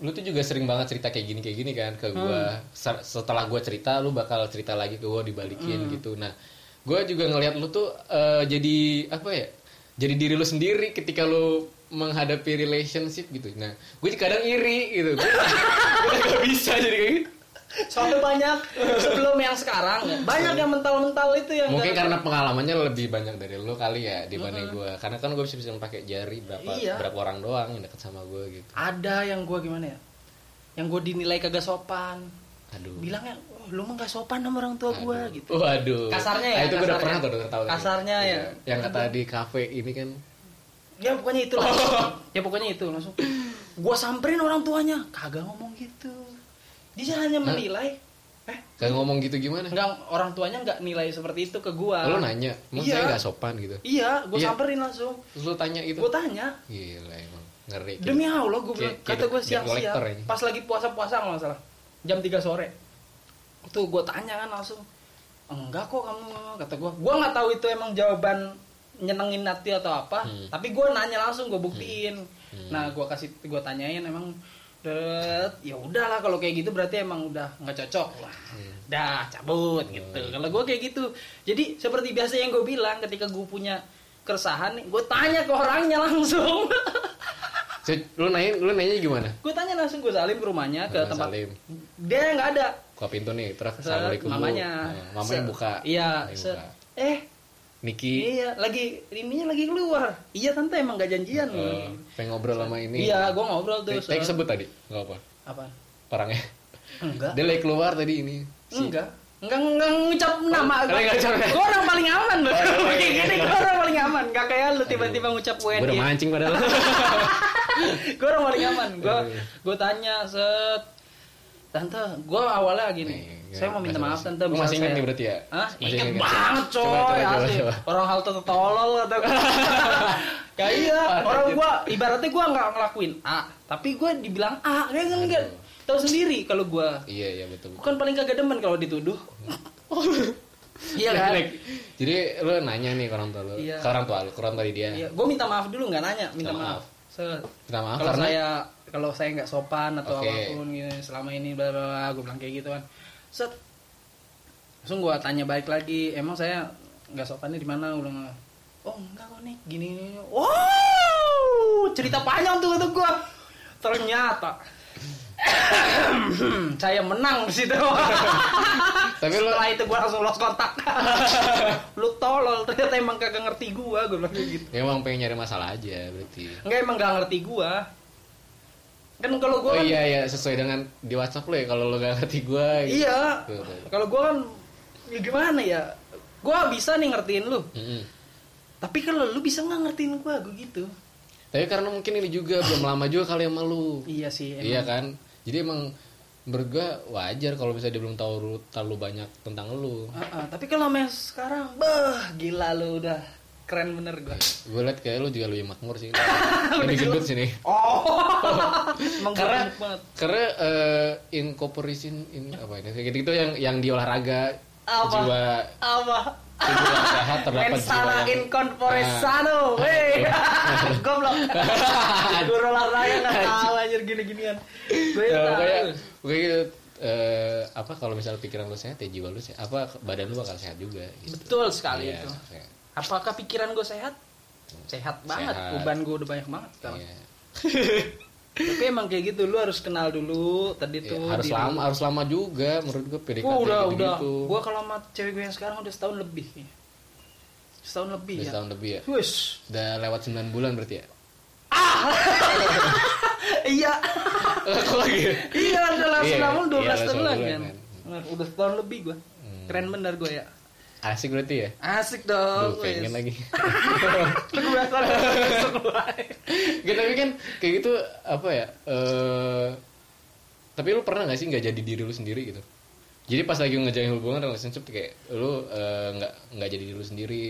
Lu tuh juga sering banget cerita kayak gini kayak gini kan ke gue. Hmm. Setelah gue cerita, lu bakal cerita lagi ke gue dibalikin Hmm. gitu. Nah, gue juga ngelihat lu tuh eh, jadi apa ya? Jadi diri lu sendiri ketika lu menghadapi relationship gitu. Nah, gue kadang iri gitu. Gue gak bisa jadi kayak gitu. Soalnya banyak sebelum yang sekarang ya. Banyak yang mental-mental itu yang Mungkin karena pengalamannya lebih banyak dari lu kali ya dibanding gue. Karena kan gue bisa bisa pakai jari berapa Iya. berapa orang doang yang deket sama gue gitu. ada yang gua gimana ya? Yang gua dinilai kagak sopan. Aduh. Bilangnya, lu mah gak sopan sama orang tua gua gitu. Waduh. Kasarnya ya, Nah, itu gue udah kasarnya. pernah tuh udah tahu. Kasarnya ya. Iya. Yang kata di kafe ini kan. Ya pokoknya itu lah. Ya pokoknya itu langsung. Gua samperin orang tuanya, kagak ngomong gitu. Dia hanya Hah? menilai. Eh, Gak ngomong gitu gimana? enggak orang tuanya nggak nilai seperti itu ke gua. Lu nanya, emang Iya. saya gak sopan gitu. Iya, gua Iya. samperin langsung. Terus lu tanya gitu. Gua tanya, Gila emang ngeri. gitu. Demi Allah gue bilang kata gue ini. pas lagi puasa-puasa kalau nggak salah jam 3 sore tuh gue tanya kan langsung enggak kok kamu kata gue gue nggak tahu itu emang jawaban nyenengin hati atau apa Hmm. tapi gue nanya langsung gue buktiin. Hmm. nah gue kasih gue tanyain emang "Det, ya udahlah kalau kayak gitu berarti emang udah nggak cocok. Lah Hmm. dah cabut gitu. Kalau gue kayak gitu. Jadi seperti biasa yang gue bilang ketika gue punya keresahan nih gue tanya ke orangnya langsung. Lu nanya lu nanya gimana? Gue tanya langsung gue salim ke rumahnya ke Nah, tempat Salim. dia nggak ada Buka pintu nih, terus assalamualaikum Bu. mamanya Nah, mamanya Set. buka. iya Mamanya buka. eh Niki iya lagi ininya lagi keluar iya tante emang gak janjian eh, pengen ngobrol sama ini. iya gue ngobrol tuh Tadi sebut tadi, enggak apa. apa Orangnya. enggak Dia lagi keluar tadi ini. enggak enggak enggak ngucap nama Oh, ngucap ya? gue orang paling aman loh Oh, kayak gini gue orang paling aman gak kayak lu tiba-tiba ngucap Gue udah WNI mancing padahal. gue orang paling aman gue gue tanya set tante gue awalnya gini Nih, saya mau minta maaf tante masih ingat saya- nih berarti ya? Hah? Masih Ingat ingat? banget coy Coba, coba, coba, asli. coba. Orang hal tuh tolol atau Kayak iya Orang gua Ibaratnya gua nggak ngelakuin A Tapi gua dibilang A Kayak kan enggak Tahu sendiri kalau gua Iya, iya betul. Bukan paling kagak demen kalau dituduh Iya kan Jadi lu nanya nih ke orang tua lu, Iya. ke orang tua lu, ke orang tua dia. Iya Gua minta maaf dulu nggak nanya Minta Minta maaf, maaf. Se- maaf Kalau karena saya Kalau saya nggak sopan atau Oke. apa pun gitu, Selama ini bla bla bla Gua bilang kayak gitu kan. Set. Langsung gua tanya balik lagi Emang saya nggak sopannya di mana? Gua bilang Oh enggak kok nih Gini, gini. Wow! Cerita panjang tuh kata gua. Ternyata saya menang di situ. Tapi lu Setelah itu gua langsung lost kontak. lu tolol, ternyata emang kagak ngerti gua, gua bilang gitu. emang pengen nyari masalah aja berarti. Enggak emang gak ngerti gua. Kan kalau gua Oh kan, iya iya sesuai dengan di WhatsApp lu ya kalau lu gak ngerti gua. gitu. iya. Kalau gua kan ya gimana ya? Gua bisa nih ngertiin lu. Mm-mm. Tapi kalau lu bisa nggak ngertiin gua, gua gitu. Tapi karena mungkin ini juga belum lama juga kali sama lu. Iya sih. Emang. Iya kan? Jadi emang menurut gua wajar kalau misalnya dia belum tahu lu- terlalu banyak tentang lu. Ah, ah. Tapi kalau mes sekarang, bah gila lu udah keren bener gua. Gue liat kayak lu juga lebih makmur sih. lebih gendut sini. Oh, Karena banget. karena eh, incorporation in apa ini kayak gitu, gitu yang yang di olahraga Apa? jiwa Apa? Tubuh yang sehat terdapat jiwa yang- incorporesano, Ah. wey. Goblok. Guru olahraga nggak tahu anjir gini-ginian. Gue Ya, pokoknya gitu, eh, apa kalau misalnya pikiran lu sehat ya jiwa lu sehat apa badan lu bakal sehat juga gitu. Betul sekali Iya, itu. sehat. Apakah pikiran gue sehat? Sehat banget. Sehat. Beban gue udah banyak banget sekarang. Iya. Tapi emang kayak gitu, lu harus kenal dulu tadi Iya, tuh. harus diri lama harus lama juga menurut gue PDKT Gua udah gitu, udah. gitu. Gua kalau sama cewek gue yang sekarang udah setahun lebih. Setahun lebih Udah ya. setahun lebih ya Wis. udah lewat 9 bulan berarti ya Iya. Kok lagi iya udah langsung Iya, 12 iya, tahun langsung kan. bulan, kan. Bener, Udah setahun lebih gua. Hmm. Keren bener gua ya. Asik berarti ya Asik dong. Duh, pengen lagi langsung Gitu, tapi kan kayak gitu apa ya? eh tapi lu pernah gak sih nggak jadi diri lu sendiri gitu? Jadi pas lagi ngejalin hubungan relationship kayak lu eh, nggak nggak jadi diri lu sendiri,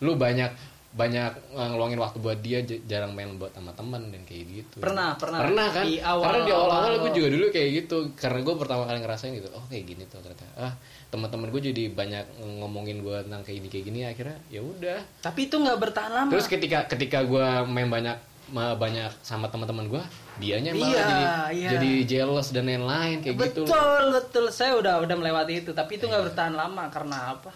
lu banyak banyak ngeluangin waktu buat dia, jarang main buat sama teman dan kayak gitu. Pernah, pernah. Pernah kan? Di awal- Karena di awal-awal awal- gue juga dulu kayak gitu. Karena gue pertama kali ngerasain gitu. Oh kayak gini tuh ternyata. Ah teman-teman gue jadi banyak ngomongin gue tentang kayak gini kayak gini. Akhirnya ya udah. Tapi itu nggak bertahan lama. Terus ketika ketika gue main banyak banyak sama teman-teman gue, dianya malah Iya, jadi iya. jadi jealous dan lain-lain kayak gitu. betul, betul. Saya udah udah melewati itu, tapi itu nggak bertahan lama karena apa?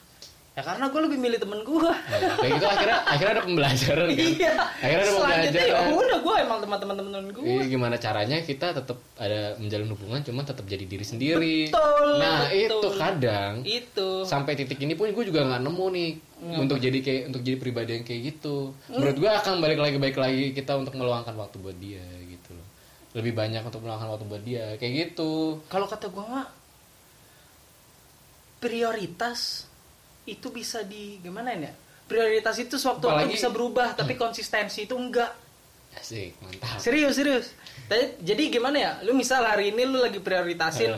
Ya karena gue lebih milih temen gue. Nah, kayak gitu akhirnya akhirnya ada pembelajaran kan. Iya. Akhirnya ada ya pembelajaran. udah gue emang teman-teman temen gue. Iya, gimana caranya kita tetap ada menjalin hubungan cuman tetap jadi diri sendiri. Betul, Nah, betul. itu kadang Itu. sampai titik ini pun gue juga nggak nemu nih untuk jadi kayak untuk jadi pribadi yang kayak gitu. Menurut gue akan balik lagi baik lagi kita untuk meluangkan waktu buat dia gitu loh. Lebih banyak untuk meluangkan waktu buat dia kayak gitu. Kalau kata gue mah prioritas itu bisa di gimana ya? Prioritas itu sewaktu waktu Apalagi- bisa berubah, tapi konsistensi itu enggak. Asik, mantap. Serius, serius. Jadi gimana ya? Lu misal hari ini lu lagi prioritasin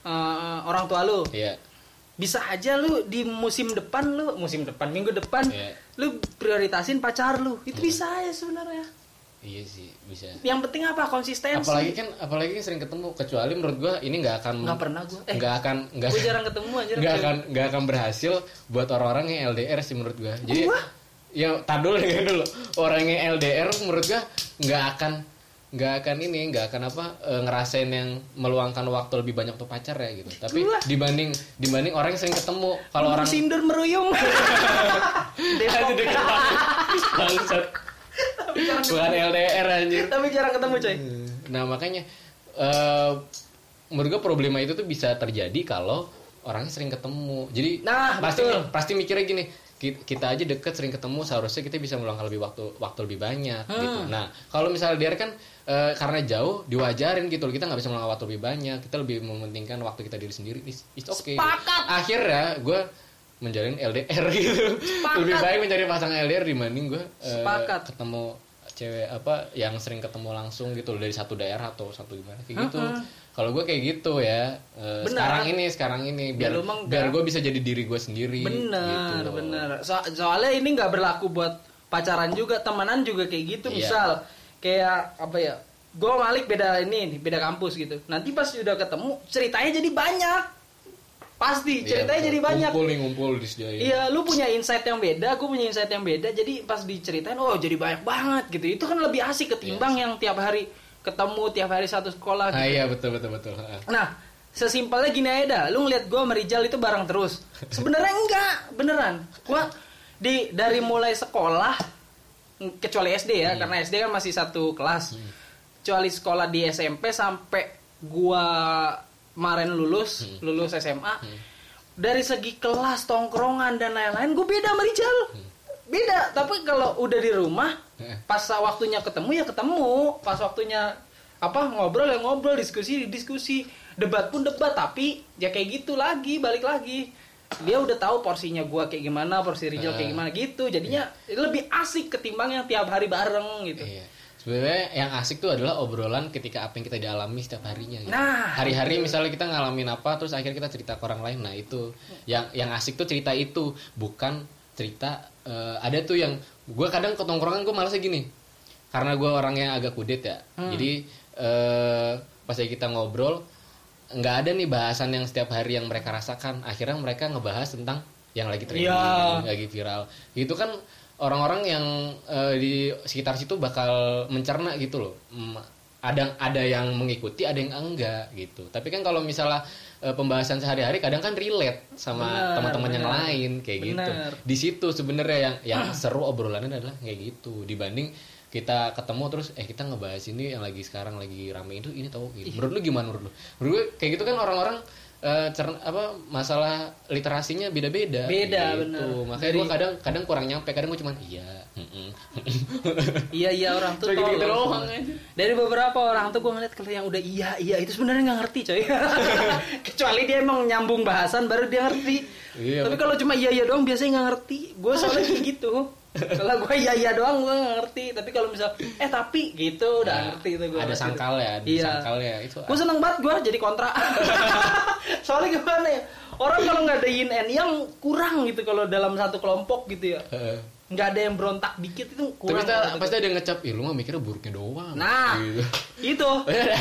eh, orang tua lu. Iya. Bisa aja lu di musim depan lu, musim depan, minggu depan, Iya. lu prioritasin pacar lu. Itu bisa aja sebenarnya. Iya sih, bisa. Yang penting apa? Konsistensi. Apalagi kan apalagi kan sering ketemu kecuali menurut gue ini nggak akan Nggak pernah gua. Eh, nggak akan nggak Gue jarang ketemu aja. nggak akan nggak akan berhasil buat orang-orang yang LDR sih menurut gua jadi Wah. ya tar dulu dengerin dulu orang yang LDR menurut gua nggak akan nggak akan ini nggak akan apa eh, ngerasain yang meluangkan waktu lebih banyak untuk pacar ya gitu tapi Wah. dibanding dibanding orang yang sering ketemu kalau orang Sindur meruyung. Aduh, deket banget. Bangsat. Bukan LDR anjir Tapi jarang ketemu coy. nah makanya eh menurut gue problema itu tuh bisa terjadi kalau orangnya sering ketemu jadi Nah, pasti betul. pasti mikirnya gini ki- kita aja deket sering ketemu seharusnya kita bisa meluangkan lebih waktu waktu lebih banyak Hmm. gitu nah kalau misalnya dia kan eh, karena jauh diwajarin gitu loh kita nggak bisa meluangkan waktu lebih banyak kita lebih mementingkan waktu kita diri sendiri it's, it's okay Sepakat. akhirnya gue menjalin LDR gitu Sepakat. lebih baik mencari pasangan LDR dibanding gue eh, Sepakat. ketemu cewek apa yang sering ketemu langsung gitu loh, dari satu daerah atau satu gimana kayak gitu kalau gue kayak gitu ya eh, sekarang ini sekarang ini biar mah biar gue bisa jadi diri gue sendiri Bener, gitu. bener. So- soalnya ini nggak berlaku buat pacaran juga, temenan juga kayak gitu. Iya. Misal kayak apa ya? Gue Malik beda ini, beda kampus gitu. Nanti pas udah ketemu, ceritanya jadi banyak. Pasti, Iya, ceritanya jadi banyak. ngumpul nih ngumpul di sini Iya, lu punya insight yang beda, gue punya insight yang beda. Jadi pas diceritain, oh jadi banyak banget gitu. Itu kan lebih asik ketimbang yang tiap hari ketemu, tiap hari satu sekolah. ah Gitu. iya betul betul betul Ah. Nah, sesimpelnya gini aja dah. Lu ngeliat gue sama Rijal itu bareng terus. Sebenarnya enggak, beneran. Gua di dari mulai sekolah kecuali SD ya, karena SD kan masih satu kelas. Kecuali sekolah di SMP sampai gua kemarin lulus, lulus SMA. Dari segi kelas, tongkrongan dan lain-lain, gue beda sama Rijal. Beda, tapi kalau udah di rumah, Eh. pas waktunya ketemu ya ketemu, pas waktunya apa ngobrol ya ngobrol, diskusi diskusi, debat pun debat, tapi ya kayak gitu lagi, balik lagi. Dia udah tahu porsinya gua kayak gimana, porsi Rijal kayak Eh. gimana gitu. Jadinya lebih asik ketimbang yang tiap hari bareng gitu. Iya. Sebenarnya yang asik tuh adalah obrolan ketika apa yang kita dialami setiap harinya. gitu. Nah, hari-hari misalnya kita ngalamin apa, terus akhirnya kita cerita ke orang lain. Nah itu yang yang asik tuh cerita itu, bukan cerita eh, ada tuh yang gue kadang ke tongkrongan gue malasnya gini, karena gue orangnya agak kudet ya. Hmm. Jadi eh, pas kita ngobrol, nggak ada nih bahasan yang setiap hari yang mereka rasakan. Akhirnya mereka ngebahas tentang yang lagi trending, Iya. lagi viral. Itu kan orang-orang yang eh, di sekitar situ bakal mencerna gitu loh. Mm, Ada ada yang mengikuti, ada yang enggak gitu. Tapi kan kalau misalnya eh, pembahasan sehari-hari kadang kan relate sama teman-teman yang lain kayak gitu. Benar. Di situ sebenarnya yang yang seru obrolannya adalah kayak gitu dibanding kita ketemu terus eh kita ngebahas ini yang lagi sekarang lagi rame itu ini tahu gitu. Menurut lu gimana menurut lu? Menurut gue kayak gitu kan orang-orang eh, cerna- apa masalah literasinya beda-beda. Beda, gitu. benar. Makanya gue kadang kadang kurang nyampe, kadang gue cuman iya. Iya iya orang tuh doang semua. aja. Dari beberapa orang tuh gue ngeliat kalau yang udah iya iya itu sebenarnya nggak ngerti coy. Kecuali dia emang nyambung bahasan baru dia ngerti. Iya, Tapi kalau cuma iya iya doang biasanya nggak ngerti. Gue soalnya kayak gitu. Kalau gue iya iya doang gue ngerti. Tapi kalau misal eh tapi gitu udah Nah, ngerti itu gue. ada sangkal ya, ada Iya. sangkal ya itu. Gue seneng banget gue jadi kontra. soalnya gimana ya? Orang kalau nggak ada yin and yang kurang gitu kalau dalam satu kelompok gitu ya. Nggak ada yang berontak dikit itu Tapi kurang. pasti, menurut pasti ada yang ngecap, ih lu mah mikirnya buruknya doang. Nah, Gitu. itu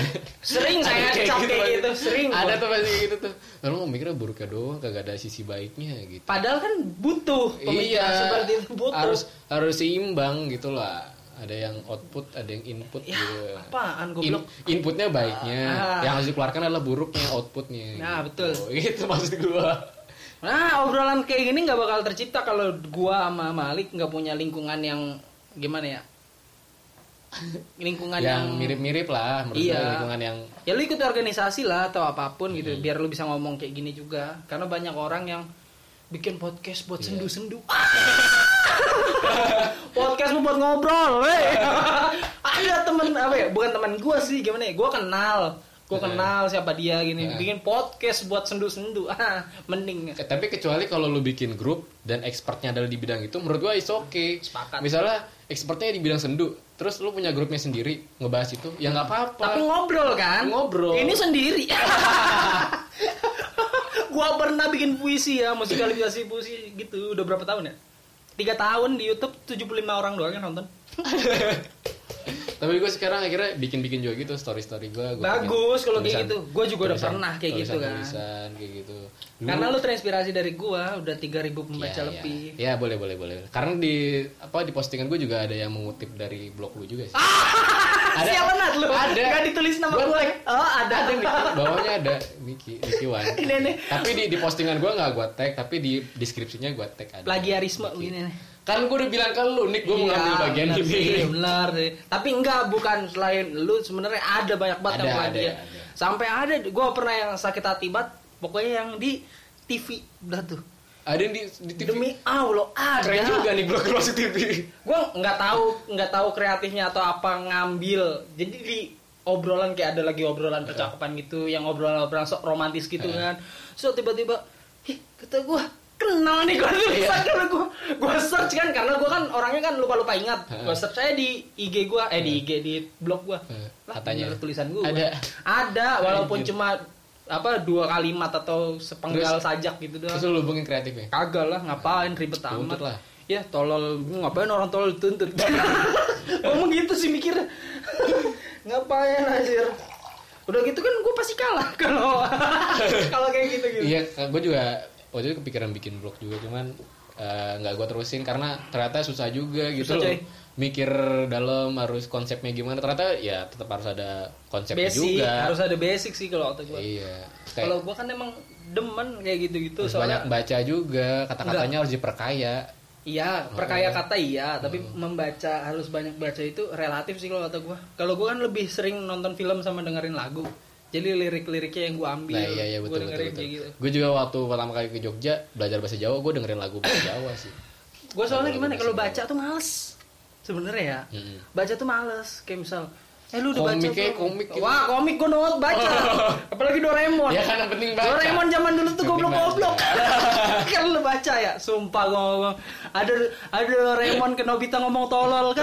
sering saya Ada cap kayak pasti. gitu, sering. Ada tuh pasti gitu tuh. Lu mah mikirnya buruknya doang, kagak ada sisi baiknya gitu. Padahal kan butuh pemikiran seperti itu butuh. Iya, harus harus seimbang gitu lah. Ada yang output, ada yang input Ya, gitu. apaan, In- goblok? inputnya baiknya, Ah. yang harus dikeluarkan adalah buruknya outputnya. Nah, gitu. betul. Gitu maksud gua. Nah, obrolan kayak gini nggak bakal tercipta kalau gua sama Malik nggak punya lingkungan yang gimana ya? Lingkungan yang, yang mirip-mirip lah, menurut Iya. lingkungan yang Ya lu ikut organisasi lah atau apa pun gitu, Hmm. biar lu bisa ngomong kayak gini juga. Karena banyak orang yang bikin podcast buat Iya. sendu-sendu. podcast lu buat ngobrol, weh. Ada temen apa ya? Bukan teman gua sih, gimana ya? Gua kenal. Heeh. kenal siapa dia gini. Heeh. Bikin podcast buat sendu-sendu. Ah, mending. Eh, tapi kecuali kalau lu bikin grup dan expertnya adalah di bidang itu menurut gua is okay Sepakat. misalnya expertnya di bidang sendu terus lu punya grupnya sendiri ngebahas itu ya nggak apa-apa Tapi ngobrol kan? Ngobrol. Ini sendiri. gua pernah bikin puisi ya, musikalisasi puisi gitu. Udah berapa tahun ya? Tiga tahun di YouTube 75 orang doang yang nonton. tapi gue sekarang akhirnya bikin-bikin juga gitu story-story gue Bagus kalau kayak gitu. Gua juga udah pernah kayak gitu kan. tulisan kayak gitu Dulu- Karena lu terinspirasi dari gua, udah 3000 pembaca Ya, ya. lebih. Ya boleh boleh boleh. Karena di apa di postingan gue juga ada yang mengutip dari blog lu juga sih. Ada Siapa nat lu? Ada. Gak ditulis nama gue. tag. Oh, ada. Ada Miki, bawahnya ada Miki, Miki Wan. Ini. Tapi di di postingan gue nggak gue tag, tapi di deskripsinya gue tag ada. Plagiarisme nih. Kan gue udah bilang ke lu, Nick, gue Iya, ngambil bagian benar ini. sih, benar sih. Tapi enggak bukan selain lu sebenarnya ada banyak banget Ada, yang ada, dia. ada. Sampai ada gue pernah yang sakit hati banget pokoknya yang di TV udah tuh. Ada yang di, di TV. Demi Allah ada. Keren juga nih blog close TV. Gue nggak tahu nggak tahu kreatifnya atau apa ngambil. Jadi di obrolan kayak ada lagi obrolan percakapan gitu, yang obrolan-obrolan sok romantis gitu kan. So tiba-tiba, ih kata gue kenal nih gue tuh Iya. karena gue gue search kan karena gue kan orangnya kan lupa-lupa ingat. Heeh. Gue search saya di IG gue, eh di IG di blog gue. Heeh, Lah, katanya. tulisan gue. Ada. Ada walaupun Anjir. cuma apa dua kalimat atau sepenggal Terus- sajak gitu doang. Terus lu hubungin kreatifnya. Kagak lah, ngapain ribet Tuntut amat lah. Ya tolol, ngapain orang tolol dituntut? Ngomong gitu sih mikir. ngapain anjir? Udah gitu kan gue pasti kalah kalau kalau kayak gitu gitu. Iya, gue juga waktu itu kepikiran bikin blog juga, cuman eh, nggak gue terusin karena ternyata susah juga gitu Susah, loh. Mikir dalam harus konsepnya gimana. Ternyata ya tetap harus ada konsepnya Basic, juga. harus ada basic sih kalau kata gue. Iya. Kalau gue kan emang demen kayak harus banyak soalnya baca juga, kata-katanya harus diperkaya. Iya, perkaya kata iya, tapi membaca harus banyak baca itu relatif sih kalau kata gue. Kalau gue kan lebih sering nonton film sama dengerin lagu. Jadi lirik-liriknya yang gue ambil, Nah iya iya gue betul betul. dengerin betul. kayak gitu. Gue juga waktu pertama kali ke Jogja belajar bahasa Jawa, gue dengerin lagu bahasa Jawa sih. Gue soalnya gimana kalau Jawa. baca tuh males sebenarnya ya. Mm-mm. Baca tuh males kayak misal Eh lu udah baca Komiknya belum? komik gitu. Wah komik gue not baca. Apalagi Doraemon. Ya kan yang penting baca. Doraemon zaman dulu tuh goblok-goblok. baca. Kan lu baca ya? Sumpah gue ngomong. Ada ada Doraemon ke Nobita ngomong tolol kan?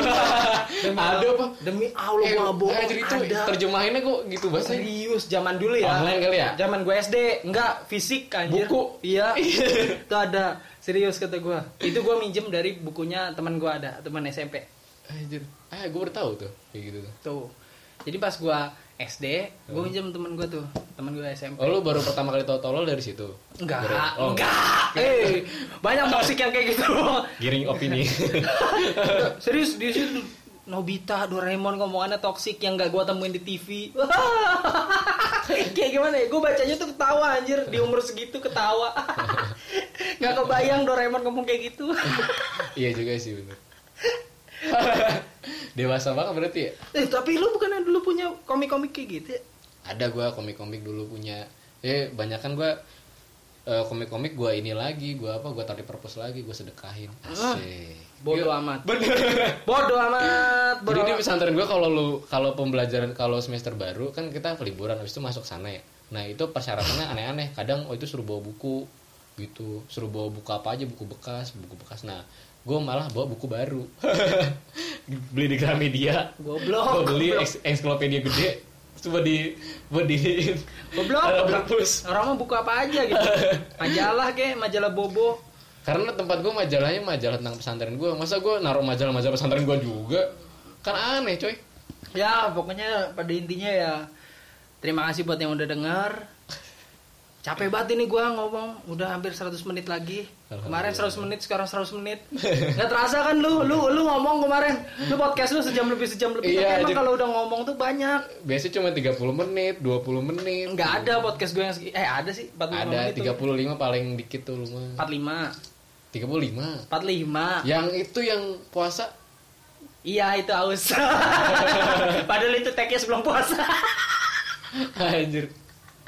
Demi Ada apa? Demi Allah Eh, gue bohong. anjir itu terjemahinnya kok gitu bahasa Serius zaman dulu ya. Online kali ya? Zaman gue SD Enggak fisik anjir. Buku? Iya. Itu ada. Serius kata gue Itu gue minjem dari bukunya teman gue ada Teman SMP Anjir. Ah, gue baru tahu tuh kayak gitu tuh. Tuh. Jadi pas gua SD, gua minjem temen gua tuh, temen gua SMP. Oh, lu baru pertama kali tahu tolol dari situ? enggak, Dari- oh, enggak. Eh, banyak musik yang kayak gitu. Giring opini. Serius di situ Nobita, Doraemon ngomongannya toksik yang gak gua temuin di TV. kayak gimana ya? Gua bacanya tuh ketawa anjir di umur segitu ketawa. gak kebayang Doraemon ngomong kayak gitu. iya juga sih bener. Dewasa banget berarti ya? eh, tapi lu bukan yang dulu punya komik-komik kayak gitu ya? Ada gua komik-komik dulu punya. Eh, banyak kan gua eh, komik-komik gua ini lagi, gua apa? Gua taruh di purpose lagi, gua sedekahin. Asik. Bodoh amat. Bener. Bodoh amat. Jadi Bodoh di amat. pesantren gua kalau lu kalau pembelajaran kalau semester baru kan kita liburan habis itu masuk sana ya. Nah, itu persyaratannya aneh-aneh. Kadang oh itu suruh bawa buku gitu, suruh bawa buku apa aja, buku bekas, buku bekas. Nah, gua malah bawa buku baru. beli di Gramedia. Goblok, Gua beli eks- ensiklopedia gede. Coba di buat di Goblok, goblok. perpus. Orang mah buka apa aja gitu. Majalah kayak majalah bobo. Karena tempat gua majalahnya majalah tentang pesantren gua. Masa gua naruh majalah-majalah pesantren gua juga? Kan aneh, coy. Ya, pokoknya pada intinya ya terima kasih buat yang udah denger. Capek banget ini gua ngomong, udah hampir 100 menit lagi. Kemarin 100 menit, sekarang 100 menit. Gak terasa kan lu, lu lu ngomong kemarin. Lu podcast lu sejam lebih sejam lebih. Iya, emang kalau udah ngomong tuh banyak. Biasanya cuma 30 menit, 20 menit. Nggak ada podcast gue yang segi- eh ada sih 45 Ada menit. tuh. 35 paling dikit tuh lu mah. 45. 35. 45. Yang itu yang puasa Iya itu aus. Padahal itu tagnya sebelum puasa. anjir.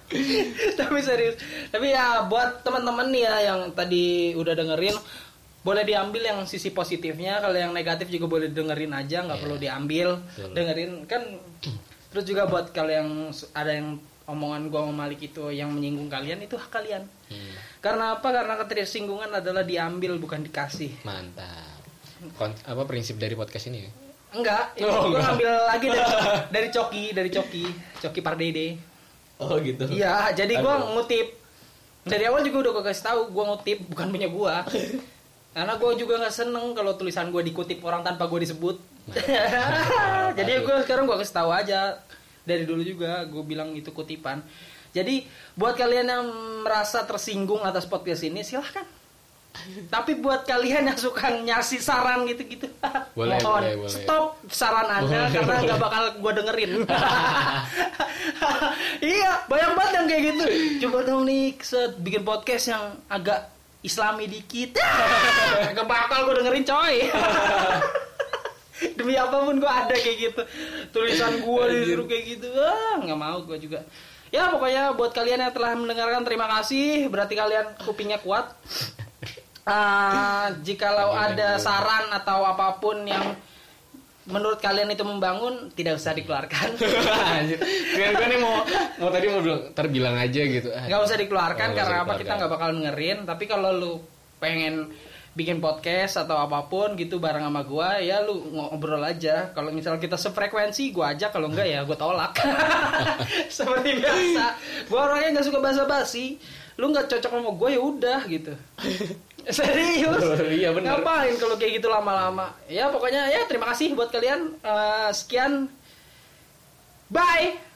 Tapi serius. Tapi ya buat teman-teman nih ya yang tadi udah dengerin boleh diambil yang sisi positifnya kalau yang negatif juga boleh dengerin aja nggak Iya. perlu diambil Betul. dengerin kan terus juga buat kalau yang ada yang omongan gua sama Malik itu yang menyinggung kalian itu hak kalian Hmm, karena apa karena ketersinggungan adalah diambil bukan dikasih mantap. Kon- apa prinsip dari podcast ini ya? enggak itu Oh, gua enggak. ngambil lagi dari dari Coki dari Coki Coki Pardede Oh gitu. Iya, jadi Aduh. ngutip dari awal juga udah gue kasih tahu gua ngutip bukan punya gua. Karena gue juga nggak seneng kalau tulisan gue dikutip orang tanpa gue disebut. jadi gue sekarang gue kasih tahu aja dari dulu juga gue bilang itu kutipan. Jadi buat kalian yang merasa tersinggung atas podcast ini silahkan. Tapi buat kalian yang suka nyasi saran gitu-gitu, Boleh, mohon boleh, boleh. stop saran anda Boleh, karena nggak bakal gue dengerin. iya, banyak banget yang kayak gitu. Coba dong nih set bikin podcast yang agak islami dikit. Gak bakal gue dengerin coy. Demi apa pun gue ada kayak gitu. Tulisan gue disuruh kayak gitu. Ah nggak mau gue juga. Ya pokoknya buat kalian yang telah mendengarkan terima kasih. Berarti kalian kupingnya kuat Ah, jikalau ada saran atau apa pun yang menurut kalian itu membangun tidak usah dikeluarkan. Kira gue nih mau mau tadi mau bilang terbilang aja gitu. Nggak usah dikeluarkan Oh, karena usah apa? Kita nggak bakal dengerin. Tapi kalau lu pengen bikin podcast atau apa pun gitu bareng sama gua ya lu ngobrol aja. Kalau misal kita sefrekuensi gua aja. Kalau enggak ya gua tolak. Seperti biasa. Gua orangnya nggak suka basa-basi. Lu nggak cocok sama gua ya udah gitu serius? Iya, bener. ngapain kalau kayak gitu lama-lama? Ya pokoknya ya terima kasih buat kalian. Eh, sekian. Bye